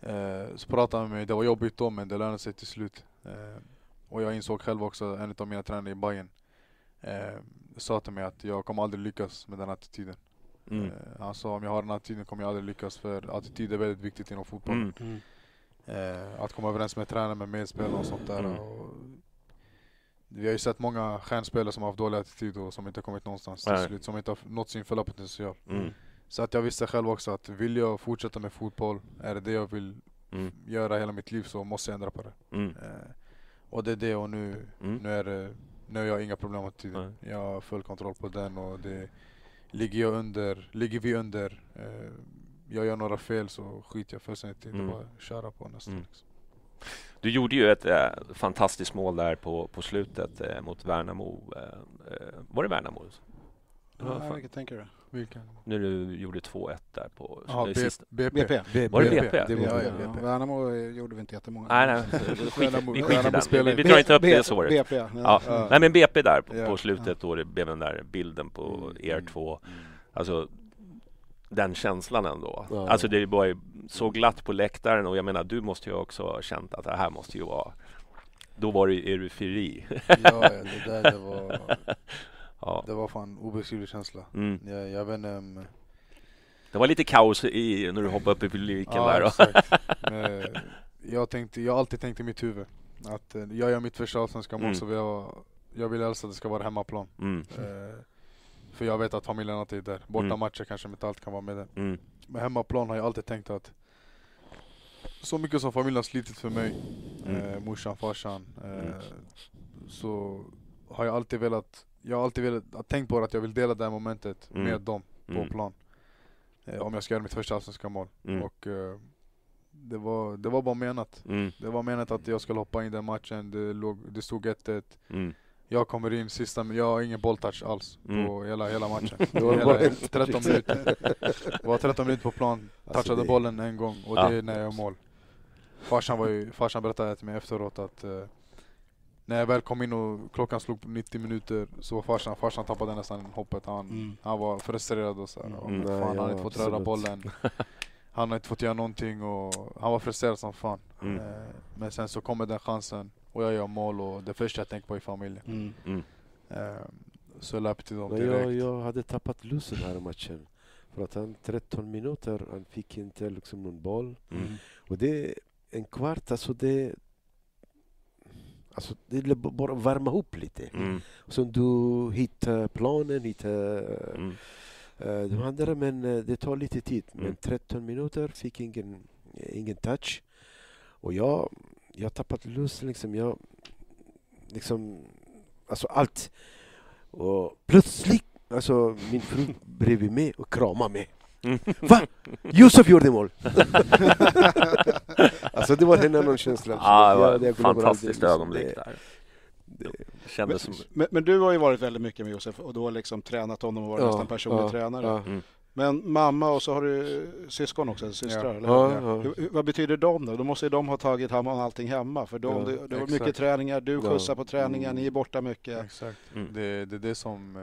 [SPEAKER 4] Eh, så pratade han med mig, det var jobbigt då men det lönade sig till slut. Eh, och jag insåg själv också, en av mina tränare i Bayern eh, sa till mig att jag kommer aldrig lyckas med den attityden.
[SPEAKER 2] Mm.
[SPEAKER 4] Eh, han sa om jag har den attityden kommer jag aldrig lyckas för attityd är väldigt viktigt inom fotboll.
[SPEAKER 2] Mm.
[SPEAKER 5] Mm.
[SPEAKER 4] Eh, att komma överens med tränare, med medspelare och sånt där.
[SPEAKER 2] Mm.
[SPEAKER 4] Och vi har ju sett många stjärnspelare som har haft dålig attityd och som inte kommit någonstans till
[SPEAKER 2] Nej.
[SPEAKER 4] slut, som inte har nått sin fulla potential.
[SPEAKER 2] Mm.
[SPEAKER 4] Så att jag visste själv också att vill jag fortsätta med fotboll, är det det jag vill
[SPEAKER 2] Mm.
[SPEAKER 4] göra hela mitt liv så måste jag ändra på det.
[SPEAKER 2] Mm.
[SPEAKER 4] Eh, och det är det och nu,
[SPEAKER 2] Mm.
[SPEAKER 4] nu är det, nu har jag inga problem med attityden. Jag har full kontroll på den och det ligger jag under, ligger vi under, eh, jag gör några fel så skiter jag fullständigt i det.
[SPEAKER 2] Mm.
[SPEAKER 4] Bara köra på nästan.
[SPEAKER 2] Mm.
[SPEAKER 4] Liksom.
[SPEAKER 2] Du gjorde ju ett eh, fantastiskt mål där på, på slutet eh, mot Värnamo. Eh, var det Värnamo?
[SPEAKER 5] Ja, vilket tänker du?
[SPEAKER 4] Vilken?
[SPEAKER 2] När du gjorde 2-1 där på
[SPEAKER 4] Ja, B-
[SPEAKER 2] sista.
[SPEAKER 4] BP.
[SPEAKER 5] BP.
[SPEAKER 2] Var det BP?
[SPEAKER 6] Det var
[SPEAKER 5] Ja,
[SPEAKER 6] BP.
[SPEAKER 5] ja. Värnamo gjorde vi inte jättemånga.
[SPEAKER 2] Nej, nej, skit, vi skiter i den.
[SPEAKER 4] spelar
[SPEAKER 2] Vi, drar inte upp
[SPEAKER 5] B-
[SPEAKER 2] det såret.
[SPEAKER 5] BP, ja.
[SPEAKER 2] Ja.
[SPEAKER 4] Ja.
[SPEAKER 2] Nej men BP där på, på slutet då det blev den där bilden på
[SPEAKER 6] Mm,
[SPEAKER 2] er två. Alltså den känslan ändå.
[SPEAKER 6] Ja.
[SPEAKER 2] Alltså det var ju så glatt på läktaren och jag menar du måste ju också ha känt att det här måste ju vara då var det eufori.
[SPEAKER 4] Ja, ja, det där det var,
[SPEAKER 2] ja.
[SPEAKER 4] det var fan obeskrivlig känsla.
[SPEAKER 2] Mm.
[SPEAKER 4] Jag, jag vet inte om...
[SPEAKER 2] Det var lite kaos i, när du hoppade upp i publiken där. då.
[SPEAKER 4] exakt. Men jag, tänkte, jag har alltid tänkt i mitt huvud att eh, jag gör mitt första allsvenska mål
[SPEAKER 2] Mm.
[SPEAKER 4] så vill jag, jag vill helst att det ska vara hemmaplan.
[SPEAKER 2] Mm.
[SPEAKER 4] Eh, för jag vet att familjen alltid är där. Borta
[SPEAKER 2] Mm.
[SPEAKER 4] matcher kanske inte allt kan vara med där.
[SPEAKER 2] Mm.
[SPEAKER 4] Men hemmaplan har jag alltid tänkt att så mycket som familjen har slitit för mig,
[SPEAKER 2] Mm.
[SPEAKER 4] eh, morsan, farsan, eh,
[SPEAKER 2] Mm.
[SPEAKER 4] så har jag alltid velat, jag har alltid velat, tänkt på att jag vill dela det här momentet
[SPEAKER 2] Mm.
[SPEAKER 4] med dem på
[SPEAKER 2] Mm.
[SPEAKER 4] plan. Eh, om jag ska göra mitt första allsvenska mål.
[SPEAKER 2] Mm.
[SPEAKER 4] Och eh, det, var, det var bara menat.
[SPEAKER 2] Mm.
[SPEAKER 4] Det var menat att jag skulle hoppa in den matchen, det, låg, det stod 1-1.
[SPEAKER 2] Mm.
[SPEAKER 4] Jag kommer in sista, jag har ingen bolltouch alls
[SPEAKER 2] Mm.
[SPEAKER 4] på hela, hela matchen.
[SPEAKER 6] Det var
[SPEAKER 4] hela,
[SPEAKER 6] bara en-
[SPEAKER 4] 13 minuter. Det var 13 minuter på plan,
[SPEAKER 6] Alltså,
[SPEAKER 4] touchade
[SPEAKER 6] det-
[SPEAKER 4] bollen en gång och det är när jag gör mål. Farsan, var ju, farsan berättade till mig efteråt att eh, när jag väl kom in och klockan slog på 90 minuter så var farsan, farsan tappade nästan hoppet. Han,
[SPEAKER 5] Mm.
[SPEAKER 4] han var frustrerad och så här, och
[SPEAKER 2] Mm.
[SPEAKER 4] fan, han har
[SPEAKER 6] Nej,
[SPEAKER 4] inte fått
[SPEAKER 6] ja,
[SPEAKER 4] röra
[SPEAKER 6] absolut.
[SPEAKER 4] bollen. Han har inte fått göra någonting och han var frustrerad som fan.
[SPEAKER 2] Mm.
[SPEAKER 4] Eh, Men sen så kommer den chansen och jag gör mål och det första jag tänker på är familjen.
[SPEAKER 5] Mm.
[SPEAKER 2] Mm.
[SPEAKER 4] Eh, Så jag löper till dem direkt.
[SPEAKER 6] jag, jag hade tappat lusten här i matchen. För att han 13 minuter, han fick inte liksom någon boll.
[SPEAKER 2] Mm.
[SPEAKER 6] Och det en kvart, alltså det... Alltså det är bara att värma upp lite.
[SPEAKER 2] Mm.
[SPEAKER 6] Sen du hittar planen, hittar
[SPEAKER 2] Mm.
[SPEAKER 6] eh, de andra, men eh, det tar lite tid. Men
[SPEAKER 2] Mm.
[SPEAKER 6] 13 minuter fick ingen, ingen touch. Och jag, jag tappat lust liksom. Jag, liksom, alltså allt. Och plötsligt, alltså min fru bredvid mig och kramade mig.
[SPEAKER 2] Mm.
[SPEAKER 6] Va? Josef gjorde mål! alltså det var en annan känsla.
[SPEAKER 2] Ja, det var ett fantastiskt ögonblick
[SPEAKER 6] Det-
[SPEAKER 2] där.
[SPEAKER 6] det-
[SPEAKER 2] Kändes som...
[SPEAKER 5] Men, men du har ju varit väldigt mycket med Josef och du har liksom tränat honom och varit
[SPEAKER 6] Ja,
[SPEAKER 5] nästan personlig
[SPEAKER 6] ja,
[SPEAKER 5] tränare.
[SPEAKER 6] ja.
[SPEAKER 2] Mm.
[SPEAKER 5] Men mamma och så har du syskon också, systrar
[SPEAKER 4] Ja.
[SPEAKER 5] eller
[SPEAKER 6] Ja,
[SPEAKER 5] hur? Vad betyder de då? Då måste ju de ha tagit hand om allting hemma för de, det var
[SPEAKER 4] exakt.
[SPEAKER 5] mycket träningar, du
[SPEAKER 6] Ja.
[SPEAKER 5] skjutsar på träningar,
[SPEAKER 6] Mm.
[SPEAKER 5] ni är borta mycket.
[SPEAKER 4] Exakt.
[SPEAKER 2] Mm.
[SPEAKER 4] Det, det är det som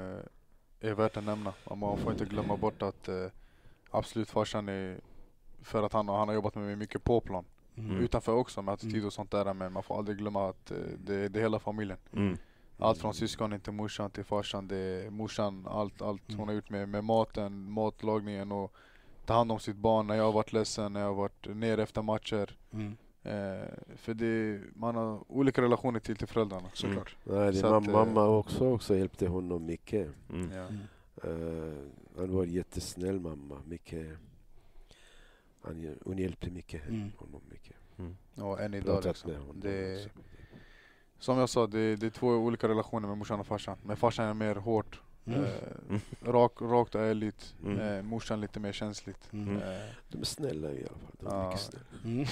[SPEAKER 4] eh, är värt att nämna. Man får inte glömma bort att eh, absolut farsan är för att han, har- han har jobbat med mig mycket på plan.
[SPEAKER 2] Mm.
[SPEAKER 4] Utanför också med attityd
[SPEAKER 5] Mm.
[SPEAKER 4] och sånt där men man får aldrig glömma att eh, det, det är hela familjen.
[SPEAKER 2] Mm.
[SPEAKER 4] Allt från syskonen till morsan till farsan. Det är morsan, allt, allt
[SPEAKER 5] Mm.
[SPEAKER 4] hon har gjort med, med maten, matlagningen och ta hand om sitt barn när jag har varit ledsen, när jag har varit nere efter matcher.
[SPEAKER 5] Mm.
[SPEAKER 4] Eh, för det, man har olika relationer till, till föräldrarna.
[SPEAKER 5] Såklart.
[SPEAKER 6] Nej, det
[SPEAKER 4] Så att, eh,
[SPEAKER 6] mamma också, också hjälpte honom mycket.
[SPEAKER 2] Mm.
[SPEAKER 4] Ja.
[SPEAKER 6] Eh, han var jättesnäll mamma. Mycket, han, hon hjälpte mycket
[SPEAKER 5] Mm.
[SPEAKER 6] honom. Mycket.
[SPEAKER 4] Och än
[SPEAKER 6] Bra
[SPEAKER 4] idag liksom.
[SPEAKER 6] med honom
[SPEAKER 4] Det,
[SPEAKER 6] också.
[SPEAKER 4] som jag sa, det, det är två olika relationer med morsan och farsan. Men farsan är mer hårt,
[SPEAKER 5] Mm.
[SPEAKER 4] eh, rak, rakt och ärligt.
[SPEAKER 2] Mm.
[SPEAKER 4] Eh, morsan lite mer känsligt.
[SPEAKER 5] Mm.
[SPEAKER 4] Eh,
[SPEAKER 6] De är snälla i alla fall. De är
[SPEAKER 4] Ja.
[SPEAKER 6] mycket snälla.
[SPEAKER 5] Mm.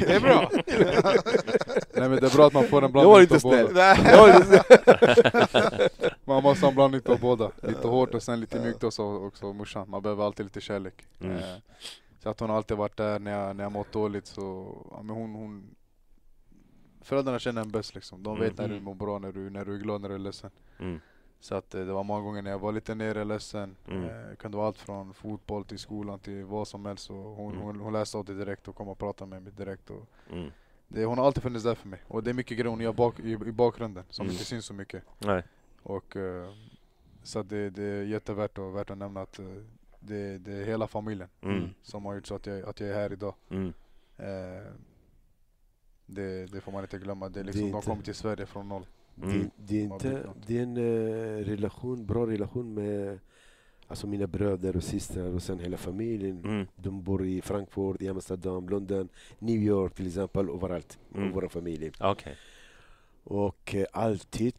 [SPEAKER 4] det är bra! Nej men det är bra att man får en
[SPEAKER 6] Jag
[SPEAKER 4] blandning
[SPEAKER 6] var inte
[SPEAKER 4] båda.
[SPEAKER 6] snäll. Jag var inte snäll.
[SPEAKER 4] Man måste ha en blandning utav båda. Lite hårt och sen lite mjukt och så också morsan. Man behöver alltid lite kärlek.
[SPEAKER 2] Mm.
[SPEAKER 4] Eh, så att hon har alltid varit där när jag, när jag mått dåligt så, ja, men hon, hon Föräldrarna känner en bäst liksom. De vet när du
[SPEAKER 5] Mm.
[SPEAKER 4] mår bra, när du, när du är glad, när du är ledsen.
[SPEAKER 2] Mm.
[SPEAKER 4] Så att eh, det var många gånger när jag var lite nere ledsen.
[SPEAKER 2] Mm.
[SPEAKER 4] Eh, kunde vara allt från fotboll till skolan till vad som helst. Och hon,
[SPEAKER 2] Mm.
[SPEAKER 4] hon, hon läste av det direkt och kom och pratade med mig direkt. Och
[SPEAKER 2] Mm.
[SPEAKER 4] det, hon har alltid funnits där för mig. Och det är mycket grejer hon gör bak, i, i bakgrunden som
[SPEAKER 2] Mm.
[SPEAKER 4] inte syns så mycket.
[SPEAKER 2] Nej.
[SPEAKER 4] Och, eh, så det, det är jättevärt och värt att nämna att eh, det, det är hela familjen
[SPEAKER 2] Mm.
[SPEAKER 4] som har gjort så att jag, att jag är här idag.
[SPEAKER 2] Mm.
[SPEAKER 4] Eh, det, det får man inte glömma. Det är
[SPEAKER 6] Det är
[SPEAKER 4] liksom, de
[SPEAKER 6] inte-
[SPEAKER 4] kom till Sverige från noll.
[SPEAKER 2] Mm.
[SPEAKER 6] Det, det, är inte, det är en eh, relation, bra relation med alltså mina bröder och systrar och sen hela familjen.
[SPEAKER 2] Mm.
[SPEAKER 6] De bor i Frankfurt, i Amsterdam, London, New York till exempel, överallt.
[SPEAKER 2] Mm.
[SPEAKER 6] Och våra familjer.
[SPEAKER 2] Okej.
[SPEAKER 6] Och eh, alltid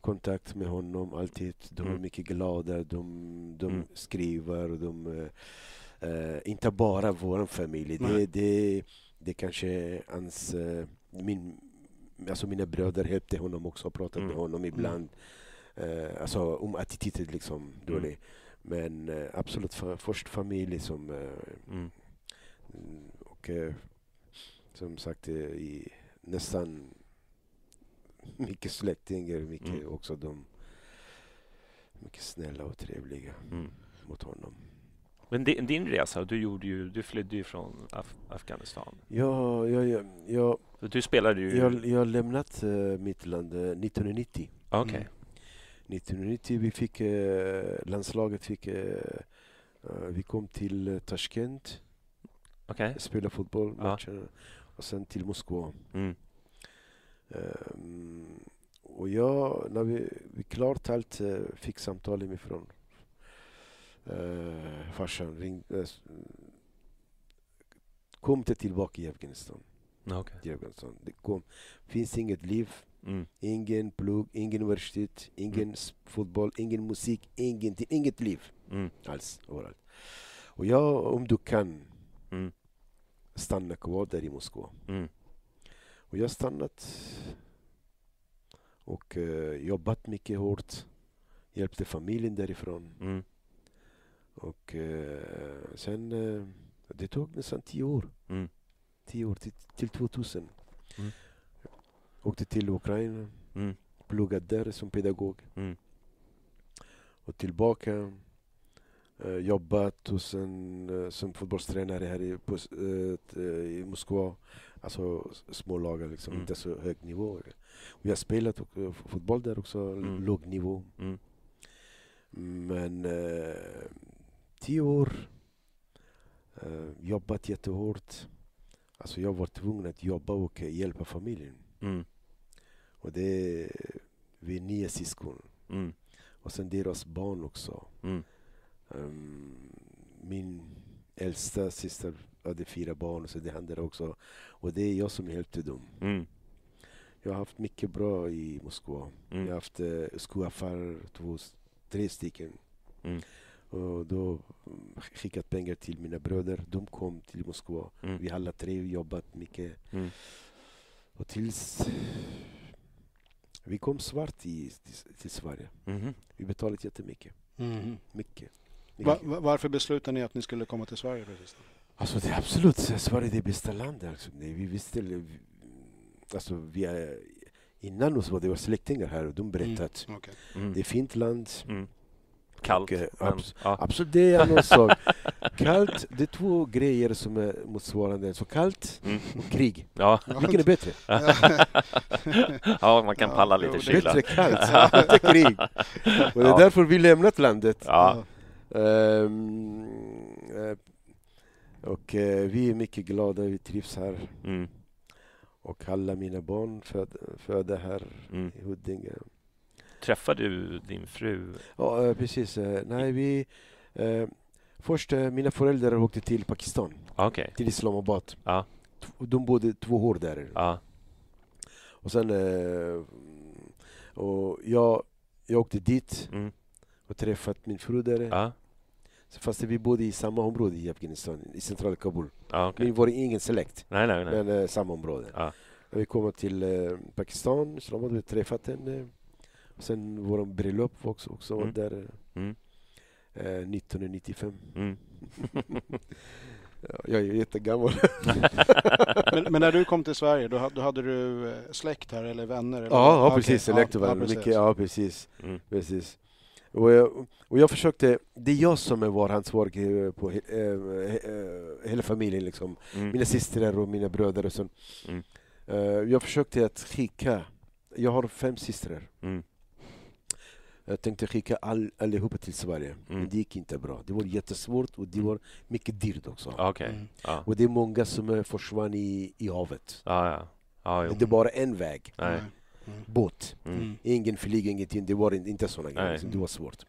[SPEAKER 6] kontakt med honom, alltid. De är
[SPEAKER 2] Mm.
[SPEAKER 6] mycket glada, de, de
[SPEAKER 2] Mm.
[SPEAKER 6] skriver. De, eh, eh, inte bara vår familj. Det,
[SPEAKER 5] Nej.
[SPEAKER 6] det, det kanske hans, eh, min, alltså mina bröder hjälpte honom också, pratade
[SPEAKER 2] Mm.
[SPEAKER 6] med honom ibland. Eh, alltså om attityden liksom dålig. Men eh, absolut fa- först familj som
[SPEAKER 2] Mm.
[SPEAKER 6] Mm, Och som sagt, i nästan mycket släktingar, mycket
[SPEAKER 2] Mm.
[SPEAKER 6] också de mycket snälla och trevliga
[SPEAKER 2] Mm.
[SPEAKER 6] mot honom.
[SPEAKER 2] Men din, din resa, du, gjorde ju, du flydde ju från Af Afghanistan.
[SPEAKER 6] Ja, jag, jag, jag,
[SPEAKER 2] Du spelade ju...
[SPEAKER 6] jag, jag lämnat uh, mitt land eh, 1990.
[SPEAKER 2] Okej.
[SPEAKER 5] Mm.
[SPEAKER 6] 1990 vi fick, eh, landslaget fick, vi kom till Tashkent,
[SPEAKER 2] Okej.
[SPEAKER 6] spelade fotboll,
[SPEAKER 2] Ja.
[SPEAKER 6] matcherna, och sen till Moskva.
[SPEAKER 2] Mm.
[SPEAKER 6] Ehm, och jag, när vi, vi klart allt, eh, fick samtal hemifrån. Uh, farsan ringde. s- kom inte tillbaka i Afghanistan.
[SPEAKER 2] Okej.
[SPEAKER 6] till Afghanistan. Det kom, finns inget liv,
[SPEAKER 2] Mm.
[SPEAKER 6] ingen plugg, ingen universitet, ingen s- fotboll, ingen musik, ingenting, inget liv
[SPEAKER 2] Mm.
[SPEAKER 6] alls överallt. Och jag, om du kan,
[SPEAKER 2] Mm.
[SPEAKER 6] stanna kvar där i Moskva. Och jag har stannat och eh, jobbat mycket hårt. Hjälpte familjen därifrån.
[SPEAKER 2] Mm.
[SPEAKER 6] Och eh, sen, eh, det tog nästan tio år.
[SPEAKER 2] Mm.
[SPEAKER 6] Tio år till, till 2000.
[SPEAKER 2] Mm.
[SPEAKER 6] Åkte till Ukraina,
[SPEAKER 2] Mm.
[SPEAKER 6] pluggade där som pedagog.
[SPEAKER 2] Mm.
[SPEAKER 6] Och tillbaka. Eh, jobbat hos en, eh, som fotbollstränare här i, på, eh, eh, i Moskva. Alltså små lag, liksom,
[SPEAKER 2] Mm.
[SPEAKER 6] inte så hög nivå. Vi har spelat och, eh, fotboll där också,
[SPEAKER 2] Mm.
[SPEAKER 6] låg nivå.
[SPEAKER 2] Mm.
[SPEAKER 6] Men eh, tio år, eh, jobbat jättehårt. Alltså jag var tvungen att jobba och eh, hjälpa familjen.
[SPEAKER 2] Mm.
[SPEAKER 6] Och det vi är nio syskon.
[SPEAKER 2] Mm.
[SPEAKER 6] Och sen deras barn också. Ehm, min äldsta syster hade fyra barn, så det händer också. Och det är jag som hjälpte dem.
[SPEAKER 2] Mm.
[SPEAKER 6] Jag har haft mycket bra i Moskva. Jag har
[SPEAKER 2] Mm.
[SPEAKER 6] haft eh, skoaffärer, två, tre stycken.
[SPEAKER 2] Mm.
[SPEAKER 6] Och då mm, skickat pengar till mina bröder. De kom till Moskva.
[SPEAKER 2] Mm.
[SPEAKER 6] Vi alla tre jobbat mycket.
[SPEAKER 2] Mm.
[SPEAKER 6] Och tills vi kom svart i, till, till Sverige.
[SPEAKER 2] Mhm.
[SPEAKER 6] Vi betalade jättemycket.
[SPEAKER 5] Mhm.
[SPEAKER 6] Mycket. Mycket.
[SPEAKER 5] va, varför beslutade ni att ni skulle komma till Sverige precis?
[SPEAKER 6] Alltså det är absolut, Sverige är det bästa landet. Alltså. Vi visste, vi, alltså, vi är, innan oss var det var släktingar här och de berättade att
[SPEAKER 5] Okej.
[SPEAKER 2] Mm.
[SPEAKER 6] det är fint land.
[SPEAKER 2] Mm. Kallt.
[SPEAKER 6] Och,
[SPEAKER 2] men,
[SPEAKER 6] abs-
[SPEAKER 2] ja.
[SPEAKER 6] Absolut, det är en sak. Kallt, det är två grejer som är motsvarande. Så kallt
[SPEAKER 2] Mm.
[SPEAKER 6] och krig.
[SPEAKER 2] Ja.
[SPEAKER 6] Vilken är bättre?
[SPEAKER 2] ja, man kan
[SPEAKER 5] Ja,
[SPEAKER 2] palla lite kyla.
[SPEAKER 6] Bättre kallt, inte krig. Och det är
[SPEAKER 2] Ja.
[SPEAKER 6] därför vi lämnat landet.
[SPEAKER 2] Ja.
[SPEAKER 6] Eh, och eh, vi är mycket glada, vi trivs här.
[SPEAKER 2] Mm.
[SPEAKER 6] Och alla mina barn föd, födda här
[SPEAKER 2] Mm.
[SPEAKER 6] i Huddinge.
[SPEAKER 2] Träffade du din fru?
[SPEAKER 6] Ja, eh, precis. Eh, Nej, vi... Eh, först, eh, mina föräldrar åkte till Pakistan,
[SPEAKER 2] Ah, Okej.
[SPEAKER 6] till Islamabad. T- De bodde två år där.
[SPEAKER 2] Ja.
[SPEAKER 6] Och sen... Eh, och jag, jag åkte dit
[SPEAKER 2] Mm.
[SPEAKER 6] och träffade min fru där.
[SPEAKER 2] Ja.
[SPEAKER 6] Fast vi bodde i samma område i Afghanistan, i centrala Kabul.
[SPEAKER 2] Ja, okej.
[SPEAKER 6] Vi var ingen släkt,
[SPEAKER 2] Nej, nej, nej.
[SPEAKER 6] men eh, samma område. När vi kom till eh, Pakistan, Islamabad, vi träffade henne. Eh, och sen vår bröllop var också, också var
[SPEAKER 2] Mm.
[SPEAKER 6] där eh,
[SPEAKER 2] Mm.
[SPEAKER 6] eh, 1995.
[SPEAKER 2] Mm.
[SPEAKER 6] Ja, jag är jättegammal.
[SPEAKER 5] Men, men när du kom till Sverige, då, hade- då hade du eh, släkt här eller vänner? Eller
[SPEAKER 6] Ja, ja
[SPEAKER 5] Okej,
[SPEAKER 6] precis.
[SPEAKER 5] ja,
[SPEAKER 6] Elektor var
[SPEAKER 5] ja, precis.
[SPEAKER 6] mycket, ja precis.
[SPEAKER 2] Mm.
[SPEAKER 6] precis. Och, jag, och jag försökte, det är jag som var ansvarig eh, på he, eh, eh, hela familjen liksom.
[SPEAKER 2] Mm.
[SPEAKER 6] Mina systrar och mina bröder och så.
[SPEAKER 2] Mm.
[SPEAKER 6] Jag försökte att skicka, jag har fem systrar.
[SPEAKER 2] Mm.
[SPEAKER 6] Jag tänkte skicka all, allihopa till Sverige,
[SPEAKER 2] Mm.
[SPEAKER 6] men det gick inte bra. Det var jättesvårt och det var mycket dyrt också.
[SPEAKER 2] Ja, Okej.
[SPEAKER 5] Mm.
[SPEAKER 2] Ja.
[SPEAKER 6] Och det är många som försvann i, i havet.
[SPEAKER 2] Ja, ja.
[SPEAKER 6] Men det är bara en väg,
[SPEAKER 2] Nej.
[SPEAKER 5] Mm.
[SPEAKER 6] båt.
[SPEAKER 2] Mm.
[SPEAKER 5] Mm.
[SPEAKER 6] Ingen flyg, ingenting. Det var in- inte sådana
[SPEAKER 2] Nej.
[SPEAKER 6] grejer. liksom. Det var svårt.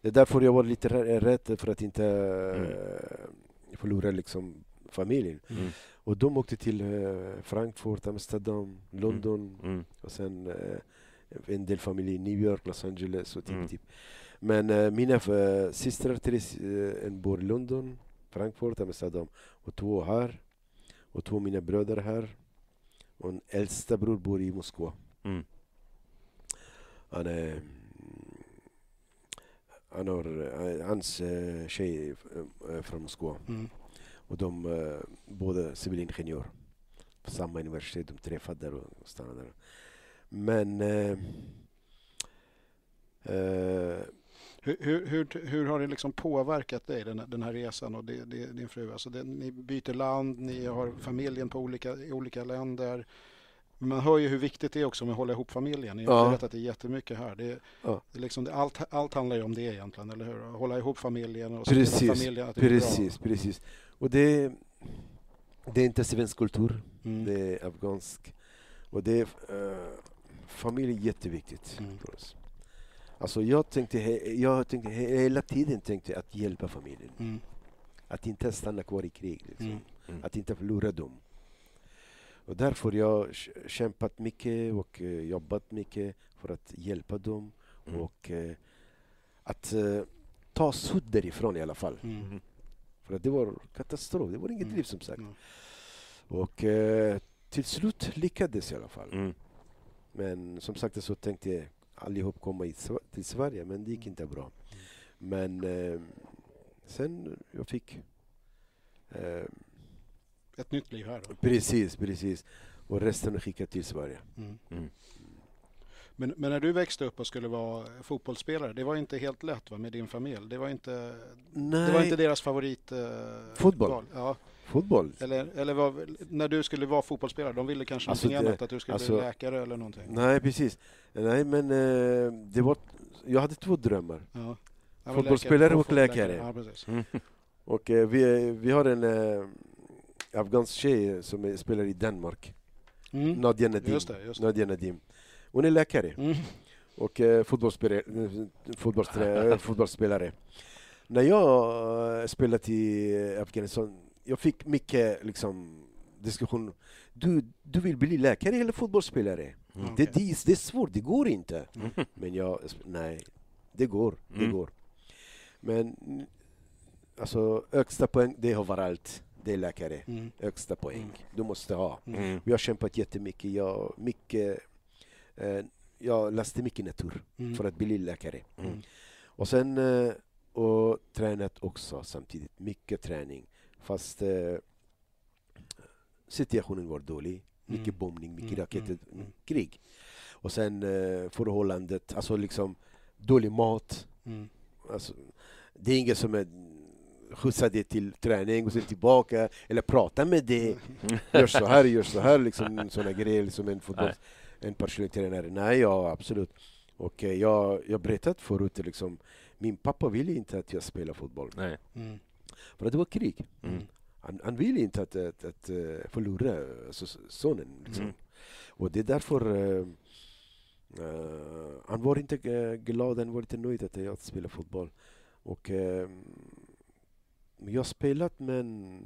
[SPEAKER 6] Det är därför jag var lite rä- rädd för att inte
[SPEAKER 2] Mm.
[SPEAKER 6] eh, förlora liksom, familjen.
[SPEAKER 2] Mm.
[SPEAKER 6] Och de åkte till eh, Frankfurt, Amsterdam, London
[SPEAKER 2] Mm.
[SPEAKER 6] och sen eh, en del familj i New York, Los Angeles och typ.
[SPEAKER 2] Mm.
[SPEAKER 6] typ. Men eh, mina eh, systrar, eh, en bor i London, Frankfurt, Amsterdam och två här. Och två mina bröder här. Och en äldsta bror bor i Moskva.
[SPEAKER 2] Mm.
[SPEAKER 6] Han är, han har, hans eh, tjej är eh, från Moskva.
[SPEAKER 5] Mm.
[SPEAKER 6] Och de eh, båda civilingenjör. På samma universitet, de träffade där och stannade där. Men... Eh,
[SPEAKER 5] Hur, hur, hur, hur har det liksom påverkat dig, den, den här resan och det, det, din fru? Alltså det, ni byter land, ni har familjen på olika, i olika länder. Man hör ju hur viktigt det är också med att hålla ihop familjen. Har
[SPEAKER 6] Ja.
[SPEAKER 5] berättat det jättemycket här. Det,
[SPEAKER 6] Ja.
[SPEAKER 5] det är liksom, det, allt, allt handlar ju om det egentligen, eller hur? Att hålla ihop familjen och att
[SPEAKER 6] Precis,
[SPEAKER 5] familjen att det blir bra.
[SPEAKER 6] precis, precis. Och det, det är inte svensk kultur,
[SPEAKER 5] Mm.
[SPEAKER 6] det är afghansk. Och det är, eh, familj är jätteviktigt
[SPEAKER 5] Mm.
[SPEAKER 6] för oss. Alltså jag tänkte, jag tänkte he- hela tiden tänkte att hjälpa familjen.
[SPEAKER 5] Mm.
[SPEAKER 6] Att inte stanna kvar i krig. Liksom.
[SPEAKER 5] Mm.
[SPEAKER 6] Att inte förlora dem. Och därför har jag kä- kämpat mycket och eh, jobbat mycket för att hjälpa dem.
[SPEAKER 2] Mm.
[SPEAKER 6] Och eh, att eh, ta ut därifrån i alla fall.
[SPEAKER 5] Mm.
[SPEAKER 6] För att det var katastrof, det var inget
[SPEAKER 5] Mm.
[SPEAKER 6] liv som sagt.
[SPEAKER 5] Mm.
[SPEAKER 6] Och till slut lyckades i alla fall.
[SPEAKER 2] Mm.
[SPEAKER 6] Men som sagt så tänkte jag allihop komma till Sverige, men det gick
[SPEAKER 5] Mm.
[SPEAKER 6] inte bra. Men sen jag fick
[SPEAKER 5] Ett nytt liv här då.
[SPEAKER 6] Precis, precis. Och resten skickade till Sverige.
[SPEAKER 5] Mm.
[SPEAKER 2] Mm.
[SPEAKER 5] Men, men när du växte upp och skulle vara fotbollsspelare, det var inte helt lätt va, med din familj? Det var inte,
[SPEAKER 6] Nej,
[SPEAKER 5] det var inte deras favorit... Eh,
[SPEAKER 6] Fotboll.
[SPEAKER 5] val. Ja,
[SPEAKER 6] fotboll.
[SPEAKER 5] eller eller vad, när du skulle vara fotbollsspelare, de ville kanske
[SPEAKER 6] Alltså,
[SPEAKER 5] någonting
[SPEAKER 6] det-
[SPEAKER 5] annat, att du skulle
[SPEAKER 6] alltså-
[SPEAKER 5] bli läkare eller någonting?
[SPEAKER 6] Nej, precis. Nej, men eh, det var, jag hade två drömmar.
[SPEAKER 5] Ja.
[SPEAKER 6] Fotbollsspelare och
[SPEAKER 5] fotboll-
[SPEAKER 6] läkare.
[SPEAKER 5] Ja.
[SPEAKER 2] Mm.
[SPEAKER 6] Och eh, vi, vi har en eh, afghansk tjej som är, spelar i Danmark.
[SPEAKER 5] Mm.
[SPEAKER 6] Nadia Nadim.
[SPEAKER 5] Just det, just det.
[SPEAKER 6] Nadia Nadim. Hon är läkare
[SPEAKER 5] Mm.
[SPEAKER 6] och eh, fotbollsspelare. fotbollsträ- fotbollsspelare. När jag eh, spelade i eh, Afghanistan, jag fick mycket liksom, diskussion. Du, du vill bli läkare eller fotbollsspelare?
[SPEAKER 2] Mm.
[SPEAKER 6] Det, det, det är svårt, det går inte.
[SPEAKER 2] Mm.
[SPEAKER 6] Men jag, nej, det går. Det
[SPEAKER 2] Mm.
[SPEAKER 6] går. Men alltså, högsta poäng, det har överallt. Det är läkare.
[SPEAKER 5] Mm.
[SPEAKER 6] Högsta poäng.
[SPEAKER 5] Mm.
[SPEAKER 6] Du måste ha.
[SPEAKER 2] Mm.
[SPEAKER 6] Vi har kämpat jättemycket. Jag, mycket, eh, jag läste mycket natur
[SPEAKER 5] Mm.
[SPEAKER 6] för att bli läkare.
[SPEAKER 2] Mm.
[SPEAKER 6] Och sen eh, och tränat också samtidigt. Mycket träning. Fast eh, situationen var dålig. Mycket
[SPEAKER 5] Mm.
[SPEAKER 6] bombning, mycket
[SPEAKER 5] Mm,
[SPEAKER 6] raketer,
[SPEAKER 5] mm, mm.
[SPEAKER 6] krig. Och sen eh, förhållandet, alltså liksom dålig mat.
[SPEAKER 5] Mm.
[SPEAKER 6] Alltså, det är inget som är skjutsa dig till träning och sen tillbaka, eller prata med dig. Gör så här, gör så här, liksom sådana grejer, liksom en fotboll, en personlig tränare. Nej, ja absolut. Och eh, jag, jag berättat förut, liksom, min pappa ville inte att jag spelar fotboll,
[SPEAKER 2] Nej.
[SPEAKER 5] Mm.
[SPEAKER 6] för att det var krig.
[SPEAKER 2] Mm.
[SPEAKER 6] Han, han ville inte att, att, att eh, förlora alltså, sonen. Liksom.
[SPEAKER 2] Mm.
[SPEAKER 6] Och det är därför eh, han var inte glad, han var inte nöjd att jag spelade fotboll. Och men jag har spelat men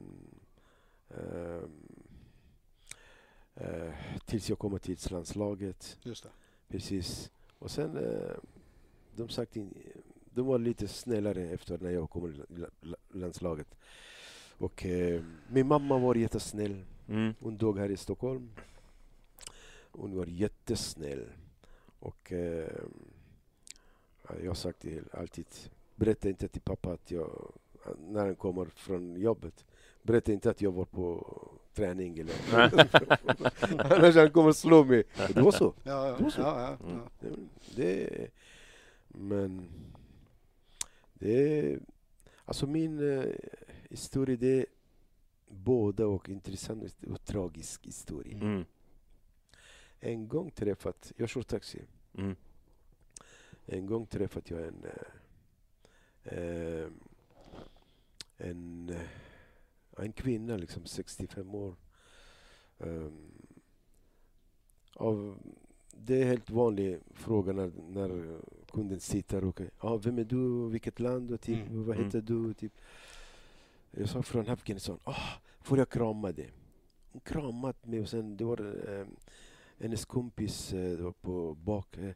[SPEAKER 6] eh, eh, tills jag kom till landslaget.
[SPEAKER 5] Just det.
[SPEAKER 6] Precis. Och sen eh, de sagt in, de var lite snällare efter när jag kom till la- la- landslaget. Och eh, min mamma var jättesnäll.
[SPEAKER 2] Mm.
[SPEAKER 6] Hon dog här i Stockholm. Hon var jättesnäll. Och eh, ja, jag har sagt till alltid, berätta inte till pappa att jag, när han kommer från jobbet, berätta inte att jag var på träning eller annars han kommer slå mig. Det var så.
[SPEAKER 5] Ja, ja,
[SPEAKER 6] Det var så.
[SPEAKER 5] ja, ja,
[SPEAKER 2] Mm.
[SPEAKER 5] ja.
[SPEAKER 6] Det, det, men det alltså min eh, historia det är båda och intressant och tragisk historia.
[SPEAKER 2] Mm.
[SPEAKER 6] En gång träffat, jag kör taxi,
[SPEAKER 2] Mm.
[SPEAKER 6] en gång träffat jag en eh, eh, en, eh, en kvinna, liksom 65 år. Um, av, det är helt vanlig fråga när, när kunden sitter och ja, vem är du, vilket land, och typ,
[SPEAKER 5] Mm,
[SPEAKER 6] vad
[SPEAKER 2] mm.
[SPEAKER 6] heter du? Typ. Jag sa från Afghanistan, ah, får jag krama dig? Hon kramade mig och sen det var eh, hennes kompis det var på bak eh,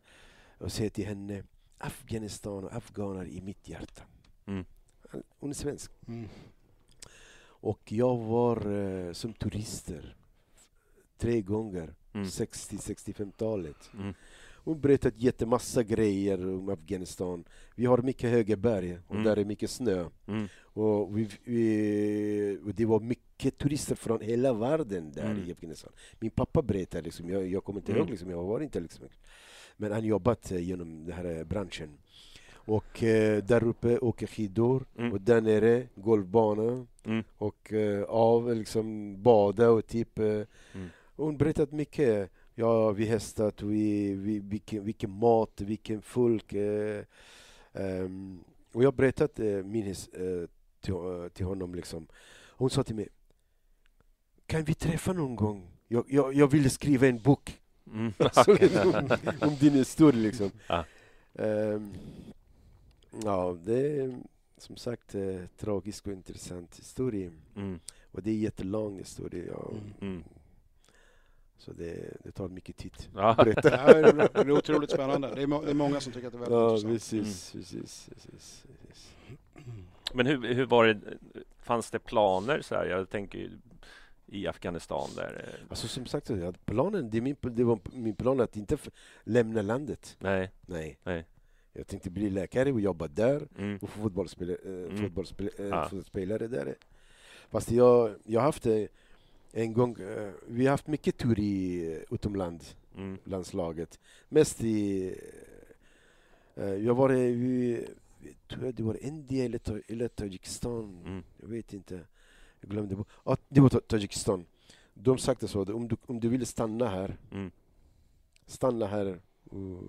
[SPEAKER 6] och säger till henne Afghanistan och afghaner i mitt hjärta.
[SPEAKER 2] Mm.
[SPEAKER 6] Hon är svensk.
[SPEAKER 5] Mm.
[SPEAKER 6] Och jag var eh, som turister tre gånger,
[SPEAKER 2] Mm.
[SPEAKER 6] 60-65-talet.
[SPEAKER 2] Mm.
[SPEAKER 6] Hon berättade jättemassa grejer om Afghanistan. Vi har mycket höga berg och
[SPEAKER 2] Mm.
[SPEAKER 6] där är mycket snö.
[SPEAKER 2] Mm.
[SPEAKER 6] Och, vi, vi, och det var mycket turister från hela världen där
[SPEAKER 2] Mm.
[SPEAKER 6] i Afghanistan. Min pappa berättade, liksom, jag, jag kommer inte
[SPEAKER 2] Mm.
[SPEAKER 6] ihåg, liksom, jag var inte liksom, men han jobbat eh, genom den här eh, branschen. Och eh, där uppe åker skidor
[SPEAKER 2] Mm.
[SPEAKER 6] och där nere golfbana
[SPEAKER 2] Mm.
[SPEAKER 6] och eh, av liksom bada och typ eh,
[SPEAKER 2] Mm.
[SPEAKER 6] hon berättat mycket ja, vi hästat, vi, vi, vilken, vilken mat, vilken folk eh, ehm, och jag berättat eh, min his, eh, till, eh, till honom liksom hon sa till mig kan vi träffa någon gång? Jag, jag, jag ville skriva en bok
[SPEAKER 2] Mm.
[SPEAKER 6] Alltså,
[SPEAKER 2] Okej.
[SPEAKER 6] om, om din historia liksom.
[SPEAKER 2] Ja.
[SPEAKER 6] Ehm, ja, det är som sagt eh, tragisk och intressant historia.
[SPEAKER 2] Mm.
[SPEAKER 6] Och det är jättelång historia. Ja.
[SPEAKER 5] Mm.
[SPEAKER 2] Mm.
[SPEAKER 6] Så det, det tar mycket tid
[SPEAKER 2] Ja.
[SPEAKER 6] att berätta.
[SPEAKER 5] Det här är, bra. det är otroligt spännande. Det är, må, det är många som tycker att det är väldigt
[SPEAKER 6] Ja,
[SPEAKER 5] intressant.
[SPEAKER 6] precis, precis, precis, precis.
[SPEAKER 2] Men hur, hur var det, fanns det planer så här? Jag tänker i Afghanistan där. eh,
[SPEAKER 6] Alltså som sagt, ja, planen, det, är min, det var min plan att inte lämna landet.
[SPEAKER 2] Nej.
[SPEAKER 6] Nej.
[SPEAKER 2] Nej.
[SPEAKER 6] Jag tänkte bli läkare och jobba där
[SPEAKER 2] Mm.
[SPEAKER 6] och fotbollsspelare, eh,
[SPEAKER 2] Mm.
[SPEAKER 6] fotbollsspelare, eh,
[SPEAKER 2] Ja.
[SPEAKER 6] fotbollsspelare där. Fast jag, jag har haft eh, en gång, eh, vi har haft mycket tur i utomland,
[SPEAKER 2] Mm.
[SPEAKER 6] landslaget. Mest i... jag var i, tror jag det var Indien eller, eller Tadzjikistan.
[SPEAKER 2] Mm.
[SPEAKER 6] Jag vet inte. Jag glömde. Ja, det var Ta- Tadzjikistan. De sagde så, om du, om du vill stanna här,
[SPEAKER 2] Mm.
[SPEAKER 6] stanna här. Och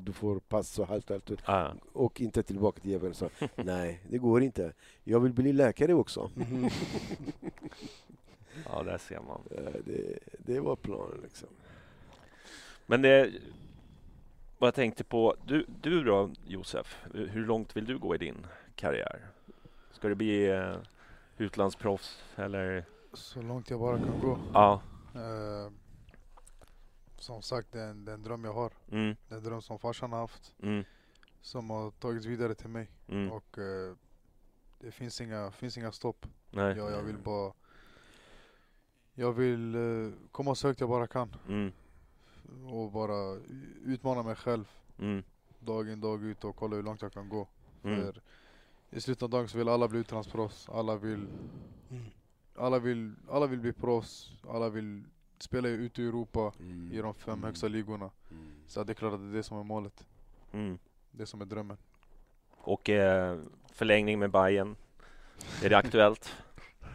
[SPEAKER 6] Du får pass och allt, allt.
[SPEAKER 2] Ah.
[SPEAKER 6] Och inte tillbaka till Afghanistan. Nej, det går inte. Jag vill bli läkare också.
[SPEAKER 2] Ja, där ser man.
[SPEAKER 6] Eh, Det, det var planen liksom.
[SPEAKER 2] Men det, vad jag tänkte på, du, du då Josef, hur långt vill du gå i din karriär? Ska det bli eh, utlandsproffs eller?
[SPEAKER 4] Så långt jag bara kan gå.
[SPEAKER 2] Ja.
[SPEAKER 4] Eh, som sagt, det är, en, det är en dröm jag har.
[SPEAKER 2] Mm,
[SPEAKER 4] Det är en dröm som farsan har haft.
[SPEAKER 2] mm,
[SPEAKER 4] Som har tagits vidare till mig.
[SPEAKER 2] mm.
[SPEAKER 4] Och eh, det finns inga, finns inga stopp.
[SPEAKER 2] Nej.
[SPEAKER 4] Jag, jag vill bara... Jag vill eh, komma så högt jag bara kan.
[SPEAKER 2] Mm,
[SPEAKER 4] Och bara utmana mig själv.
[SPEAKER 2] mm,
[SPEAKER 4] Dag in dag ut och kolla hur långt jag kan gå.
[SPEAKER 2] mm.
[SPEAKER 4] För I slutet av dagen så vill alla bli utlandsproffs. Alla vill,
[SPEAKER 5] Mm.
[SPEAKER 4] alla, vill, alla vill bli proffs. Alla vill spela ute i Europa.
[SPEAKER 6] Mm.
[SPEAKER 4] I de fem
[SPEAKER 6] Mm.
[SPEAKER 4] högsta ligorna.
[SPEAKER 6] Mm.
[SPEAKER 4] Så det är klart att det är det som är målet.
[SPEAKER 2] Mm.
[SPEAKER 4] Det som är drömmen.
[SPEAKER 2] Och eh, förlängning med Bayern. Är det aktuellt?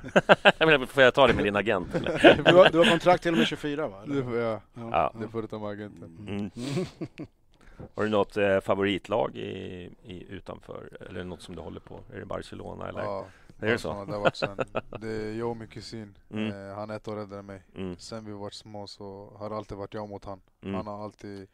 [SPEAKER 2] Jag menar, får jag ta det med din agent? Eller?
[SPEAKER 5] Du, har, du har kontrakt till och med 24 va?
[SPEAKER 4] Det får, ja,
[SPEAKER 2] Ja.
[SPEAKER 4] det får du ta med agenten.
[SPEAKER 6] Mm.
[SPEAKER 2] Mm. Har du något eh, favoritlag i, i, utanför? Eller något som du håller på? Är det Barcelona eller?
[SPEAKER 4] Ja,
[SPEAKER 2] Är det så?
[SPEAKER 4] Barcelona, Det har varit sen. Det är jag och min kusin.
[SPEAKER 2] Mm.
[SPEAKER 4] Eh, han är ett år äldre än mig.
[SPEAKER 2] Mm,
[SPEAKER 4] Sen vi var små så har det alltid varit jag mot han.
[SPEAKER 2] mm,
[SPEAKER 4] Han har alltid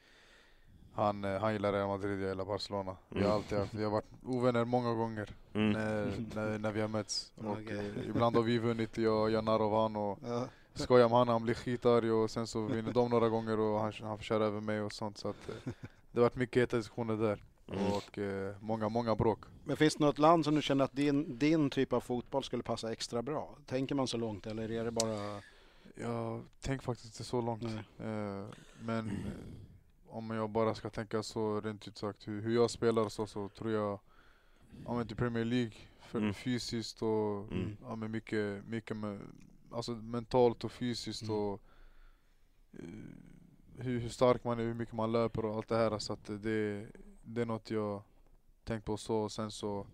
[SPEAKER 4] han, eh, han gillar Real Madrid, jag gillar Barcelona. Vi, har
[SPEAKER 2] Mm.
[SPEAKER 4] alltid vi har varit ovänner många gånger
[SPEAKER 2] mm.
[SPEAKER 4] när, när, när vi har mötts. Och,
[SPEAKER 5] Okej.
[SPEAKER 4] eh, ibland har vi vunnit, jag, jag narrar av han och
[SPEAKER 5] Ja.
[SPEAKER 4] skojar med han, han blir skitarg och sen så vinner de några gånger och han, han får köra över mig och sånt. Så att, eh, det har varit mycket heta diskussioner där. Och eh, många, många bråk.
[SPEAKER 5] Men finns det något land som du känner att din, din typ av fotboll skulle passa extra bra? Tänker man så långt eller är det bara...
[SPEAKER 4] Jag tänker faktiskt inte så långt. Eh, men eh, om jag bara ska tänka så rent ut sagt hur, hur jag spelar så, så tror jag ja, men till Premier League för
[SPEAKER 2] Mm.
[SPEAKER 4] fysiskt och
[SPEAKER 2] Mm.
[SPEAKER 4] ja, men mycket, mycket med, alltså mentalt och fysiskt
[SPEAKER 5] Mm.
[SPEAKER 4] och eh, hur, hur stark man är, hur mycket man löper och allt det här. Så att det, det är något jag tänkt på så. Och sen så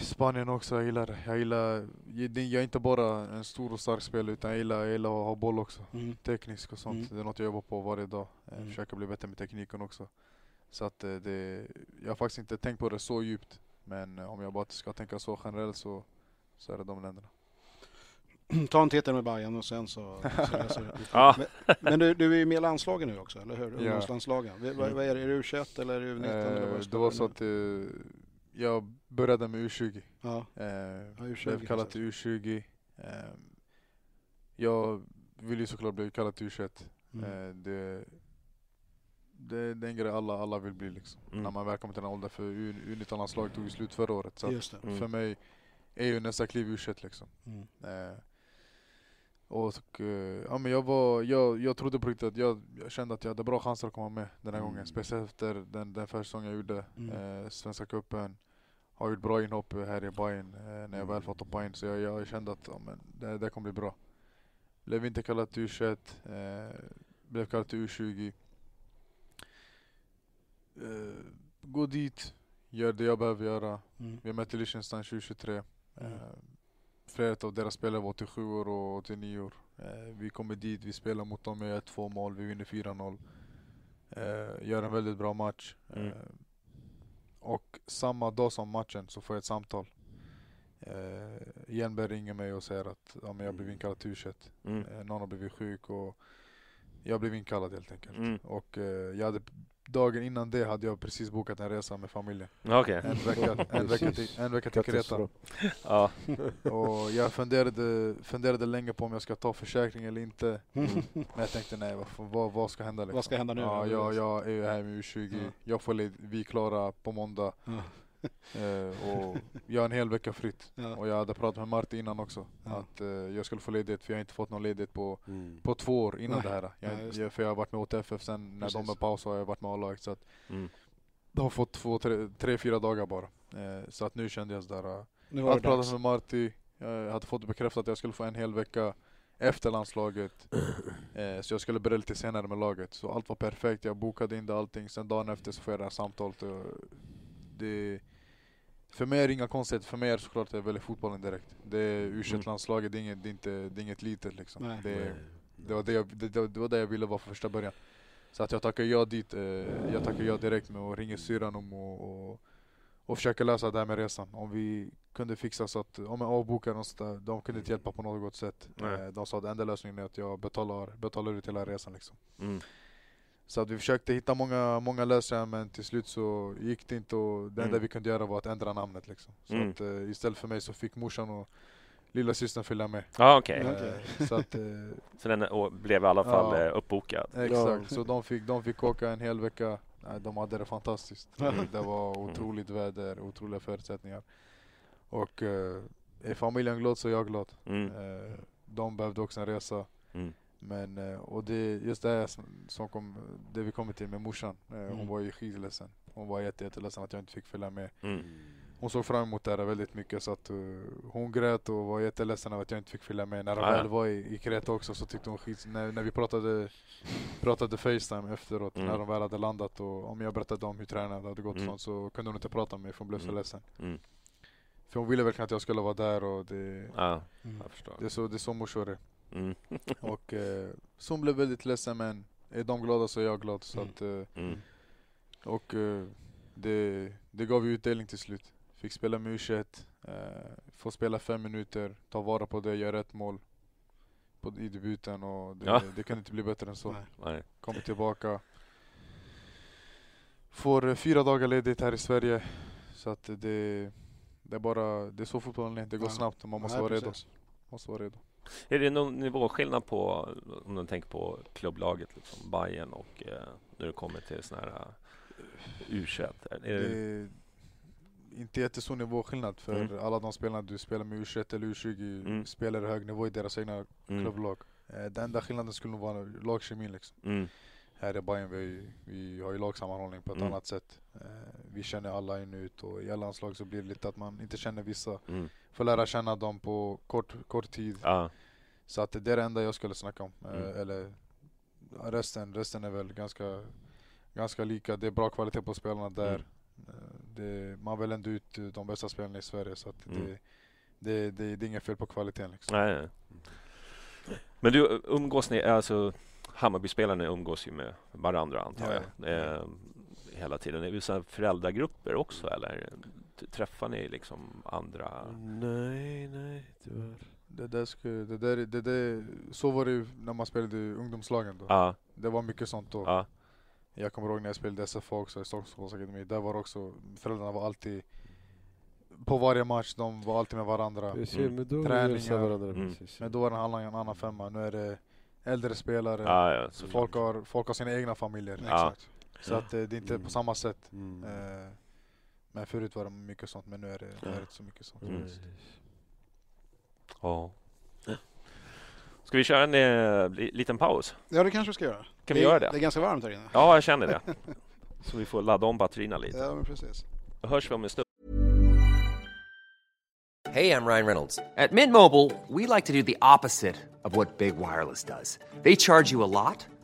[SPEAKER 4] Spanien också, jag gillar det. Jag gillar, jag är inte bara en stor och stark spelare utan jag gillar, jag gillar att ha boll också.
[SPEAKER 5] Mm.
[SPEAKER 4] Teknisk och sånt.
[SPEAKER 5] Mm.
[SPEAKER 4] Det är något jag jobbar på varje dag. Jag
[SPEAKER 5] Mm.
[SPEAKER 4] försöker bli bättre med tekniken också. Så att eh, det, jag har faktiskt inte tänkt på det så djupt. Men eh, om jag bara ska tänka så generellt så, så är det de länderna.
[SPEAKER 5] Ta en titel med Bayern och sen så... så.
[SPEAKER 2] Ja.
[SPEAKER 5] Men, men du, du är ju med i landslagen nu också, eller hur?
[SPEAKER 4] Ja.
[SPEAKER 5] Ungdomslandslagen. Vi- Vad, vad är det? Är det U21 eller är det U19? eller vad
[SPEAKER 4] Eh,
[SPEAKER 5] står
[SPEAKER 4] det var
[SPEAKER 5] nu?
[SPEAKER 4] så att eh, jag började med U20.
[SPEAKER 5] Ja.
[SPEAKER 4] Eh,
[SPEAKER 5] U20
[SPEAKER 4] blev kallad till U20. Eh, jag vill ju såklart bli kallad till U21.
[SPEAKER 5] Mm.
[SPEAKER 4] Eh, det, det, det är en grej alla, alla vill bli liksom.
[SPEAKER 2] Mm.
[SPEAKER 4] När man väl kommer till den åldern. För U- U19-landslaget tog ju slut förra året. Så att
[SPEAKER 5] Just det.
[SPEAKER 2] Mm.
[SPEAKER 4] för mig är ju nästa kliv U21 liksom.
[SPEAKER 5] Mm.
[SPEAKER 4] Eh, Och eh, ja, men jag, var, jag, jag trodde på riktigt att jag, jag kände att jag hade bra chanser att komma med den här
[SPEAKER 6] Mm.
[SPEAKER 4] gången. Speciellt efter den, den första säsongen jag gjorde,
[SPEAKER 5] Mm.
[SPEAKER 4] eh, Svenska cupen. Har gjort bra inhopp här i Bayern eh, när jag väl fått hoppa in. Så jag, jag kände att ja, men det, det kommer bli bra. Blev inte kallad till U21, eh, blev kallad till U20. Eh, gå dit, gör det jag behöver göra.
[SPEAKER 5] Mm.
[SPEAKER 4] Vi mötte Liechtenstein 2023.
[SPEAKER 5] Mm.
[SPEAKER 4] Flera av deras spelare var 87 år och 89 år. Eh, vi kommer dit, vi spelar mot dem med 1-2 mål, vi vinner 4-0. Eh, gör en väldigt bra match.
[SPEAKER 2] Mm.
[SPEAKER 4] Eh, och samma dag som matchen så får jag ett samtal. Eh, Hjelmberg ringer mig och säger att ja, men jag blev inkallad till U21.
[SPEAKER 2] Mm.
[SPEAKER 4] Eh, någon har blivit sjuk och jag blev inkallad helt enkelt.
[SPEAKER 2] Mm.
[SPEAKER 4] Och eh, jag hade, dagen innan det hade jag precis bokat en resa med familjen.
[SPEAKER 2] Okej.
[SPEAKER 4] En vecka, en vecka, till, en vecka till Kreta.
[SPEAKER 2] Ja.
[SPEAKER 4] Och jag funderade, funderade länge på om jag ska ta försäkring eller inte.
[SPEAKER 5] Mm.
[SPEAKER 4] Men jag tänkte nej, vad, vad, vad ska hända liksom?
[SPEAKER 5] Vad ska hända nu
[SPEAKER 4] Ja, jag, jag är ju här med U20,
[SPEAKER 5] Ja.
[SPEAKER 4] jag får led, vi är klara på måndag.
[SPEAKER 5] Ja.
[SPEAKER 4] Eh, och jag har en hel vecka fritt.
[SPEAKER 5] Ja.
[SPEAKER 4] Och jag hade pratat med Martin innan också.
[SPEAKER 5] Ja.
[SPEAKER 4] Att eh, jag skulle få ledighet för jag har inte fått någon ledighet på,
[SPEAKER 6] Mm.
[SPEAKER 4] på två år innan
[SPEAKER 5] Nej.
[SPEAKER 4] det här. Jag,
[SPEAKER 5] Ja,
[SPEAKER 4] för jag har varit med OTFF sen när de
[SPEAKER 5] Precis.
[SPEAKER 4] är paus har jag varit med A-laget. Så att
[SPEAKER 2] Mm.
[SPEAKER 4] de har fått två, tre, tre fyra dagar bara. Eh, så att nu kände jag sådär. eh,
[SPEAKER 5] Nu
[SPEAKER 4] jag
[SPEAKER 5] var
[SPEAKER 4] hade pratat med Marti, jag hade fått bekräftat att jag skulle få en hel vecka efter landslaget. Eh, så jag skulle börja lite senare med laget. Så allt var perfekt, jag bokade in det allting. Sen dagen efter så får jag det här samtalet. Och det, för mig är det inga konstigheter, för mig är det såklart att jag väljer fotbollen direkt. Det är u landslaget det är inget, det är inte, det är inget litet liksom.
[SPEAKER 5] Nej.
[SPEAKER 4] Det, det, var det, jag, det, det var det jag ville vara från första början. Så att jag tackar ja dit, eh, jag tackar ja direkt med att ringa syrran om och, och, och försöka lösa det här med resan. Om vi kunde fixa så att, om jag avbokar och sådär, de kunde inte hjälpa på något sätt. Eh, de sa att enda lösningen är att jag betalar, betalar ut hela resan liksom.
[SPEAKER 2] Mm.
[SPEAKER 4] Så att vi försökte hitta många, många lösningar men till slut så gick det inte och det enda
[SPEAKER 2] Mm.
[SPEAKER 4] vi kunde göra var att ändra namnet liksom. Så
[SPEAKER 2] Mm.
[SPEAKER 4] att eh, istället för mig så fick morsan och lilla systern följa med.
[SPEAKER 2] Ja, okej.
[SPEAKER 5] Ja.
[SPEAKER 4] Eh. Så att, eh,
[SPEAKER 2] Så den blev i alla fall
[SPEAKER 4] Ja.
[SPEAKER 2] uppbokad?
[SPEAKER 4] exakt, så de fick, de fick åka en hel vecka. Nej, de hade det fantastiskt.
[SPEAKER 5] Ja.
[SPEAKER 4] Det, var otroligt väder, otroliga förutsättningar. Och är familjen glad så är jag glad.
[SPEAKER 2] Mm.
[SPEAKER 4] De behövde också en resa.
[SPEAKER 2] Mm.
[SPEAKER 4] Men, eh, och det just det här som, som kom, det vi kommer till med morsan. Eh, Hon
[SPEAKER 5] Mm.
[SPEAKER 4] var ju skitledsen. Hon var jätte, jätteledsen att jag inte fick följa med.
[SPEAKER 2] Mm.
[SPEAKER 4] Hon såg fram emot det här väldigt mycket så att eh, hon grät och var jätteledsen över att jag inte fick följa med. När hon
[SPEAKER 2] Ah, ja.
[SPEAKER 4] väl var i, i Kreta också så tyckte hon skit, när, när vi pratade, pratade Facetime efteråt
[SPEAKER 2] Mm.
[SPEAKER 4] när de väl hade landat och om jag berättade om hur träningen hade gått
[SPEAKER 2] Mm.
[SPEAKER 4] sånt så kunde hon inte prata med mig för hon blev så
[SPEAKER 2] Mm.
[SPEAKER 4] ledsen.
[SPEAKER 2] Mm.
[SPEAKER 4] För hon ville verkligen att jag skulle vara där och det,
[SPEAKER 2] Ja,
[SPEAKER 5] Mm.
[SPEAKER 2] jag förstår.
[SPEAKER 4] det, är, så, det är så morsor är.
[SPEAKER 2] Mm.
[SPEAKER 4] Och eh, så hon blev väldigt ledsen men är de glada så är jag glad. Så
[SPEAKER 5] Mm.
[SPEAKER 4] att, eh,
[SPEAKER 2] Mm.
[SPEAKER 4] och eh, det, det gav ju utdelning till slut. Fick spela med U21, eh, få spela fem minuter, ta vara på det, göra ett mål på, i debuten och det,
[SPEAKER 2] Ja.
[SPEAKER 4] det kunde inte bli bättre än så.
[SPEAKER 5] Nej.
[SPEAKER 4] Kommer tillbaka. Får eh, fyra dagar ledigt här i Sverige. Så att det, det är bara, det är så fotbollen är. Det går
[SPEAKER 5] Ja.
[SPEAKER 4] snabbt och man måste
[SPEAKER 5] Nej,
[SPEAKER 4] vara redo.
[SPEAKER 5] precis.
[SPEAKER 4] Måste vara redo.
[SPEAKER 2] Är det någon nivåskillnad på, om du tänker på klubblaget, liksom Bayern och eh, när du kommer till sån här uh, U21? Är
[SPEAKER 4] Det
[SPEAKER 2] det,
[SPEAKER 4] är inte jättestor nivåskillnad för
[SPEAKER 2] Mm.
[SPEAKER 4] alla de spelarna du spelar med U21 eller U20
[SPEAKER 2] Mm.
[SPEAKER 4] spelar hög nivå i deras egna
[SPEAKER 2] mm,
[SPEAKER 4] klubblag. Eh, Den enda skillnaden skulle nog vara lagkemin liksom.
[SPEAKER 2] mm,
[SPEAKER 4] Här i Bayern vi, vi har ju lagsammanhållning på ett
[SPEAKER 2] Mm.
[SPEAKER 4] annat sätt. Eh, Vi känner alla in och ut och i alla landslag så blir det lite att man inte känner vissa. Får lära känna dem på kort, kort tid.
[SPEAKER 2] Ja,
[SPEAKER 4] Så att det är det enda jag skulle snacka om. Eh,
[SPEAKER 2] Mm.
[SPEAKER 4] Eller ja, resten, resten är väl ganska, ganska lika. Det är bra kvalitet på spelarna där.
[SPEAKER 2] Mm.
[SPEAKER 4] Eh, Det, man väljer ändå ut eh, de bästa spelarna i Sverige så att
[SPEAKER 2] Mm.
[SPEAKER 4] det, det, det, det är inget fel på kvaliteten liksom.
[SPEAKER 2] nej, nej. Men du umgås ni, alltså Hammarbyspelarna umgås ju med varandra antar
[SPEAKER 4] Ja,
[SPEAKER 2] jag. Eh, hela tiden. Är det så föräldragrupper också eller? Träffar ni liksom andra?
[SPEAKER 6] Nej, nej, tyvärr.
[SPEAKER 4] Det där ska, det där, det där, så var det ju när man spelade i ungdomslagen då.
[SPEAKER 2] Ja,
[SPEAKER 4] Det var mycket sånt då.
[SPEAKER 2] ja,
[SPEAKER 4] Jag kommer ihåg när jag spelade SFA också i Stockholms fotbollsakademi. Där var också, föräldrarna var alltid på varje match, de var alltid med varandra.
[SPEAKER 6] Precis,
[SPEAKER 2] Mm.
[SPEAKER 6] men då
[SPEAKER 4] Träningar.
[SPEAKER 6] varandra.
[SPEAKER 2] Mm.
[SPEAKER 6] Precis.
[SPEAKER 4] Men då var det en annan, en annan femma. Nu är det äldre spelare.
[SPEAKER 2] ja, ja
[SPEAKER 4] folk, har, folk har sina egna familjer.
[SPEAKER 2] Ja.
[SPEAKER 5] Exakt.
[SPEAKER 4] Så att eh, det är inte
[SPEAKER 6] Mm.
[SPEAKER 4] på samma sätt.
[SPEAKER 6] Mm.
[SPEAKER 4] Eh, Men förut var det mycket sånt, men nu är det, är det inte så mycket sånt.
[SPEAKER 2] Mm. Ja. Ska vi köra en eh, li- liten paus?
[SPEAKER 5] Ja, det kanske vi ska göra.
[SPEAKER 2] Kan vi
[SPEAKER 5] det,
[SPEAKER 2] göra
[SPEAKER 5] Det är
[SPEAKER 2] det?
[SPEAKER 5] ganska varmt här inne.
[SPEAKER 2] Ja, jag känner det. Så vi får ladda om batterierna lite.
[SPEAKER 5] Ja, men precis.
[SPEAKER 2] Då hörs vi om en stund.
[SPEAKER 7] Hey, I'm Ryan Reynolds. At Mint Mobile, we like to do the opposite of what Big Wireless does. They charge you a lot,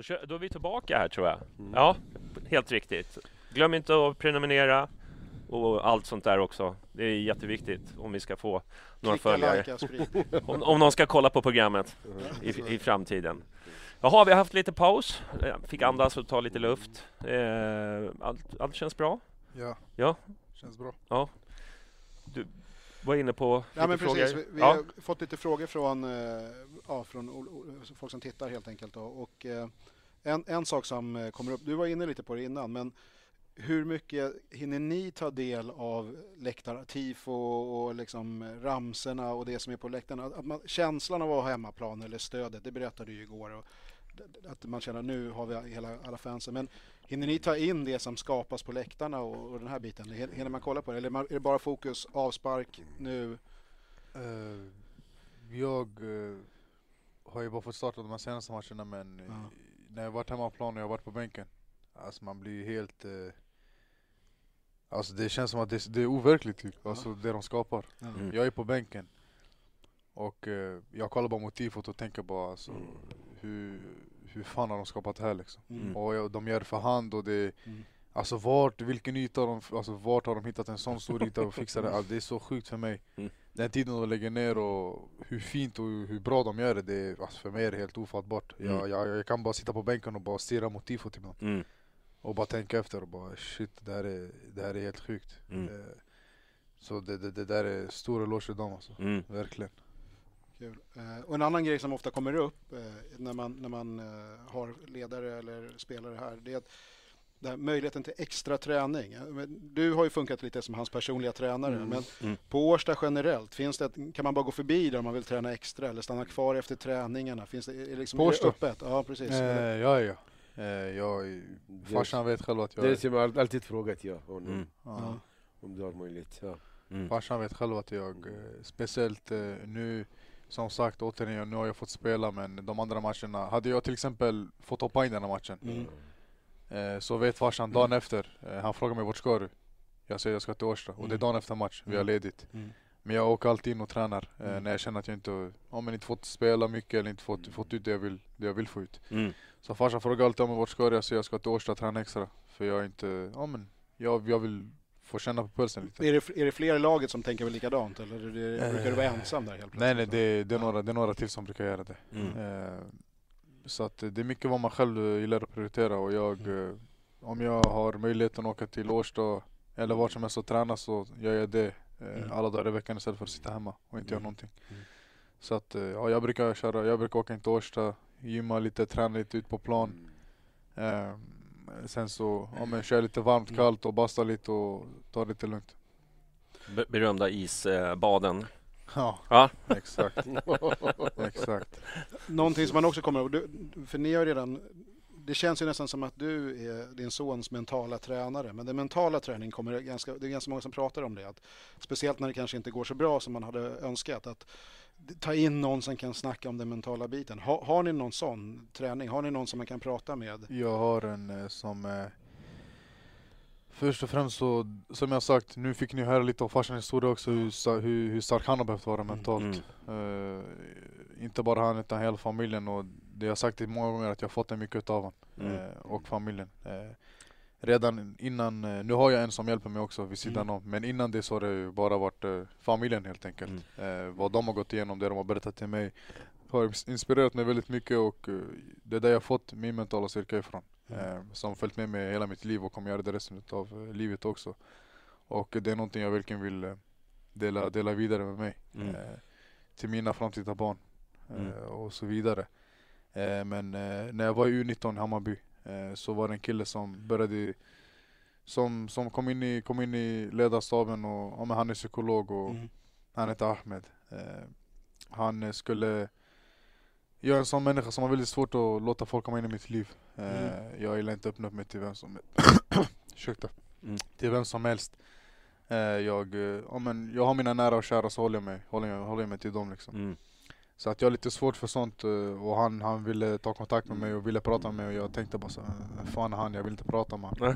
[SPEAKER 2] Då, kör, då är vi tillbaka här tror jag. Ja, helt riktigt. Glöm inte att prenumerera och allt sånt där också. Det är jätteviktigt om vi ska få några
[SPEAKER 5] Klicka,
[SPEAKER 2] följare.
[SPEAKER 5] sprid.
[SPEAKER 2] Om, om någon ska kolla på programmet i, i framtiden. Jaha, vi har haft lite paus. Fick andas och ta lite luft. Eh, Allt, allt känns bra?
[SPEAKER 4] Ja,
[SPEAKER 2] Ja,
[SPEAKER 4] känns bra.
[SPEAKER 2] ja. Du var inne på lite
[SPEAKER 5] Ja, men
[SPEAKER 2] frågor.
[SPEAKER 5] precis. Vi, vi
[SPEAKER 2] ja.
[SPEAKER 5] har fått lite frågor från, eh, ja, från alltså folk som tittar helt enkelt. Då. Och, eh, en, en sak som eh, kommer upp, du var inne lite på det innan, men hur mycket hinner ni ta del av läktartifo och liksom ramserna och det som är på läktarna? Att man, känslan av att ha hemmaplan eller stödet, det berättade du ju igår. Och att man känner nu har vi hela, alla fansen. Men hinner ni ta in det som skapas på läktarna och, och den här biten? Hinner man kolla på det? Eller är det bara fokus avspark nu?
[SPEAKER 4] Uh, jag Uh har ju bara fått starta de här senaste matcherna men eh,
[SPEAKER 5] Ja.
[SPEAKER 4] när jag varit hemmaplan och jag varit på bänken, alltså man blir helt... Eh, alltså det känns som att det, det är overkligt typ, alltså det de skapar.
[SPEAKER 5] Ja.
[SPEAKER 2] Mm.
[SPEAKER 4] Jag är på bänken och eh, jag kollar bara mot tifot och tänker bara alltså, hur, hur fan har de skapat det här liksom?
[SPEAKER 5] Mm.
[SPEAKER 4] Och jag, de gör det för hand och det
[SPEAKER 5] Mm.
[SPEAKER 4] Alltså vart, vilken yta de, alltså vart har de hittat en sån stor yta och fixat det? Alltså, det är så sjukt för mig.
[SPEAKER 2] Mm.
[SPEAKER 4] Den tiden de lägger ner och hur fint och hur bra de gör det, det är, alltså för mig är det helt ofattbart.
[SPEAKER 2] Mm.
[SPEAKER 4] Jag, jag, jag kan bara sitta på bänken och bara stirra mot tifot ibland.
[SPEAKER 2] Mm.
[SPEAKER 4] Och bara tänka efter och bara shit, det här är, det här är helt sjukt.
[SPEAKER 2] Mm.
[SPEAKER 4] Eh, Så det, det, det där är stor eloge till dem alltså,
[SPEAKER 2] Mm.
[SPEAKER 4] verkligen.
[SPEAKER 5] Kul. Eh, och en annan grej som ofta kommer upp eh, när man, när man har ledare eller spelare här, det är att det här möjligheten till extra träning. Du har ju funkat lite som hans personliga tränare,
[SPEAKER 4] Mm.
[SPEAKER 5] men
[SPEAKER 2] Mm.
[SPEAKER 5] på Årsta generellt, finns det, kan man bara gå förbi där om man vill träna extra eller stanna kvar efter träningarna? Finns det, är liksom,
[SPEAKER 4] På Årsta?
[SPEAKER 5] öppet? Ja, precis.
[SPEAKER 4] Eh, ja, ja. Eh, jag, farsan vet själv att jag
[SPEAKER 6] Det är som jag alltid frågat jag honom.
[SPEAKER 2] Mm.
[SPEAKER 4] ja.
[SPEAKER 6] Om du har möjlighet. Ja.
[SPEAKER 2] Mm.
[SPEAKER 4] Farsan vet själv att jag, eh, speciellt eh, nu, som sagt återigen, nu har jag fått spela men de andra matcherna, hade jag till exempel fått hoppa in den här matchen
[SPEAKER 5] Mm.
[SPEAKER 4] Så vet farsan dagen efter, eh, han frågar mig vart ska du? Jag säger jag ska till Årsta och det är
[SPEAKER 5] Mm.
[SPEAKER 4] dagen efter match, vi har
[SPEAKER 5] Mm.
[SPEAKER 4] ledigt.
[SPEAKER 5] Mm.
[SPEAKER 4] Men jag åker alltid in och tränar eh,
[SPEAKER 5] Mm.
[SPEAKER 4] när jag känner att jag inte, ja, men inte fått spela mycket eller inte fått, fått ut det jag, vill, det jag vill få ut.
[SPEAKER 2] Mm.
[SPEAKER 4] Så farsan frågar alltid om vart ska du? Jag säger jag ska till Årsta och träna extra. För jag är inte, ja men jag, jag vill få känna på pulsen lite.
[SPEAKER 5] Är det, är det fler i laget som tänker väl likadant eller är det,
[SPEAKER 4] Eh,
[SPEAKER 5] brukar du vara ensam där helt plötsligt?
[SPEAKER 4] Nej nej, det, det, är några, det är några till som brukar göra det.
[SPEAKER 2] Mm.
[SPEAKER 4] Eh, så att det är mycket vad man själv eh, gillar att prioritera och jag, eh, om jag har möjligheten att åka till Årsta eller vart som helst och träna så gör jag det eh,
[SPEAKER 5] Mm.
[SPEAKER 4] alla dagar i veckan istället för att sitta hemma och inte göra
[SPEAKER 2] Mm.
[SPEAKER 4] någonting.
[SPEAKER 5] Mm.
[SPEAKER 4] Så att eh, ja, jag brukar köra, jag brukar åka in till Årsta, gymma lite, träna lite ut på plan. Eh, sen så ja, men, kör lite varmt, kallt och basta lite och ta det lite lugnt.
[SPEAKER 2] Be- berömda isbaden.
[SPEAKER 4] Ja,
[SPEAKER 2] Ja.
[SPEAKER 4] exakt. exakt.
[SPEAKER 5] Någonting som man också kommer ihåg, för ni har redan det känns ju nästan som att du är din sons mentala tränare, men den mentala träningen kommer ganska, det är ganska många som pratar om det. Att, speciellt när det kanske inte går så bra som man hade önskat. Att ta in någon som kan snacka om den mentala biten. Ha, har ni någon sån träning? Har ni någon som man kan prata med?
[SPEAKER 4] Jag har en eh, som... Först och främst så, som jag sagt, nu fick ni höra lite av farsans historia också hur, hur, hur stark han har behövt vara mentalt. Eh, inte bara han utan hela familjen och det jag sagt många gånger att jag har fått det mycket av honom
[SPEAKER 2] Mm.
[SPEAKER 4] eh, och familjen. Eh, redan innan, nu har jag en som hjälper mig också vid sidan
[SPEAKER 5] Mm.
[SPEAKER 4] om, men innan det så har det bara varit familjen helt enkelt. Eh, vad de har gått igenom, det de har berättat till mig har ins- inspirerat mig väldigt mycket och det är där jag fått min mentala styrka ifrån. Eh, som följt med mig hela mitt liv och kommer göra det resten av eh, livet också. Och det är någonting jag verkligen vill eh, dela, dela vidare med mig.
[SPEAKER 2] Mm.
[SPEAKER 4] Eh, till mina framtida barn eh,
[SPEAKER 2] Mm.
[SPEAKER 4] och så vidare. Eh, men när jag var i U19 i Hammarby så var det en kille som började som, som kom, in i, kom in i ledarstaben och ja, han är psykolog och
[SPEAKER 5] Mm.
[SPEAKER 4] han heter Ahmed. Han skulle jag är en sån människa som har väldigt svårt att låta folk komma in i mitt liv. Eh,
[SPEAKER 5] Mm.
[SPEAKER 4] Jag gillar inte att öppna upp mig till vem som Ursäkta.
[SPEAKER 2] Mm.
[SPEAKER 4] Till vem som helst. Eh, jag, eh, ja, men jag har mina nära och kära så håller jag mig, håller jag, håller jag mig till dem liksom.
[SPEAKER 2] Mm.
[SPEAKER 4] Så att jag har lite svårt för sånt och han, han ville ta kontakt med mig och ville prata med mig och jag tänkte bara så "Vem fan han, jag vill inte prata med honom.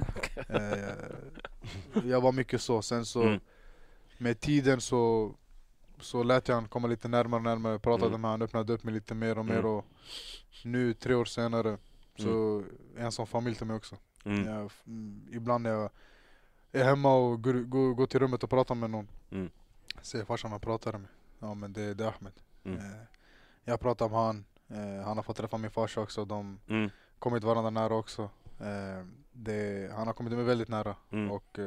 [SPEAKER 4] Jag var mycket så, sen så
[SPEAKER 2] Mm.
[SPEAKER 4] med tiden så så lät jag han komma lite närmare och närmare, pratade
[SPEAKER 2] Mm.
[SPEAKER 4] med han, öppnade upp mig lite mer och mer
[SPEAKER 2] Mm.
[SPEAKER 4] och nu tre år senare så är han som familj till mig också.
[SPEAKER 2] Mm.
[SPEAKER 4] Jag, mm, ibland när jag är hemma och går, går, går till rummet och pratar med någon
[SPEAKER 2] Mm.
[SPEAKER 4] Säger farsan vad pratar med? Ja men det, det är Ahmed.
[SPEAKER 2] Mm.
[SPEAKER 4] Eh, jag pratar med han, eh, han har fått träffa min farsa också, de
[SPEAKER 2] Mm.
[SPEAKER 4] kommit varandra nära också. Eh, det, han har kommit mig väldigt nära
[SPEAKER 2] Mm.
[SPEAKER 4] och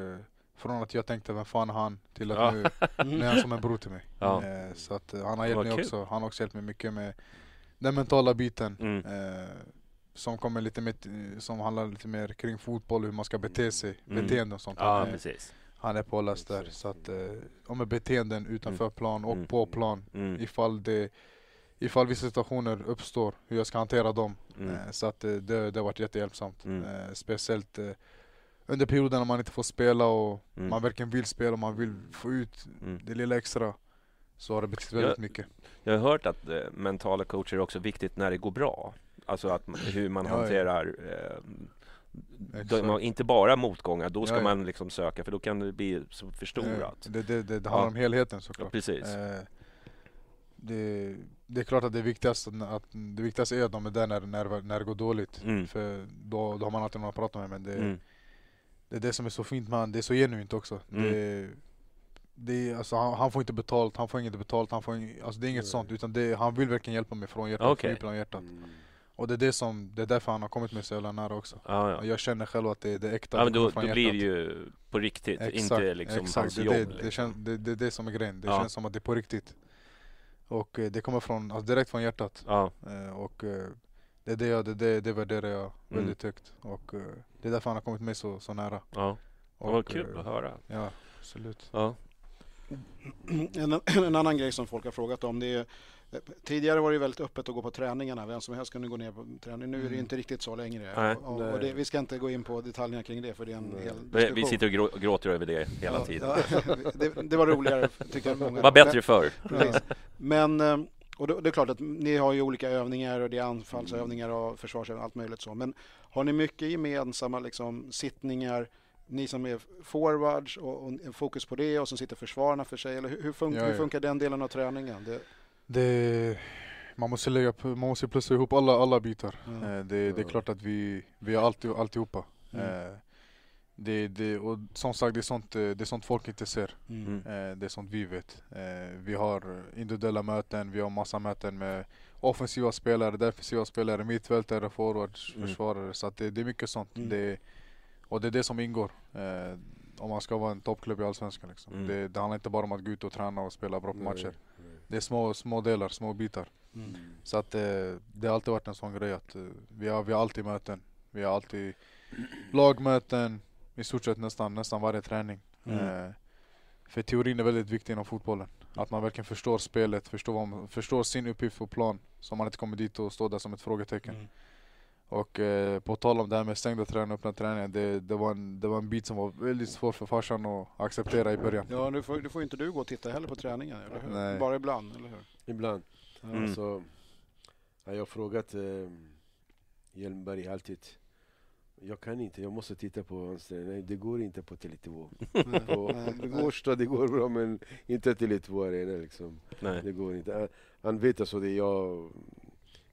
[SPEAKER 4] från att jag tänkte vem fan han till att
[SPEAKER 2] Ja.
[SPEAKER 4] nu, nu är han som en bror till mig.
[SPEAKER 2] Ja.
[SPEAKER 4] Eh, så att eh, han har hjälpt mig
[SPEAKER 2] kul.
[SPEAKER 4] också, han har också hjälpt mig mycket med den mentala biten.
[SPEAKER 2] Mm.
[SPEAKER 4] Eh, som kommer lite mer, t- som handlar lite mer kring fotboll, hur man ska bete sig,
[SPEAKER 2] Mm.
[SPEAKER 4] beteende och sånt.
[SPEAKER 2] Ja,
[SPEAKER 4] han, han är påläst där. Så att, eh, om med beteenden utanför plan och
[SPEAKER 2] Mm.
[SPEAKER 4] på plan.
[SPEAKER 2] Mm.
[SPEAKER 4] Ifall det Ifall vissa situationer uppstår, hur jag ska hantera dem.
[SPEAKER 2] Mm.
[SPEAKER 4] Eh, så att eh, det, det har varit jättehjälpsamt.
[SPEAKER 2] Mm.
[SPEAKER 4] Eh, speciellt eh, under perioden när man inte får spela och
[SPEAKER 2] Mm.
[SPEAKER 4] man verkligen vill spela och man vill få ut
[SPEAKER 2] Mm.
[SPEAKER 4] det lilla extra. Så har det betytt väldigt
[SPEAKER 2] Ja.
[SPEAKER 4] mycket.
[SPEAKER 2] Jag har hört att eh, mentala coacher är också viktigt när det går bra. Alltså att hur man
[SPEAKER 4] Ja,
[SPEAKER 2] hanterar eh, de, inte bara motgångar, då ska
[SPEAKER 4] Ja,
[SPEAKER 2] man liksom söka för då kan det bli så förstorat.
[SPEAKER 4] Eh, Det, det, det, det handlar
[SPEAKER 2] Ja.
[SPEAKER 4] om helheten såklart.
[SPEAKER 2] precis.
[SPEAKER 4] Eh, det, det är klart att det viktigaste, att det viktigaste är att de är där när, när, när det går dåligt.
[SPEAKER 2] Mm.
[SPEAKER 4] För då, då har man alltid någon att prata med. Men det,
[SPEAKER 2] Mm.
[SPEAKER 4] Det är det som är så fint med det är så genuint också.
[SPEAKER 2] Mm.
[SPEAKER 4] Det, det, alltså, han, han får inte betalt, han får inget betalt, han får ing, alltså, det är inget sånt. Utan det, han vill verkligen hjälpa mig från hjärtat,
[SPEAKER 2] Okej.
[SPEAKER 4] från hjärtat. Och det är, det, som, det är därför han har kommit mig så jävla nära också.
[SPEAKER 2] Ja, ja.
[SPEAKER 4] Jag känner själv att det, det är äkta.
[SPEAKER 2] Ja,
[SPEAKER 4] det
[SPEAKER 2] men då, då blir det ju på riktigt,
[SPEAKER 4] Exakt,
[SPEAKER 2] inte liksom
[SPEAKER 4] exakt.
[SPEAKER 2] hans
[SPEAKER 4] det,
[SPEAKER 2] jobb.
[SPEAKER 4] Det,
[SPEAKER 2] liksom.
[SPEAKER 4] det, känns, det, det är det som är grejen, det
[SPEAKER 2] Ja.
[SPEAKER 4] känns som att det är på riktigt. Och eh, det kommer från, alltså direkt från hjärtat.
[SPEAKER 2] Ja.
[SPEAKER 4] Eh, och eh, det är det, jag, det, det, det värderar jag
[SPEAKER 2] Mm.
[SPEAKER 4] väldigt högt. Och det är därför han har kommit mig så, så nära.
[SPEAKER 2] Ja.
[SPEAKER 4] Och,
[SPEAKER 2] Vad kul
[SPEAKER 4] eh,
[SPEAKER 2] att höra.
[SPEAKER 4] Ja, absolut.
[SPEAKER 2] Ja.
[SPEAKER 5] En, en annan grej som folk har frågat om det är Tidigare var det väldigt öppet att gå på träningarna. Vem som helst kunde gå ner på träning. Nu är det
[SPEAKER 4] Mm.
[SPEAKER 5] inte riktigt så längre.
[SPEAKER 2] Nej.
[SPEAKER 5] och, och det, vi ska inte gå in på detaljerna kring det för det är en hel
[SPEAKER 2] Vi,
[SPEAKER 5] diskussion.
[SPEAKER 2] vi sitter och grå, gråter över det hela
[SPEAKER 5] Ja,
[SPEAKER 2] tiden.
[SPEAKER 5] ja, det, det var roligare tycker jag. Många.
[SPEAKER 2] Var bättre förr.
[SPEAKER 5] Precis. Men eh, och det, det är klart att ni har ju olika övningar och det är anfallsövningar och försvarsövningar och allt möjligt så. Men har ni mycket gemensamma liksom, sittningar? Ni som är forwards och, och fokus på det och så sitter försvararna för sig. Eller hur, hur, funkar,
[SPEAKER 4] Ja,
[SPEAKER 5] hur
[SPEAKER 4] ja.
[SPEAKER 5] funkar den delen av träningen? Det,
[SPEAKER 4] Det, man måste lägga, man måste plussa ihop alla, alla bitar.
[SPEAKER 5] Ja.
[SPEAKER 4] Eh, det, det är klart att vi, vi har alltid, alltihopa.
[SPEAKER 5] Mm.
[SPEAKER 4] Det, det, och som sagt, det är, sånt, eh, det är sånt folk inte ser.
[SPEAKER 5] Mm.
[SPEAKER 4] Eh, det är sånt vi vet. Eh, vi har individuella möten, vi har massa möten med offensiva spelare, defensiva spelare, mittfältare, forwards,
[SPEAKER 2] Mm.
[SPEAKER 4] försvarare. Så att det, det är mycket sånt.
[SPEAKER 5] Mm.
[SPEAKER 4] Det, och det är det som ingår. Eh, om man ska vara en toppklubb i Allsvenskan. Liksom.
[SPEAKER 2] Mm.
[SPEAKER 4] Det, det handlar inte bara om att gå ut och träna och spela bra på matcher. Det är små, små delar, små bitar.
[SPEAKER 5] Mm.
[SPEAKER 4] Så att det har alltid varit en sån grej att vi, har, vi har alltid möten. Vi har alltid lagmöten, i stort sett nästan, nästan varje träning.
[SPEAKER 2] Mm.
[SPEAKER 4] Eh, för teorin är väldigt viktig inom fotbollen. Att man verkligen förstår spelet, förstår, vad man, förstår sin uppgift på plan. Så man inte kommer dit och står där som ett frågetecken.
[SPEAKER 5] Mm.
[SPEAKER 4] Och eh, på tal om det här med stängda träningar och öppna träningar, det, det, var en, det var en bit som var väldigt svår för farsan att acceptera i början.
[SPEAKER 5] Ja, nu får, nu får inte du gå och titta heller på träningen, eller hur?
[SPEAKER 4] Nej.
[SPEAKER 5] Bara ibland, eller hur?
[SPEAKER 6] Ibland.
[SPEAKER 2] Mm.
[SPEAKER 6] Alltså, ja, jag har frågat eh, Hjelmberg alltid. Jag kan inte, jag måste titta på. Nej, det går inte på Tele2. På,
[SPEAKER 5] Nej.
[SPEAKER 6] på Årsta det går bra men inte Tele2 Arena liksom.
[SPEAKER 2] Nej.
[SPEAKER 6] Det går inte. Han, vet alltså det jag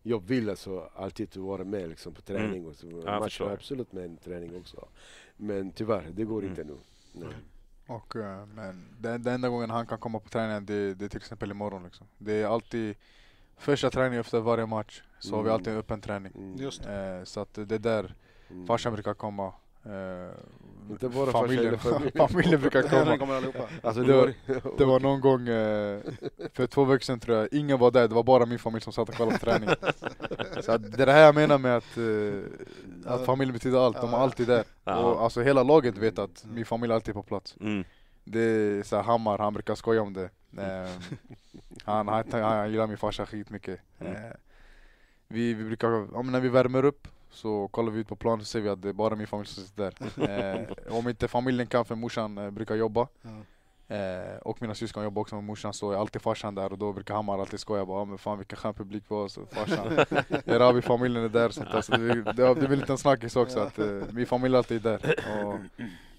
[SPEAKER 6] jag vill alltså alltid vara med liksom på träning
[SPEAKER 2] Mm.
[SPEAKER 6] och så. Match absolut med en träning också. Men tyvärr, det går
[SPEAKER 2] Mm.
[SPEAKER 6] inte nu. Nej.
[SPEAKER 4] Och, eh, men den, den enda gången han kan komma på träningen det, det är till exempel imorgon. Liksom. Det är alltid första träningen efter varje match så har vi
[SPEAKER 6] Mm.
[SPEAKER 4] alltid en öppen träning.
[SPEAKER 6] Mm.
[SPEAKER 5] Just det.
[SPEAKER 4] Eh, så att det är där
[SPEAKER 6] Mm.
[SPEAKER 4] farsan brukar komma. Eh,
[SPEAKER 6] Inte bara
[SPEAKER 4] familjen,
[SPEAKER 6] familjen.
[SPEAKER 4] familjen brukar komma.
[SPEAKER 6] Alltså
[SPEAKER 4] Det var- Det var någon gång eh, för två veckor sedan tror jag, ingen var där, det var bara min familj som satt och kollade på träningen. Så att det är det här jag menar med att, eh, att familjen betyder allt, de är alltid där. Och alltså hela laget vet att min familj är alltid på plats.
[SPEAKER 2] Mm.
[SPEAKER 4] Det är så här, Hammar, han brukar skoja om det. Eh, han, han, han gillar min farsa skitmycket.
[SPEAKER 2] Mm.
[SPEAKER 4] Eh, vi, vi brukar, när vi värmer upp så kollar vi ut på planen så ser vi att det är bara min familj som sitter där. Eh, om inte familjen kan för morsan eh, brukar jobba
[SPEAKER 5] Ja.
[SPEAKER 4] Eh, och mina syskon jobbar också med morsan så är alltid farsan där och då brukar Hammar alltid skoja bara "Ja, men fan vilken skön publik vi har så farsan Erabi familjen är där sånt där. Så det, det, det blir en liten snackis också att eh, min familj alltid är där och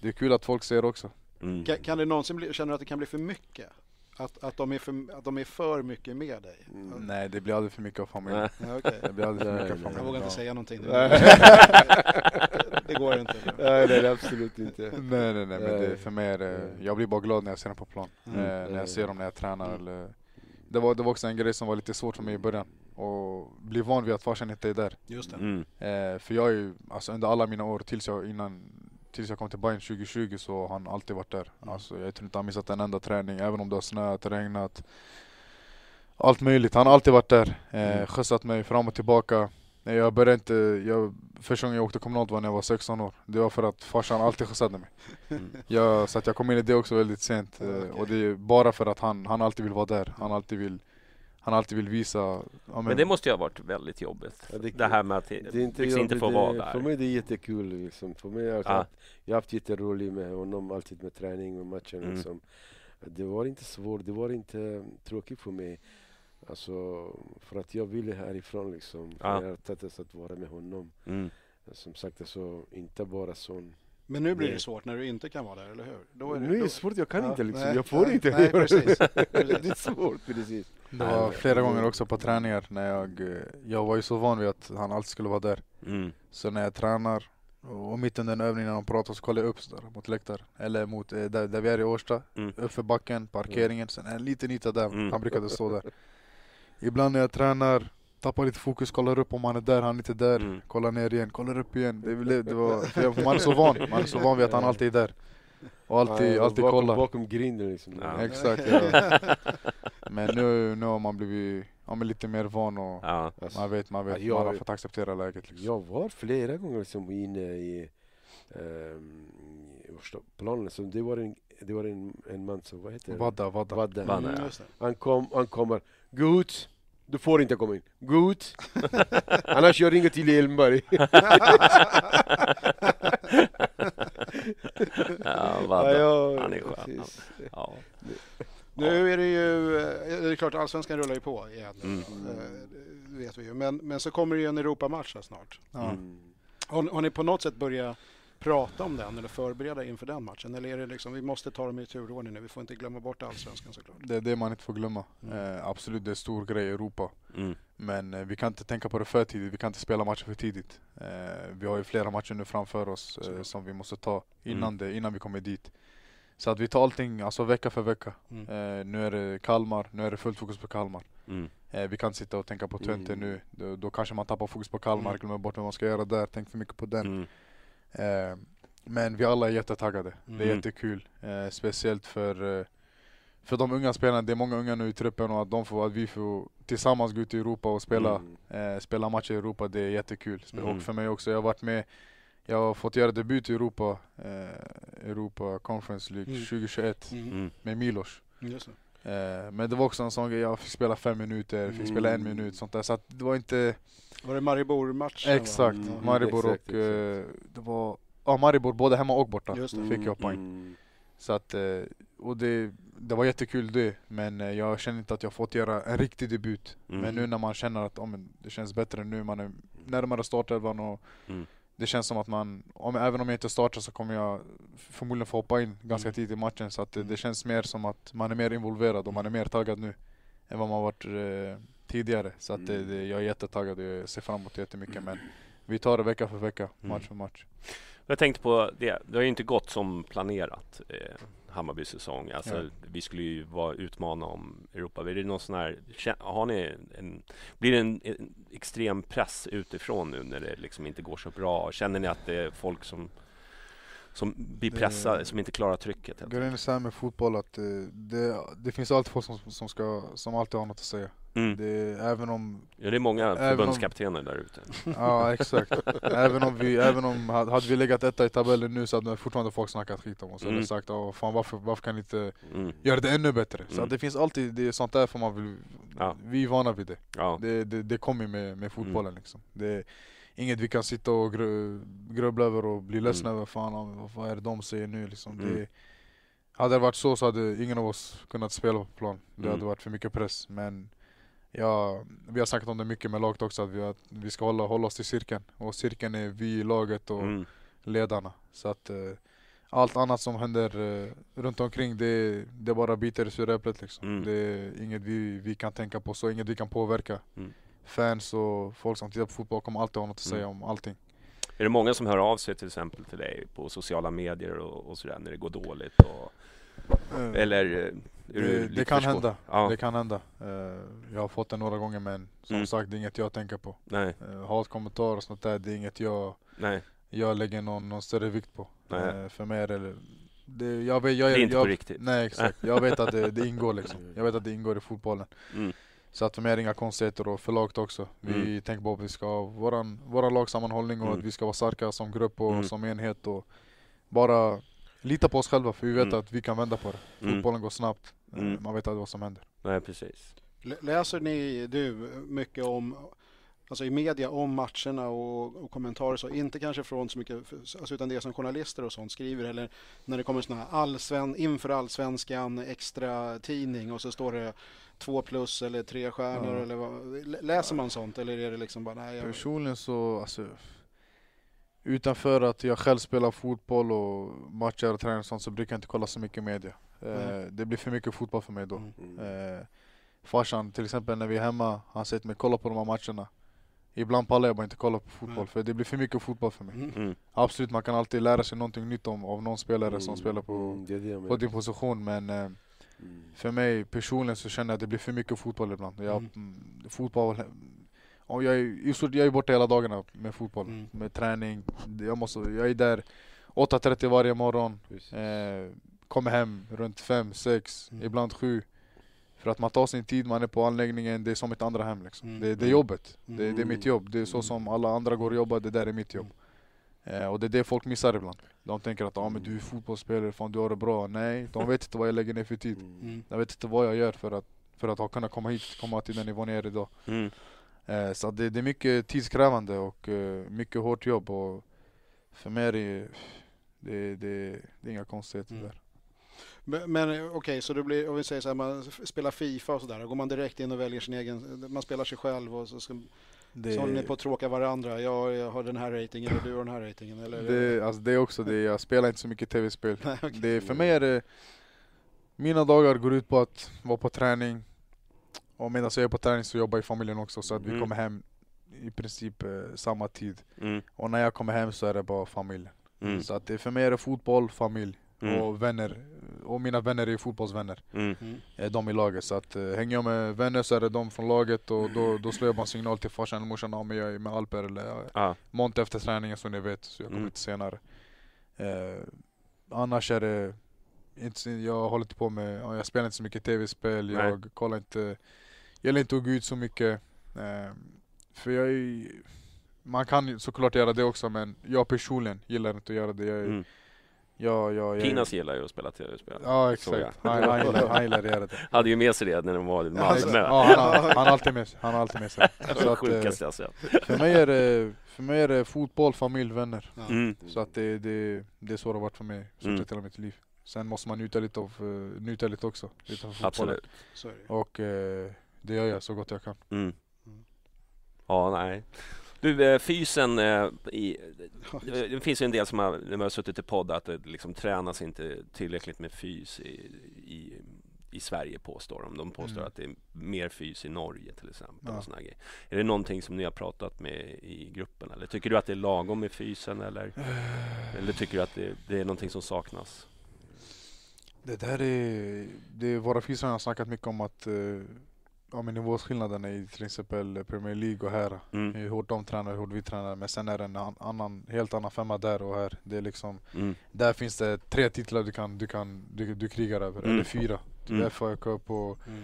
[SPEAKER 4] det är kul att folk ser också
[SPEAKER 2] Mm.
[SPEAKER 5] Kan, kan det någonsin bli, känner du att det kan bli för mycket? Att, att, de är för, att de är för mycket med dig?
[SPEAKER 4] Nej det blir aldrig för mycket av familjen
[SPEAKER 2] Nej.
[SPEAKER 4] Det blir aldrig för mycket av
[SPEAKER 6] nej.
[SPEAKER 5] Jag
[SPEAKER 4] familjen
[SPEAKER 5] vågar inte säga någonting.
[SPEAKER 4] Nej.
[SPEAKER 5] Det går inte.
[SPEAKER 6] Nej, nej, absolut inte.
[SPEAKER 4] Nej nej nej men det, för mig är det,
[SPEAKER 6] Nej.
[SPEAKER 4] jag blir bara glad när jag ser dem på plan
[SPEAKER 5] Mm.
[SPEAKER 4] eh, När jag ser dem när jag tränar
[SPEAKER 5] Mm.
[SPEAKER 4] eller det var, det var också en grej som var lite svårt för mig i början Och bli van vid att farsan inte är där
[SPEAKER 5] Just det.
[SPEAKER 2] Mm.
[SPEAKER 4] Eh, för jag är ju, alltså under alla mina år tills jag, innan, tills jag kom till Bayern 2020 så har han alltid varit där.
[SPEAKER 5] Mm.
[SPEAKER 4] Alltså, jag tror inte han missat en enda träning, även om det har snöat, regnat. Allt möjligt, han har alltid varit där. Eh,
[SPEAKER 2] Mm.
[SPEAKER 4] skjutsat mig fram och tillbaka. Jag började inte, jag, första gången jag åkte kommunalt var när jag var 16 år. Det var för att farsan alltid skjutsade mig.
[SPEAKER 2] Mm.
[SPEAKER 4] Jag, så att jag kom in i det också väldigt sent. Eh,
[SPEAKER 5] okej.
[SPEAKER 4] Och det är bara för att han, han alltid vill vara där. Han alltid vill, han alltid vill visa. Ja,
[SPEAKER 2] Men det måste ju ha varit väldigt jobbigt.
[SPEAKER 6] Ja, det-
[SPEAKER 2] Det här med att
[SPEAKER 6] Det är inte,
[SPEAKER 2] liksom inte få
[SPEAKER 6] det-
[SPEAKER 2] vara
[SPEAKER 6] För
[SPEAKER 2] där.
[SPEAKER 6] mig det är jättekul. Liksom. För mig, alltså,
[SPEAKER 2] Ja.
[SPEAKER 6] Jag har haft jätteroligt med honom, alltid med träning och matchen.
[SPEAKER 2] Mm.
[SPEAKER 6] Liksom. Det var inte svårt, det var inte tråkigt för mig. Alltså, för att jag ville härifrån liksom.
[SPEAKER 2] Ja.
[SPEAKER 6] Jag har tagit att vara med honom.
[SPEAKER 2] Mm.
[SPEAKER 6] Som sagt, alltså, inte bara sån.
[SPEAKER 5] Men nu blir det svårt när du inte kan vara där, eller hur? Då är det,
[SPEAKER 6] nu är
[SPEAKER 5] då-
[SPEAKER 6] det svårt, jag kan
[SPEAKER 5] Ja,
[SPEAKER 6] inte liksom.
[SPEAKER 5] nej,
[SPEAKER 6] jag får
[SPEAKER 5] nej,
[SPEAKER 6] inte
[SPEAKER 5] nej,
[SPEAKER 6] göra
[SPEAKER 5] precis,
[SPEAKER 6] det. är svårt, precis.
[SPEAKER 4] Det var flera gånger också på träningar när jag, eh, jag var ju så van vid att han alltid skulle vara där.
[SPEAKER 2] Mm.
[SPEAKER 4] Så när jag tränar och mitt under en övning när de pratar så kollar jag upp så där, mot läktaren. Eller mot eh, där, där vi är i Årsta,
[SPEAKER 2] Mm.
[SPEAKER 4] uppför backen, parkeringen. Sen en liten yta där,
[SPEAKER 2] Mm.
[SPEAKER 4] han brukade stå där. Ibland när jag tränar, tappar lite fokus, kollar upp om han är där, han är inte där.
[SPEAKER 2] Mm.
[SPEAKER 4] Kollar ner igen, kollar upp igen. Det, blev- det var, man är så van, man är så van vid att han alltid är där. Och alltid,
[SPEAKER 6] Ja,
[SPEAKER 4] alltid
[SPEAKER 6] bakom,
[SPEAKER 4] kollar.
[SPEAKER 6] Bakom grinden liksom.
[SPEAKER 2] Ja.
[SPEAKER 4] Exakt, ja. Men nu, nu har man blivit ja, men lite mer van och
[SPEAKER 2] Ja.
[SPEAKER 4] Man vet, man vet,
[SPEAKER 6] Ja, jag-
[SPEAKER 4] man har fått acceptera läget liksom.
[SPEAKER 6] Jag var flera gånger liksom inne i um, planen. Så det var en, det var en, en man som, vad heter det?
[SPEAKER 4] Vadda, vadda.
[SPEAKER 6] Vadda.
[SPEAKER 2] Vadda.
[SPEAKER 5] Just det.
[SPEAKER 6] Han, kom, han kommer, gå ut! Du får inte komma in, gå ut! Annars jag ringer till Elmberg.
[SPEAKER 2] Ja, vadå?
[SPEAKER 6] ja,
[SPEAKER 2] Han är skön.
[SPEAKER 6] precis.
[SPEAKER 2] Ja.
[SPEAKER 5] Nu är det ju, eh, det är klart allsvenskan rullar ju på igen.
[SPEAKER 2] Mm.
[SPEAKER 5] Eh, Det vet vi ju. Men, men så kommer det ju en Europamatch snart.
[SPEAKER 4] Ja.
[SPEAKER 6] Mm.
[SPEAKER 5] Har, har ni på något sätt börjat prata om den eller förbereda inför den matchen? Eller är det liksom, vi måste ta dem i turordning nu, vi får inte glömma bort allsvenskan såklart.
[SPEAKER 4] Det är det man inte får glömma.
[SPEAKER 5] Mm.
[SPEAKER 4] Eh, absolut, det är en stor grej i Europa.
[SPEAKER 2] Mm.
[SPEAKER 4] Men eh, vi kan inte tänka på det för tidigt, vi kan inte spela matcher för tidigt. Eh, vi har ju flera matcher nu framför oss eh, som vi måste ta innan,
[SPEAKER 2] Mm.
[SPEAKER 4] det, innan vi kommer dit. Så att vi tar allting alltså vecka för vecka.
[SPEAKER 5] Mm.
[SPEAKER 4] Eh, nu är det Kalmar, nu är det fullt fokus på Kalmar.
[SPEAKER 2] Mm.
[SPEAKER 4] Eh, vi kan inte sitta och tänka på Twente
[SPEAKER 6] Mm.
[SPEAKER 4] nu. Då, då kanske man tappar fokus på Kalmar,
[SPEAKER 5] Mm.
[SPEAKER 4] glömmer bort vad man ska göra där, tänk för mycket på den.
[SPEAKER 2] Mm.
[SPEAKER 4] Eh, men vi alla är jättetaggade. Det är
[SPEAKER 2] Mm.
[SPEAKER 4] jättekul. Eh, speciellt för, eh, för de unga spelarna. Det är många unga nu i truppen och att, de får, att vi får tillsammans gå ut i Europa och spela,
[SPEAKER 6] Mm.
[SPEAKER 4] eh, spela matcher i Europa. Det är jättekul.
[SPEAKER 2] Mm.
[SPEAKER 4] Och för mig också. Jag har varit med jag har fått göra debut i Europa, eh, Europa Conference League
[SPEAKER 5] Mm.
[SPEAKER 4] 2021
[SPEAKER 5] Mm.
[SPEAKER 2] Mm.
[SPEAKER 4] med Milos.
[SPEAKER 5] Just
[SPEAKER 4] Eh, men det var också en sån grej, jag fick spela fem minuter, fick spela en
[SPEAKER 6] Mm.
[SPEAKER 4] minut sånt där. Så att det var inte...
[SPEAKER 5] Var det Maribor-matchen?
[SPEAKER 4] Exakt,
[SPEAKER 6] Mm.
[SPEAKER 4] Maribor
[SPEAKER 6] Exakt,
[SPEAKER 4] och... eh, det var... Ja, Maribor, både hemma och borta
[SPEAKER 5] Just det.
[SPEAKER 4] fick jag poäng.
[SPEAKER 6] Mm.
[SPEAKER 4] Så att, eh, och det, det var jättekul det, men eh, jag känner inte att jag fått göra en riktig debut.
[SPEAKER 2] Mm.
[SPEAKER 4] Men nu när man känner att oh, men det känns bättre nu, man är närmare startelvan och
[SPEAKER 2] Mm.
[SPEAKER 4] det känns som att man, om, även om jag inte startar så kommer jag förmodligen få hoppa in ganska
[SPEAKER 5] Mm.
[SPEAKER 4] tidigt i matchen. Så att det,
[SPEAKER 5] Mm.
[SPEAKER 4] det känns mer som att man är mer involverad och man är mer taggad nu än vad man varit eh, tidigare. Så att det,
[SPEAKER 6] Mm.
[SPEAKER 4] det, jag är jättetaggad och jag ser fram emot det jättemycket. Men vi tar det vecka för vecka,
[SPEAKER 2] Mm.
[SPEAKER 4] match för match.
[SPEAKER 2] Jag tänkte på det, det har ju inte gått som planerat eh, Hammarbys säsong. Alltså,
[SPEAKER 4] Ja.
[SPEAKER 2] Vi skulle ju vara utmana om Europa. Är det någon sån här, har ni en, blir det en, en extrem press utifrån nu när det liksom inte går så bra? Känner ni att det är folk som, som blir
[SPEAKER 4] Det-
[SPEAKER 2] pressade, som inte klarar trycket?
[SPEAKER 4] Grejen är så här med fotboll att eh, det, det finns alltid folk som, som, ska, som alltid har något att säga.
[SPEAKER 2] Mm.
[SPEAKER 4] Det, även om
[SPEAKER 2] Ja, det är många
[SPEAKER 4] Även om-
[SPEAKER 2] förbundskaptener där ute.
[SPEAKER 4] Ja exakt. även om vi, även om, hade vi legat etta i tabellen nu så hade fortfarande folk snackat skit om oss.
[SPEAKER 2] Mm.
[SPEAKER 4] Eller sagt oh, fan varför, varför kan ni inte
[SPEAKER 2] Mm.
[SPEAKER 4] göra det ännu bättre? Så
[SPEAKER 2] Mm.
[SPEAKER 4] att det finns alltid, det är sånt där får man vill,
[SPEAKER 2] Ja.
[SPEAKER 4] vi är vana vid det.
[SPEAKER 2] Ja.
[SPEAKER 4] Det, det, det kommer med, med fotbollen
[SPEAKER 2] Mm.
[SPEAKER 4] liksom. Det är inget vi kan sitta och gru, grubbla över och bli ledsna
[SPEAKER 2] Mm.
[SPEAKER 4] över. Fan vad- vad är det de säger nu liksom.
[SPEAKER 2] Mm.
[SPEAKER 4] Det, hade det varit så så hade ingen av oss kunnat spela på plan. Det
[SPEAKER 2] Mm.
[SPEAKER 4] hade varit för mycket press. Men ja, vi har snackat om det mycket med laget också, att vi, att vi ska hålla, hålla oss till cirkeln. Och cirkeln är vi i laget och
[SPEAKER 2] Mm.
[SPEAKER 4] ledarna. Så att eh, allt annat som händer eh, runt omkring det, det bara biter i sura äpplet liksom.
[SPEAKER 2] Mm.
[SPEAKER 4] Det är inget vi, vi kan tänka på, så inget vi kan påverka.
[SPEAKER 2] Mm.
[SPEAKER 4] Fans och folk som tittar på fotboll kommer alltid ha något att
[SPEAKER 2] Mm.
[SPEAKER 4] säga om allting.
[SPEAKER 2] Är det många som hör av sig till exempel till dig på sociala medier och, och sådär när det går dåligt? Och,
[SPEAKER 4] Eh,
[SPEAKER 2] eller eh,
[SPEAKER 4] det, det kan hända.
[SPEAKER 2] Ja.
[SPEAKER 4] Det kan hända. Eh, jag har fått det några gånger men som
[SPEAKER 2] Mm.
[SPEAKER 4] sagt det är inget jag tänker på.
[SPEAKER 2] Nej,
[SPEAKER 4] Uh, hatkommentarer och sånt där, det är inget jag,
[SPEAKER 2] nej,
[SPEAKER 4] jag lägger någon, någon större vikt på.
[SPEAKER 2] Nej.
[SPEAKER 4] Eh, för mig är det, det jag vet, jag,
[SPEAKER 2] det är inte
[SPEAKER 4] jag,
[SPEAKER 2] på riktigt.
[SPEAKER 4] Nej exakt, jag vet att det, det ingår liksom. Jag vet att det ingår i fotbollen.
[SPEAKER 2] Mm.
[SPEAKER 4] Så att för mig är det inga konstigheter och för laget också. Vi
[SPEAKER 2] Mm.
[SPEAKER 4] tänker på att vi ska ha våran, våran lagsammanhållning och
[SPEAKER 2] Mm.
[SPEAKER 4] att vi ska vara starka som grupp och
[SPEAKER 2] Mm.
[SPEAKER 4] som enhet och bara lita på oss själva för vi vet
[SPEAKER 2] Mm.
[SPEAKER 4] att vi kan vända på det.
[SPEAKER 2] Mm.
[SPEAKER 4] Fotbollen går snabbt, Eh,
[SPEAKER 2] Mm.
[SPEAKER 4] man vet aldrig vad som händer.
[SPEAKER 2] Nej, precis.
[SPEAKER 5] Lä- Läser ni, du, mycket om, alltså i media om matcherna och, och kommentarer så, inte kanske från så mycket, alltså utan det som journalister och sånt skriver eller när det kommer sådana här allsven, inför allsvenskan extra tidning och så står det två plus eller tre stjärnor
[SPEAKER 4] Ja.
[SPEAKER 5] eller vad, lä- läser man sånt eller är det liksom bara nej, jag,
[SPEAKER 4] Personligen så, alltså Utanför att jag själv spelar fotboll och matcher och tränar och sånt så brukar jag inte kolla så mycket media. Eh,
[SPEAKER 5] Nej.
[SPEAKER 4] det blir för mycket fotboll för mig då.
[SPEAKER 5] Mm.
[SPEAKER 6] Mm.
[SPEAKER 4] Eh, farsan till exempel när vi är hemma, han säger till mig kolla på de här matcherna. Ibland pallar jag bara inte kolla på fotboll
[SPEAKER 5] Nej.
[SPEAKER 4] för det blir för mycket fotboll för mig.
[SPEAKER 5] Mm.
[SPEAKER 2] Mm.
[SPEAKER 4] Absolut man kan alltid lära sig någonting nytt om, av någon spelare som
[SPEAKER 6] Mm.
[SPEAKER 4] spelar på,
[SPEAKER 6] Mm, det det
[SPEAKER 4] på din position men eh,
[SPEAKER 6] Mm.
[SPEAKER 4] för mig personligen så känner jag att det blir för mycket fotboll ibland. Jag,
[SPEAKER 5] Mm.
[SPEAKER 4] mm. Fotboll, och jag, är, jag är borta hela dagarna med fotboll,
[SPEAKER 5] Mm.
[SPEAKER 4] med träning. Jag, måste, jag är där 8.30 varje morgon, eh, kommer hem runt 5, 6,
[SPEAKER 5] Mm.
[SPEAKER 4] ibland 7. För att man tar sin tid, man är på anläggningen, det är som ett andra hem liksom.
[SPEAKER 5] Mm.
[SPEAKER 4] det, det är jobbet,
[SPEAKER 5] Mm.
[SPEAKER 4] det, det är mitt jobb. Det är så
[SPEAKER 6] Mm.
[SPEAKER 4] som alla andra går och jobbar, det där är mitt jobb. Eh, och det är det folk missar ibland. De tänker att ah, men du är fotbollsspelare, fan du har det bra. Nej, de vet inte vad jag lägger ner för tid.
[SPEAKER 6] Mm.
[SPEAKER 5] Mm.
[SPEAKER 4] Jag vet inte vad jag gör för att, för att ha kunnat komma hit, komma till den nivån jag är idag. Eh, så det, det är mycket tidskrävande och eh, mycket hårt jobb och för mig är det, det, det, det är inga konstigheter
[SPEAKER 5] Mm.
[SPEAKER 4] där.
[SPEAKER 5] Men, men okej, så det blir, om vi säger så här, man spelar Fifa och sådär, går man direkt in och väljer sin egen, man spelar sig själv och så, ska,
[SPEAKER 4] Det,
[SPEAKER 5] så håller ni på att tråka varandra. Jag, jag har den här ratingen och du har den här ratingen. Eller?
[SPEAKER 4] det, alltså det är också det, jag spelar inte så mycket tv-spel. Det, för mig är det, mina dagar går ut på att vara på träning och medan jag är på träning så jobbar i familjen också så att vi
[SPEAKER 2] Mm.
[SPEAKER 4] kommer hem i princip eh, samma tid.
[SPEAKER 2] Mm.
[SPEAKER 4] Och när jag kommer hem så är det bara familjen.
[SPEAKER 2] Mm.
[SPEAKER 4] Så att det, för mig är det fotboll, familj
[SPEAKER 2] Mm.
[SPEAKER 4] och vänner. Och mina vänner är fotbollsvänner.
[SPEAKER 2] Mm.
[SPEAKER 5] Mm.
[SPEAKER 4] är de i laget. Så att, uh, hänger jag med vänner så är det de från laget och då, då slår jag bara en signal till farsan eller morsan om jag är med Alper eller
[SPEAKER 2] Ja.
[SPEAKER 4] Monte efter träningen så ni vet. Så jag kommer
[SPEAKER 2] Mm.
[SPEAKER 4] lite senare. Eh, annars är det inte, jag håller inte på med, ja, jag spelar inte så mycket tv-spel,
[SPEAKER 2] Nej.
[SPEAKER 4] jag kollar inte, jag gillar inte att gå ut så mycket. Eh, för jag är, man kan såklart göra det också men jag personligen gillar inte att göra det. Jag är,
[SPEAKER 2] Mm.
[SPEAKER 4] Ja, ja, ja.
[SPEAKER 2] Pinas gillar ju att spela tv-spel.
[SPEAKER 4] Ja, exakt. Han, han, gillar, han gillar det.
[SPEAKER 2] Hade ju med sig det när de var i
[SPEAKER 4] Ja,
[SPEAKER 2] Malmö.
[SPEAKER 4] han, har- han har alltid med sig. Han har alltid med sig.
[SPEAKER 2] Det var
[SPEAKER 4] Så
[SPEAKER 2] det
[SPEAKER 4] att, eh,
[SPEAKER 2] sjukaste jag sett.
[SPEAKER 4] För mig är det, för mig är det fotboll, familj, vänner.
[SPEAKER 5] Ja.
[SPEAKER 2] Mm.
[SPEAKER 4] Så att det, det, det är så det har varit för mig, så
[SPEAKER 2] Mm.
[SPEAKER 4] hela mitt liv. Sen måste man njuta lite av, uh, njuta lite också. Lite av fotbollen.
[SPEAKER 2] Absolut.
[SPEAKER 5] Det.
[SPEAKER 4] Och eh, det gör jag så gott jag kan.
[SPEAKER 2] Mm.
[SPEAKER 5] Mm.
[SPEAKER 2] Ja, nej. Du, eh, fysen, eh, i, det finns ju en del som har, när man har suttit i podd, att det liksom tränas inte tillräckligt med fys i, i, i Sverige påstår de. De påstår
[SPEAKER 4] Mm.
[SPEAKER 2] att det är mer fys i Norge till exempel.
[SPEAKER 4] Ja.
[SPEAKER 2] Och såna grejer. Är det någonting som ni har pratat med i gruppen? Eller tycker du att det är lagom med fysen? Eller, eller tycker du att det, det är någonting som saknas?
[SPEAKER 4] Det där är, det är våra fysare har snackat mycket om att ja, men nivåskillnaden i till exempel Premier League och här.
[SPEAKER 2] Mm.
[SPEAKER 4] Hur hårt de tränar, hur hårt vi tränar. Men sen är det en an- annan, helt annan femma där och här. Det är liksom,
[SPEAKER 2] Mm.
[SPEAKER 4] där finns det tre titlar du kan, du kan, du, du krigar över.
[SPEAKER 2] Mm.
[SPEAKER 4] Eller fyra.
[SPEAKER 2] Mm.
[SPEAKER 4] FA Cup och
[SPEAKER 5] Mm.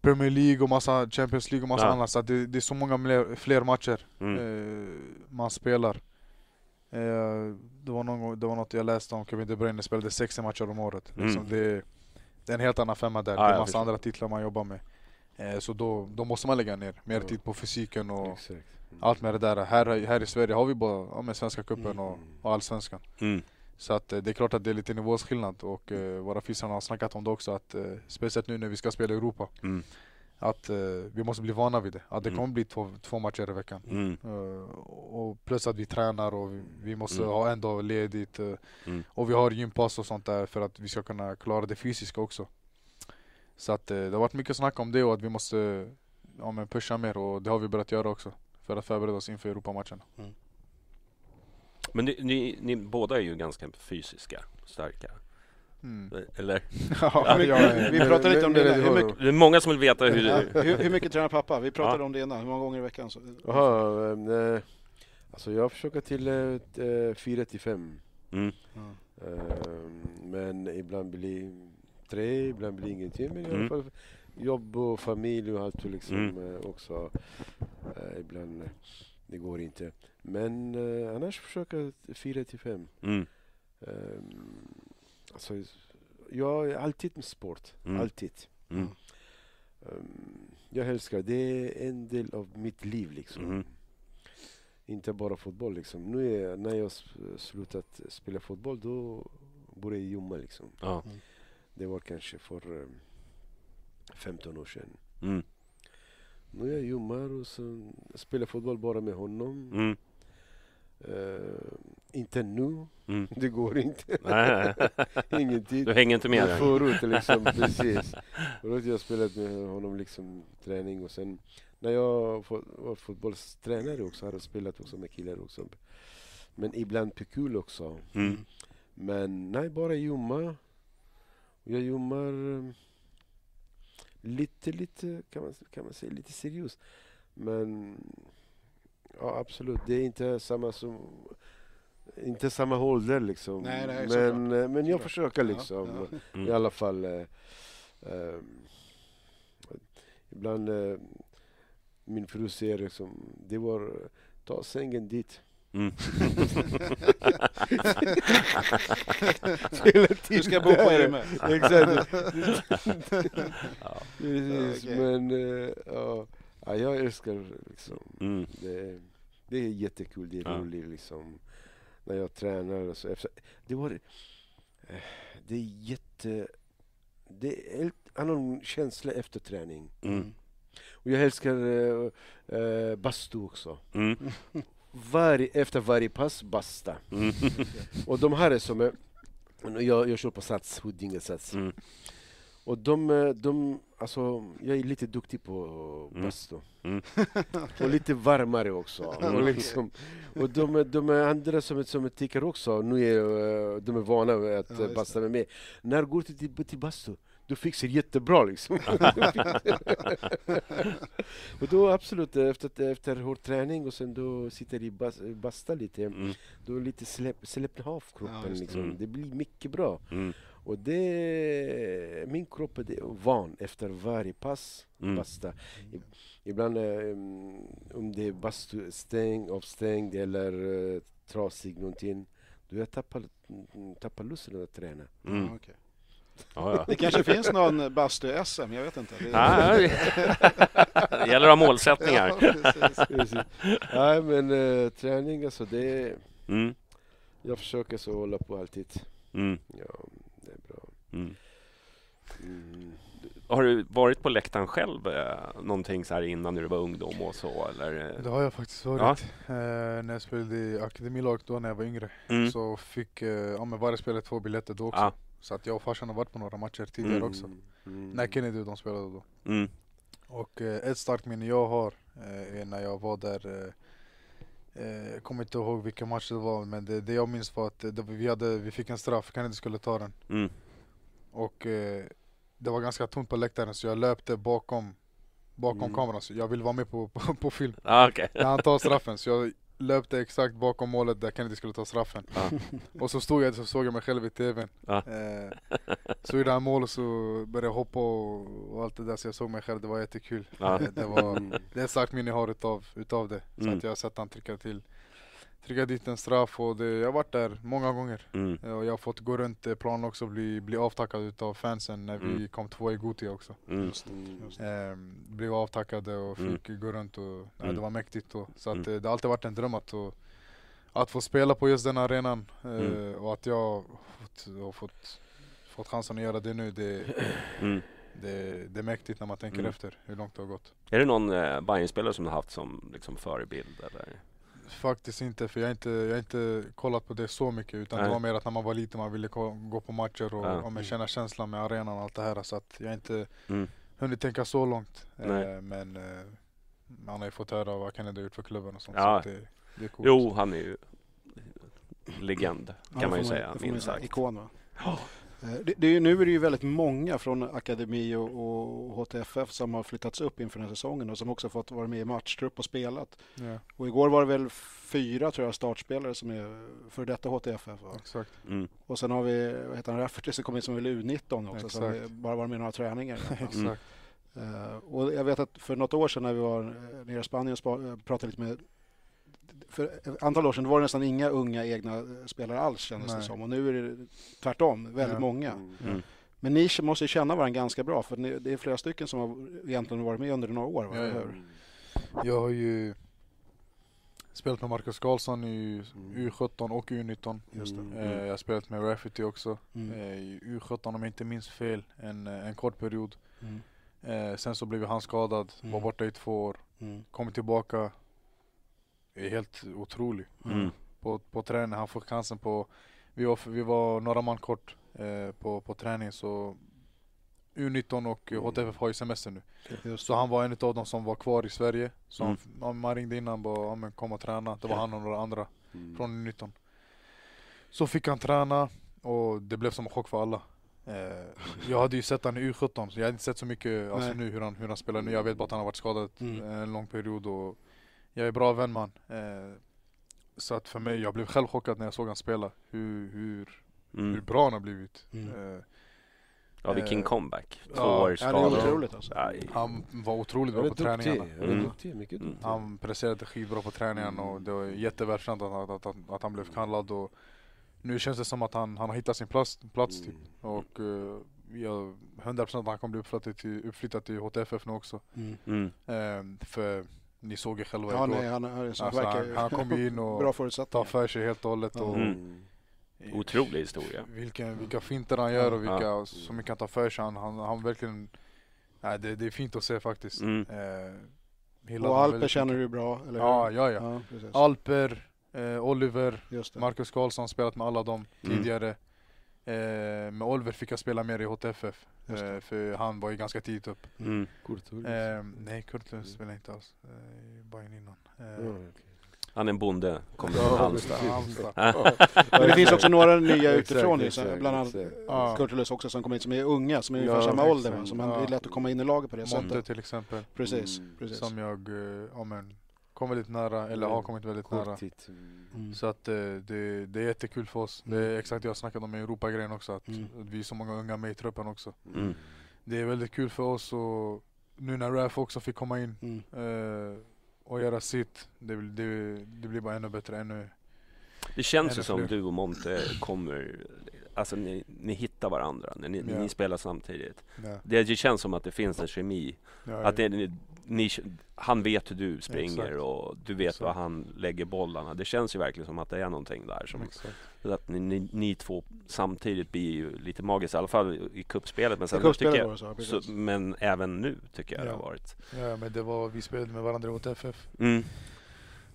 [SPEAKER 4] Premier League och massa Champions League och massa
[SPEAKER 2] Ja.
[SPEAKER 4] annat. Så det, det är så många fler, fler matcher
[SPEAKER 2] Mm.
[SPEAKER 4] eh, man spelar. Eh, det, var någon, det var något jag läste om Kevin De Bruyne spelade 60 matcher om året.
[SPEAKER 2] Mm.
[SPEAKER 4] Liksom det, det är en helt annan femma där.
[SPEAKER 2] Ja,
[SPEAKER 4] det är massa andra titlar man jobbar med. Eh, så då, då måste man lägga ner mer tid på fysiken och
[SPEAKER 6] Exakt. Mm.
[SPEAKER 4] allt med det där. Här, här i Sverige har vi bara ja, med Svenska cupen
[SPEAKER 5] Mm.
[SPEAKER 4] och, och Allsvenskan.
[SPEAKER 2] Mm.
[SPEAKER 4] Så att, eh, det är klart att det är lite nivåskillnad och eh, våra fysare har snackat om det också. Att, eh, speciellt nu när vi ska spela i Europa.
[SPEAKER 2] Mm.
[SPEAKER 4] Att eh, vi måste bli vana vid det. Att det
[SPEAKER 2] Mm.
[SPEAKER 4] kommer bli två, två matcher i veckan.
[SPEAKER 2] Mm.
[SPEAKER 4] Eh, och plus att vi tränar och vi, vi måste
[SPEAKER 2] Mm.
[SPEAKER 4] ha en dag ledigt.
[SPEAKER 2] Mm.
[SPEAKER 4] Och vi har gympass och sånt där för att vi ska kunna klara det fysiska också. Så att eh, det har varit mycket snack om det och att vi måste ja, men pusha mer och det har vi börjat göra också. För att förbereda oss inför Europamatchen.
[SPEAKER 2] Men ni, ni, ni båda är ju ganska fysiska, starka.
[SPEAKER 4] Mm.
[SPEAKER 2] Eller?
[SPEAKER 4] Ja,
[SPEAKER 5] vi- pratade lite om det. Hur mycket-
[SPEAKER 2] Det är många som vill veta hur
[SPEAKER 5] Ja, hur, hur mycket tränar pappa? Vi pratade
[SPEAKER 2] Ja.
[SPEAKER 5] om det innan. Hur många gånger i veckan? Så,
[SPEAKER 6] Jaha, ehm, eh, alltså jag försöker till eh, eh, fyra till fem.
[SPEAKER 2] Mm.
[SPEAKER 5] Ja.
[SPEAKER 6] Ehm, men ibland blir tre, ibland blir ingenting. Men i alla
[SPEAKER 2] Mm.
[SPEAKER 6] fall jobb och familj och allt liksom
[SPEAKER 2] Mm.
[SPEAKER 6] eh, också. Eh, ibland, eh, det går inte. Men eh, annars försöker jag fyra till fem.
[SPEAKER 2] Mm.
[SPEAKER 6] Ehm, alltså, jag är alltid med sport.
[SPEAKER 2] Mm.
[SPEAKER 6] Alltid.
[SPEAKER 2] Mm.
[SPEAKER 6] Ehm, jag älskar det. är en del av mitt liv liksom.
[SPEAKER 2] Mm.
[SPEAKER 6] Inte bara fotboll liksom. Nu är, när jag slutat spela fotboll då började jag jumma liksom.
[SPEAKER 2] Ja.
[SPEAKER 6] Det var kanske för ehm, 15 år sedan.
[SPEAKER 2] Mm.
[SPEAKER 6] Nu jag jummar och så spelar fotboll bara med honom.
[SPEAKER 2] Mm.
[SPEAKER 6] Ehm, inte nu,
[SPEAKER 2] Mm.
[SPEAKER 6] det går inte.
[SPEAKER 2] Nej,
[SPEAKER 6] Ingen tid.
[SPEAKER 2] Du hänger inte med
[SPEAKER 6] Men? Förut liksom, precis. Förut jag spelat med honom liksom träning och sen när jag var fotbollstränare också har jag spelat också med killar också. Men ibland på kul också.
[SPEAKER 2] Mm.
[SPEAKER 6] Men nej, bara jumma. Jag jummar eh, lite, lite kan man, kan man säga, lite seriöst. Men ja, absolut, det är inte samma som inte samma ålder liksom.
[SPEAKER 5] Nej, nej,
[SPEAKER 6] men, eh, men jag
[SPEAKER 5] Såklart.
[SPEAKER 6] försöker
[SPEAKER 5] Ja,
[SPEAKER 6] liksom.
[SPEAKER 5] ja.
[SPEAKER 2] Mm.
[SPEAKER 6] I alla fall. Eh, ehm, ibland eh, min fru säger liksom, det var ta sängen dit.
[SPEAKER 2] Mm.
[SPEAKER 5] Du ska bo på
[SPEAKER 6] där.
[SPEAKER 5] Erimme.
[SPEAKER 6] Exakt.
[SPEAKER 2] Ja.
[SPEAKER 6] Precis, men eh, ja, ja, jag älskar liksom.
[SPEAKER 2] Mm.
[SPEAKER 6] Det, det är jättekul, det är
[SPEAKER 2] Ja.
[SPEAKER 6] roligt liksom. När jag tränar och så. Det var eh, det är jätte... Det är en annan känsla efter träning.
[SPEAKER 2] Mm.
[SPEAKER 6] Och jag älskar eh, bastu också.
[SPEAKER 2] Mm.
[SPEAKER 6] Varje, efter varje pass, basta.
[SPEAKER 2] Mm.
[SPEAKER 6] Och de här är som... är- Jag, jag kör på Sats, Huddinge Sats.
[SPEAKER 2] Mm.
[SPEAKER 6] Och de, eh, de, alltså, jag är lite duktig på
[SPEAKER 2] Mm.
[SPEAKER 6] bastu.
[SPEAKER 2] Mm.
[SPEAKER 6] Och lite varmare också. Och, liksom, och de, de andra som, som tycker också, nu är eh, de är vana att
[SPEAKER 5] Ja,
[SPEAKER 6] basta med mig. När går du till, till bastu? Du fixar jättebra liksom. och då absolut, efter, efter hård träning och sen då sitter i bas, basta lite,
[SPEAKER 2] Mm.
[SPEAKER 6] då lite släpp, släpp av
[SPEAKER 5] Ja,
[SPEAKER 6] kroppen.
[SPEAKER 5] just det.
[SPEAKER 6] liksom.
[SPEAKER 2] Mm.
[SPEAKER 6] det blir mycket bra.
[SPEAKER 2] Mm.
[SPEAKER 6] Och det, min kropp är det- van efter varje pass
[SPEAKER 2] Mm.
[SPEAKER 6] basta. I- Ibland eh, mm, om det är bastu stäng, avstängd eller uh, trasig någonting, då jag tappar tappar lusten att träna.
[SPEAKER 2] Mm.
[SPEAKER 5] Ja.
[SPEAKER 2] Ja, ja.
[SPEAKER 5] Det kanske finns någon bastu-SM, jag vet inte. Det...
[SPEAKER 2] Ja, det gäller att ha målsättningar.
[SPEAKER 5] Ja, precis.
[SPEAKER 6] Precis. Nej men eh, träning alltså det...
[SPEAKER 2] Mm.
[SPEAKER 6] Jag försöker så hålla på alltid.
[SPEAKER 2] Mm.
[SPEAKER 6] Ja, det är bra.
[SPEAKER 2] Mm.
[SPEAKER 6] Mm.
[SPEAKER 2] Har du varit på läktaren själv eh, någonting så här innan när du var ungdom och så eller?
[SPEAKER 4] Det har jag faktiskt varit. Eh, när jag spelade i akademilaget då när jag var yngre.
[SPEAKER 2] Mm.
[SPEAKER 4] Så fick eh, ja, men varje spelare två biljetter då också.
[SPEAKER 2] Ja.
[SPEAKER 4] Så att jag och farsan har varit på några matcher tidigare
[SPEAKER 2] Mm.
[SPEAKER 4] också.
[SPEAKER 6] Mm.
[SPEAKER 4] När Kennedy de spelade då.
[SPEAKER 2] Mm.
[SPEAKER 4] Och eh, ett starkt minne jag har eh, är när jag var där eh, eh, Jag kommer inte ihåg vilken match det var men det, det jag minns var att det, vi, hade, vi fick en straff, Kennedy skulle ta den.
[SPEAKER 2] Mm.
[SPEAKER 4] Och eh, det var ganska tomt på läktaren så jag löpte bakom Bakom
[SPEAKER 6] Mm.
[SPEAKER 4] kameran så jag ville vara med på, på, på film.
[SPEAKER 2] Ah, okej.
[SPEAKER 4] När han tar straffen så jag löpte exakt bakom målet där Kennedy skulle ta straffen.
[SPEAKER 2] Ja.
[SPEAKER 4] Och så stod jag så såg jag mig själv i tvn.
[SPEAKER 2] Ja.
[SPEAKER 4] Eh, så gjorde han mål och så började jag hoppa och, och allt det där så jag såg mig själv, det var jättekul.
[SPEAKER 2] Ja.
[SPEAKER 4] Eh, Det, var,
[SPEAKER 6] Mm.
[SPEAKER 4] det är ett starkt minne jag har utav, utav det. Så
[SPEAKER 2] Mm.
[SPEAKER 4] att jag har sett han trycka till Trycka dit en straff och det, jag har varit där många gånger.
[SPEAKER 2] Mm.
[SPEAKER 4] Eh, Och jag har fått gå runt eh, planen också och bli, bli avtackad utav fansen när vi
[SPEAKER 2] Mm.
[SPEAKER 4] kom två i Gothia också.
[SPEAKER 2] Mm.
[SPEAKER 6] Mm.
[SPEAKER 4] Eh, blev avtackade och
[SPEAKER 2] Mm.
[SPEAKER 4] fick gå runt och
[SPEAKER 2] Mm.
[SPEAKER 4] det var mäktigt då. Så att,
[SPEAKER 2] Mm.
[SPEAKER 4] eh, det har alltid varit en dröm att, få- att få spela på just den arenan eh,
[SPEAKER 2] Mm.
[SPEAKER 4] och att jag har fått, har fått, fått chansen att göra det nu. Det,
[SPEAKER 2] Mm.
[SPEAKER 4] det, det är mäktigt när man tänker
[SPEAKER 2] Mm.
[SPEAKER 4] efter hur långt det har gått.
[SPEAKER 2] Är det någon eh, Bayern-spelare som du har haft som liksom, förebild eller?
[SPEAKER 4] Faktiskt inte, för jag har inte, jag inte kollat på det så mycket utan
[SPEAKER 2] Nej.
[SPEAKER 4] det var mer att när man var liten man ville gå på matcher och,
[SPEAKER 2] Ja.
[SPEAKER 4] och men känna känslan med arenan och allt det här så att jag inte
[SPEAKER 2] Mm.
[SPEAKER 4] hunnit tänka så långt. Eh, men eh, man har ju fått höra vad Kennedy har gjort för klubben och sånt.
[SPEAKER 2] Ja.
[SPEAKER 4] Så det, det är coolt.
[SPEAKER 2] Jo, han är ju legend
[SPEAKER 5] Ja,
[SPEAKER 2] kan
[SPEAKER 5] det
[SPEAKER 2] man ju säga, minst sagt.
[SPEAKER 5] Ikon va? Eh, Det, det är, ju- nu är det ju väldigt många från Akademi och, och HTFF som har flyttats upp inför den här säsongen och som också fått vara med i matchtrupp och spelat.
[SPEAKER 4] Ja,
[SPEAKER 5] Och igår var det väl fyra tror jag startspelare som är för detta HTFF. Va?
[SPEAKER 4] exakt.
[SPEAKER 2] Mm.
[SPEAKER 5] Och sen har vi, vad heter han, Rafferty som kom in som väl U19 också, som
[SPEAKER 4] Exakt.
[SPEAKER 5] bara var med i några träningar.
[SPEAKER 4] Exakt.
[SPEAKER 2] Mm.
[SPEAKER 5] Eh, och jag vet att för något år sedan när vi var eh, nere i Spanien och eh, pratade lite med för ett antal år sedan var det nästan inga unga egna spelare alls kändes det
[SPEAKER 4] Nej.
[SPEAKER 5] som. Och nu är det tvärtom, väldigt
[SPEAKER 4] Ja.
[SPEAKER 5] många.
[SPEAKER 2] Mm.
[SPEAKER 5] Men ni måste ju känna varandra ganska bra för ni, det är flera stycken som har egentligen varit med under några år. Va?
[SPEAKER 4] Ja,
[SPEAKER 5] hur?
[SPEAKER 4] Jag har ju spelat med Marcus Karlsson i
[SPEAKER 6] Mm.
[SPEAKER 4] U17 och U19.
[SPEAKER 5] Just det.
[SPEAKER 6] Mm.
[SPEAKER 4] Eh, jag har spelat med Rafferty också.
[SPEAKER 5] Mm.
[SPEAKER 4] Eh, I U17 om jag inte minns fel, en, eh, en kort period.
[SPEAKER 5] Mm.
[SPEAKER 4] Eh, sen så blev han skadad, var
[SPEAKER 5] Mm.
[SPEAKER 4] borta i två år.
[SPEAKER 5] Mm.
[SPEAKER 4] Kommer tillbaka, är helt otrolig.
[SPEAKER 2] Mm.
[SPEAKER 4] På, på träning, han får chansen på, vi var, vi var några man kort eh, på, på träning så U19 och
[SPEAKER 6] Mm.
[SPEAKER 4] HTFF har ju semester nu.
[SPEAKER 5] Just
[SPEAKER 4] Så han var en av dem som var kvar i Sverige. Så
[SPEAKER 2] Mm.
[SPEAKER 4] han, man ringde innan bara, ja, men kom och träna. Det var han och några andra
[SPEAKER 6] Mm.
[SPEAKER 4] från U19. Så fick han träna och det blev som en chock för alla. Eh, jag hade ju sett han i U17 så jag hade inte sett så mycket alltså,
[SPEAKER 5] Nej.
[SPEAKER 4] nu hur han, hur han spelar nu. Jag vet bara att han har varit skadad
[SPEAKER 5] Mm.
[SPEAKER 4] en lång period och jag är bra vän med han. Eh, så att för mig, jag blev själv chockad när jag såg han spela. Hur, hur, hur
[SPEAKER 2] Mm.
[SPEAKER 4] bra han har blivit.
[SPEAKER 5] Mm.
[SPEAKER 4] Eh,
[SPEAKER 2] Ja, vilken
[SPEAKER 4] Eh,
[SPEAKER 2] comeback. Två
[SPEAKER 4] ja,
[SPEAKER 2] år
[SPEAKER 5] Ja, det är
[SPEAKER 2] skadad.
[SPEAKER 5] otroligt alltså.
[SPEAKER 4] Han var otroligt bra på
[SPEAKER 6] duktig.
[SPEAKER 4] träningarna.
[SPEAKER 2] Mm.
[SPEAKER 6] duktig, mycket
[SPEAKER 2] Mm.
[SPEAKER 6] duktig.
[SPEAKER 4] Han presterade skitbra på träningarna och det var jättevälkänt att, att, att, att han blev kallad och nu känns det som att han, han har hittat sin plats, plats typ.
[SPEAKER 6] Mm.
[SPEAKER 4] Och uh, jag 100% att han kommer bli uppflyttad till, uppflyttad till HTFF nu också.
[SPEAKER 5] Mm.
[SPEAKER 2] Mm.
[SPEAKER 4] Ehm, för ni såg ju själva
[SPEAKER 5] Ja,
[SPEAKER 4] igår.
[SPEAKER 5] nej, han, han, så
[SPEAKER 4] Alltså,
[SPEAKER 5] verkar
[SPEAKER 4] han, han kom in och
[SPEAKER 5] bra
[SPEAKER 4] tar för sig helt och hållet. Och
[SPEAKER 2] Mm. Otrolig historia.
[SPEAKER 4] vilken, vilka finter han gör och vilka
[SPEAKER 2] Ja.
[SPEAKER 4] så mycket han tar för sig. Han, han, han verkligen, nej, det, det är fint att se faktiskt.
[SPEAKER 2] Mm.
[SPEAKER 4] Eh,
[SPEAKER 5] Och Alper känner du bra, eller hur?
[SPEAKER 4] Ja, ja, ja.
[SPEAKER 5] ja precis.
[SPEAKER 4] Alper, eh, Oliver. Marcus Karlsson spelat med alla dem
[SPEAKER 2] Mm.
[SPEAKER 4] tidigare. Eh, med Oliver fick jag spela mer i HTFF. Eh, för han var ju ganska tidigt upp.
[SPEAKER 2] Mm.
[SPEAKER 6] Kurt Ulf.
[SPEAKER 4] Eh, nej, Kurtlund spelade inte alls. Eh, bara in innan. Eh,
[SPEAKER 6] Ja, okej.
[SPEAKER 2] Han är en bonde, kommer
[SPEAKER 6] Ja,
[SPEAKER 2] från Halmstad.
[SPEAKER 5] Det finns också några nya
[SPEAKER 6] Exakt,
[SPEAKER 5] utifrån,
[SPEAKER 6] exakt,
[SPEAKER 5] så bland annat
[SPEAKER 6] exakt.
[SPEAKER 4] Ja.
[SPEAKER 5] Kurtulus också som kommer in som är unga, som är
[SPEAKER 6] Ja,
[SPEAKER 5] ungefär samma ålder.
[SPEAKER 4] exakt.
[SPEAKER 5] Va? Så man,
[SPEAKER 4] Ja.
[SPEAKER 5] det är lätt att komma in i laget på det
[SPEAKER 4] Monte
[SPEAKER 5] sättet.
[SPEAKER 4] till exempel.
[SPEAKER 5] Precis,
[SPEAKER 6] Mm.
[SPEAKER 5] precis.
[SPEAKER 4] Som jag eh, ja, men, kom väldigt nära, eller har kommit väldigt nära.
[SPEAKER 6] Kort tid. Mm.
[SPEAKER 5] Mm.
[SPEAKER 4] Så att eh, det, det är jättekul för oss. Det är exakt det jag snackade om i Europa-grejen också. Att,
[SPEAKER 5] Mm.
[SPEAKER 4] vi är så många unga med i truppen också.
[SPEAKER 2] Mm.
[SPEAKER 4] Det är väldigt kul för oss och nu när RAF också fick komma in
[SPEAKER 5] Mm.
[SPEAKER 4] eh, och göra sitt. Det, det, det blir bara ännu bättre. Ännu,
[SPEAKER 2] Det känns ju som
[SPEAKER 4] fler.
[SPEAKER 2] du och Monte kommer, alltså ni, ni hittar varandra när ni,
[SPEAKER 4] Ja.
[SPEAKER 2] ni spelar samtidigt.
[SPEAKER 4] Ja.
[SPEAKER 2] Det, det känns som att det finns en kemi.
[SPEAKER 4] Ja,
[SPEAKER 2] att det, ni, han vet hur du springer
[SPEAKER 4] Exakt.
[SPEAKER 2] och du vet
[SPEAKER 4] Exakt.
[SPEAKER 2] var han lägger bollarna. Det känns ju verkligen som att det är någonting där. Som, att ni, ni, ni två samtidigt blir ju lite magiskt, i alla fall i kuppspelet. Men, sen
[SPEAKER 5] kuppspelet
[SPEAKER 2] tycker
[SPEAKER 5] det så,
[SPEAKER 2] jag,
[SPEAKER 5] precis.
[SPEAKER 2] så, men även nu tycker jag det
[SPEAKER 4] Ja.
[SPEAKER 2] har varit.
[SPEAKER 4] Ja, men det var, vi spelade med varandra åt FF.
[SPEAKER 2] Mm.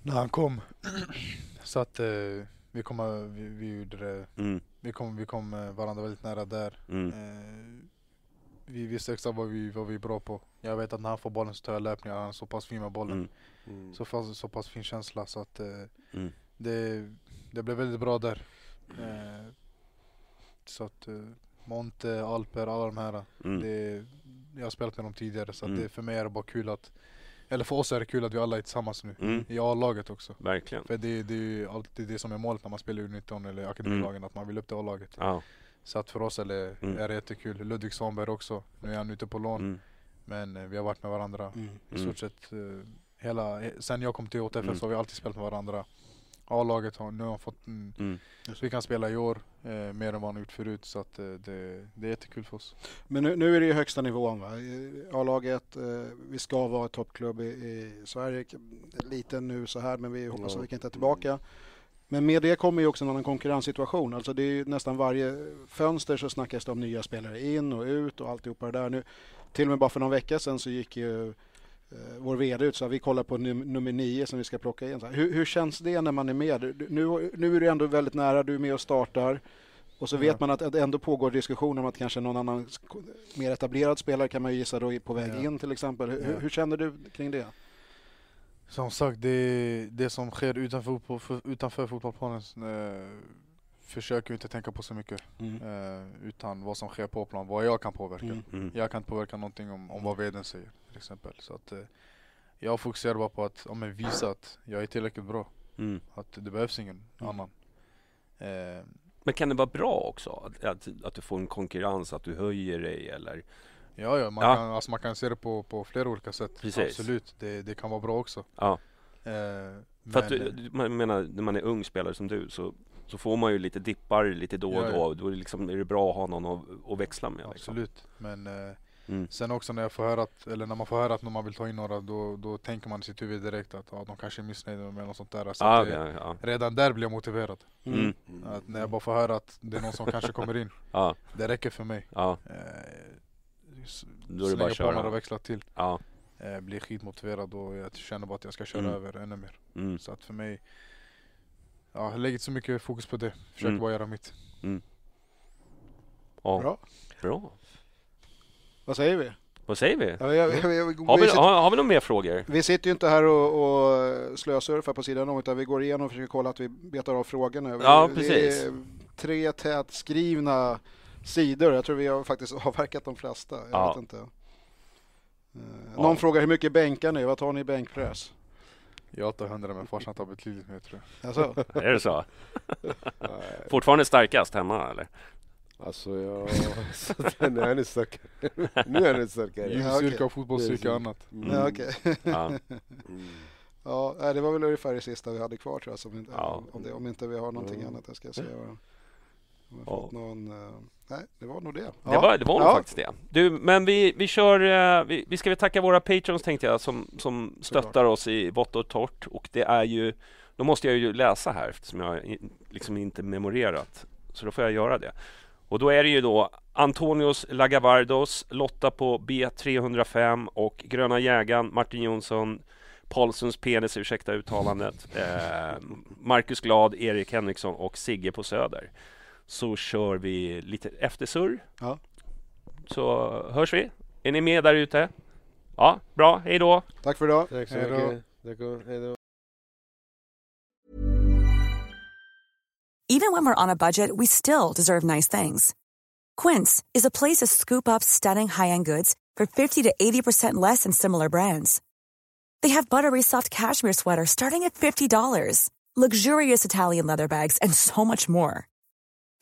[SPEAKER 4] När han kom. Så att eh, vi kom, vi, vi gjorde det,
[SPEAKER 2] Mm.
[SPEAKER 4] vi kom, vi kom eh, varandra väldigt nära där.
[SPEAKER 2] Mm.
[SPEAKER 4] Eh, vi visste exakt vad vi, vad vi är bra på. Jag vet att när han får bollen så tar jag löpningar, han är så pass fin med bollen.
[SPEAKER 2] Mm.
[SPEAKER 4] Så, pass, så pass fin känsla så att eh,
[SPEAKER 2] Mm.
[SPEAKER 4] det, det blev väldigt bra där. Eh, så att eh, Monte, Alper, alla de här.
[SPEAKER 2] Mm.
[SPEAKER 4] Det, jag har spelat med dem tidigare så att
[SPEAKER 2] Mm.
[SPEAKER 4] det, för mig är det bara kul att eller för oss är det kul att vi alla är tillsammans nu.
[SPEAKER 2] Mm.
[SPEAKER 4] I A-laget också.
[SPEAKER 2] Verkligen.
[SPEAKER 4] För det, det är ju alltid det som är målet när man spelar U19 eller akademilagen, att man vill upp till A-laget.
[SPEAKER 2] Ja.
[SPEAKER 4] Så att för oss är det,
[SPEAKER 2] Mm.
[SPEAKER 4] är det jättekul. Ludvig Svanberg också, nu är han ute på lån.
[SPEAKER 2] Mm.
[SPEAKER 4] Men eh, vi har varit med varandra
[SPEAKER 5] Mm.
[SPEAKER 4] i
[SPEAKER 2] Mm.
[SPEAKER 4] stort sett eh, hela, sen jag kom till OTFF
[SPEAKER 2] Mm.
[SPEAKER 4] så har vi alltid spelat med varandra. A-laget har nu har fått, mm,
[SPEAKER 2] Mm.
[SPEAKER 4] vi kan spela i år eh, mer än vad han gjort förut. Så att eh, det, det är jättekul för oss.
[SPEAKER 5] Men nu, nu är det ju högsta nivån va? A-laget, eh, vi ska vara toppklubb i, i Sverige. Liten nu så här men vi hoppas
[SPEAKER 6] Ja.
[SPEAKER 5] att vi kan ta tillbaka. Men med det kommer ju också en annan konkurrenssituation. Alltså det är ju nästan varje fönster så snackas det om nya spelare in och ut och alltihopa det där. Nu, till och med bara för någon vecka sedan så gick ju eh, vår VD ut så vi kollar på num- nummer nio som vi ska plocka in. Hur, hur känns det när man är med? Nu, nu är du ändå väldigt nära, du är med och startar. Och så vet
[SPEAKER 4] Ja.
[SPEAKER 5] man att det ändå pågår diskussioner om att kanske någon annan mer etablerad spelare kan man ju gissa då på väg
[SPEAKER 4] Ja.
[SPEAKER 5] in till exempel. Hur,
[SPEAKER 4] Ja.
[SPEAKER 5] hur känner du kring det?
[SPEAKER 4] Som sagt, det, det som sker utanför, utanför fotbollsplanen eh, försöker vi inte tänka på så mycket. Eh, utan vad som sker på plan, vad jag kan påverka.
[SPEAKER 5] Mm.
[SPEAKER 2] Mm.
[SPEAKER 4] Jag kan inte påverka någonting om, om vad vdn säger till exempel. Så att, eh, jag fokuserar bara på att ja, men visa att jag är tillräckligt bra.
[SPEAKER 2] Mm.
[SPEAKER 4] Att det behövs ingen
[SPEAKER 5] Mm.
[SPEAKER 4] annan. Eh,
[SPEAKER 2] Men kan det vara bra också? Att, att, att du får en konkurrens, att du höjer dig eller?
[SPEAKER 4] Ja, ja, man,
[SPEAKER 2] Ja.
[SPEAKER 4] Kan, alltså, man kan se det på, på flera olika sätt.
[SPEAKER 2] Precis.
[SPEAKER 4] Absolut, det, det kan vara bra också.
[SPEAKER 2] Ja.
[SPEAKER 4] Eh,
[SPEAKER 2] För att du, man menar, när man är ung spelare som du så, så får man ju lite dippar lite då och
[SPEAKER 4] Ja,
[SPEAKER 2] då.
[SPEAKER 4] ja.
[SPEAKER 2] Då är det, liksom, är det bra att ha någon att, att växla med. Liksom.
[SPEAKER 4] Absolut, men eh,
[SPEAKER 2] Mm.
[SPEAKER 4] sen också när jag får höra att, eller när man får höra att man vill ta in några då, då tänker man i sitt huvud direkt att ja, de kanske är missnöjda med något sånt där. Så
[SPEAKER 2] Ah,
[SPEAKER 4] det,
[SPEAKER 2] ja.
[SPEAKER 4] Redan där blir jag motiverad.
[SPEAKER 2] Mm.
[SPEAKER 4] Att när jag bara får höra att det är någon som kanske kommer in, det räcker för mig. Eh,
[SPEAKER 2] Då är det bara att
[SPEAKER 4] på
[SPEAKER 2] köra.
[SPEAKER 4] några växlar till.
[SPEAKER 2] ja.
[SPEAKER 4] Eh, blir skitmotiverad och jag känner bara att jag ska köra
[SPEAKER 2] Mm.
[SPEAKER 4] över ännu mer.
[SPEAKER 2] Mm.
[SPEAKER 4] Så att för mig, ja, jag lägger inte så mycket fokus på det. Försöker
[SPEAKER 2] Mm.
[SPEAKER 4] bara göra mitt.
[SPEAKER 2] ja.
[SPEAKER 5] Bra.
[SPEAKER 2] Bra.
[SPEAKER 5] Vad säger vi?
[SPEAKER 2] Vad säger vi?
[SPEAKER 5] Ja, jag, jag, jag,
[SPEAKER 2] Har vi,
[SPEAKER 5] vi, sitter,
[SPEAKER 2] har, har vi några mer frågor?
[SPEAKER 5] vi sitter ju inte här och, och slösurfar på sidan om utan vi går igenom och försöker kolla att vi betar av frågorna.
[SPEAKER 2] Ja,
[SPEAKER 5] Vi-
[SPEAKER 2] precis.
[SPEAKER 5] Tre tätt skrivna sidor. Jag tror vi har faktiskt avverkat de flesta. Jag
[SPEAKER 2] Ja.
[SPEAKER 5] vet inte. Eh,
[SPEAKER 2] Ja.
[SPEAKER 5] Någon frågar hur mycket bänkar ni? Vad tar ni i bänkpress?
[SPEAKER 4] Jag tar 100 men farsan tar betydligt mer tror jag.
[SPEAKER 5] Alltså,
[SPEAKER 2] Är det så? Fortfarande starkast hemma eller?
[SPEAKER 6] Alltså jag... Så den är ännu starkare. Nu är den starkare.
[SPEAKER 5] Ja, okej.
[SPEAKER 4] och fotbollsstyrka och annat.
[SPEAKER 6] Mm.
[SPEAKER 5] ja, okej.
[SPEAKER 2] Ja.
[SPEAKER 6] Mm.
[SPEAKER 5] Ja, det var väl ungefär det sista vi hade kvar tror jag. Som
[SPEAKER 2] Ja.
[SPEAKER 5] om, det, om inte vi har någonting
[SPEAKER 6] Mm.
[SPEAKER 5] annat. Jag ska jag
[SPEAKER 2] Ja.
[SPEAKER 5] någon... eh, nej, det var nog det.
[SPEAKER 2] Det
[SPEAKER 5] Ja.
[SPEAKER 2] var, det var nog
[SPEAKER 5] Ja.
[SPEAKER 2] faktiskt det. Du, men vi, vi kör, eh, vi, vi ska väl tacka våra patrons tänkte jag som, som stöttar
[SPEAKER 5] Såklart.
[SPEAKER 2] oss i vått och torrt och det är ju, då måste jag ju läsa här eftersom jag liksom inte memorerat. Så då får jag göra det. Och då är det ju då Antonios Lagavardos, Lotta på B305 och Gröna Jägaren, Martin Jonsson, Paulssons penis, ursäkta uttalandet, eh, Marcus Glad, Erik Henriksson och Sigge på Söder. Så kör vi lite eftersurr.
[SPEAKER 5] Ja.
[SPEAKER 2] Så hörs vi. Är ni med där ute? Ja, bra. Hej då!
[SPEAKER 5] Tack för idag.
[SPEAKER 6] Tack så mycket. Hej då.
[SPEAKER 8] Even when we're on a budget, we still deserve nice things. Quince is a place to scoop up stunning high-end goods for 50 to 80% less than similar brands. They have buttery soft cashmere sweaters starting at $50, luxurious Italian leather bags, and so much more.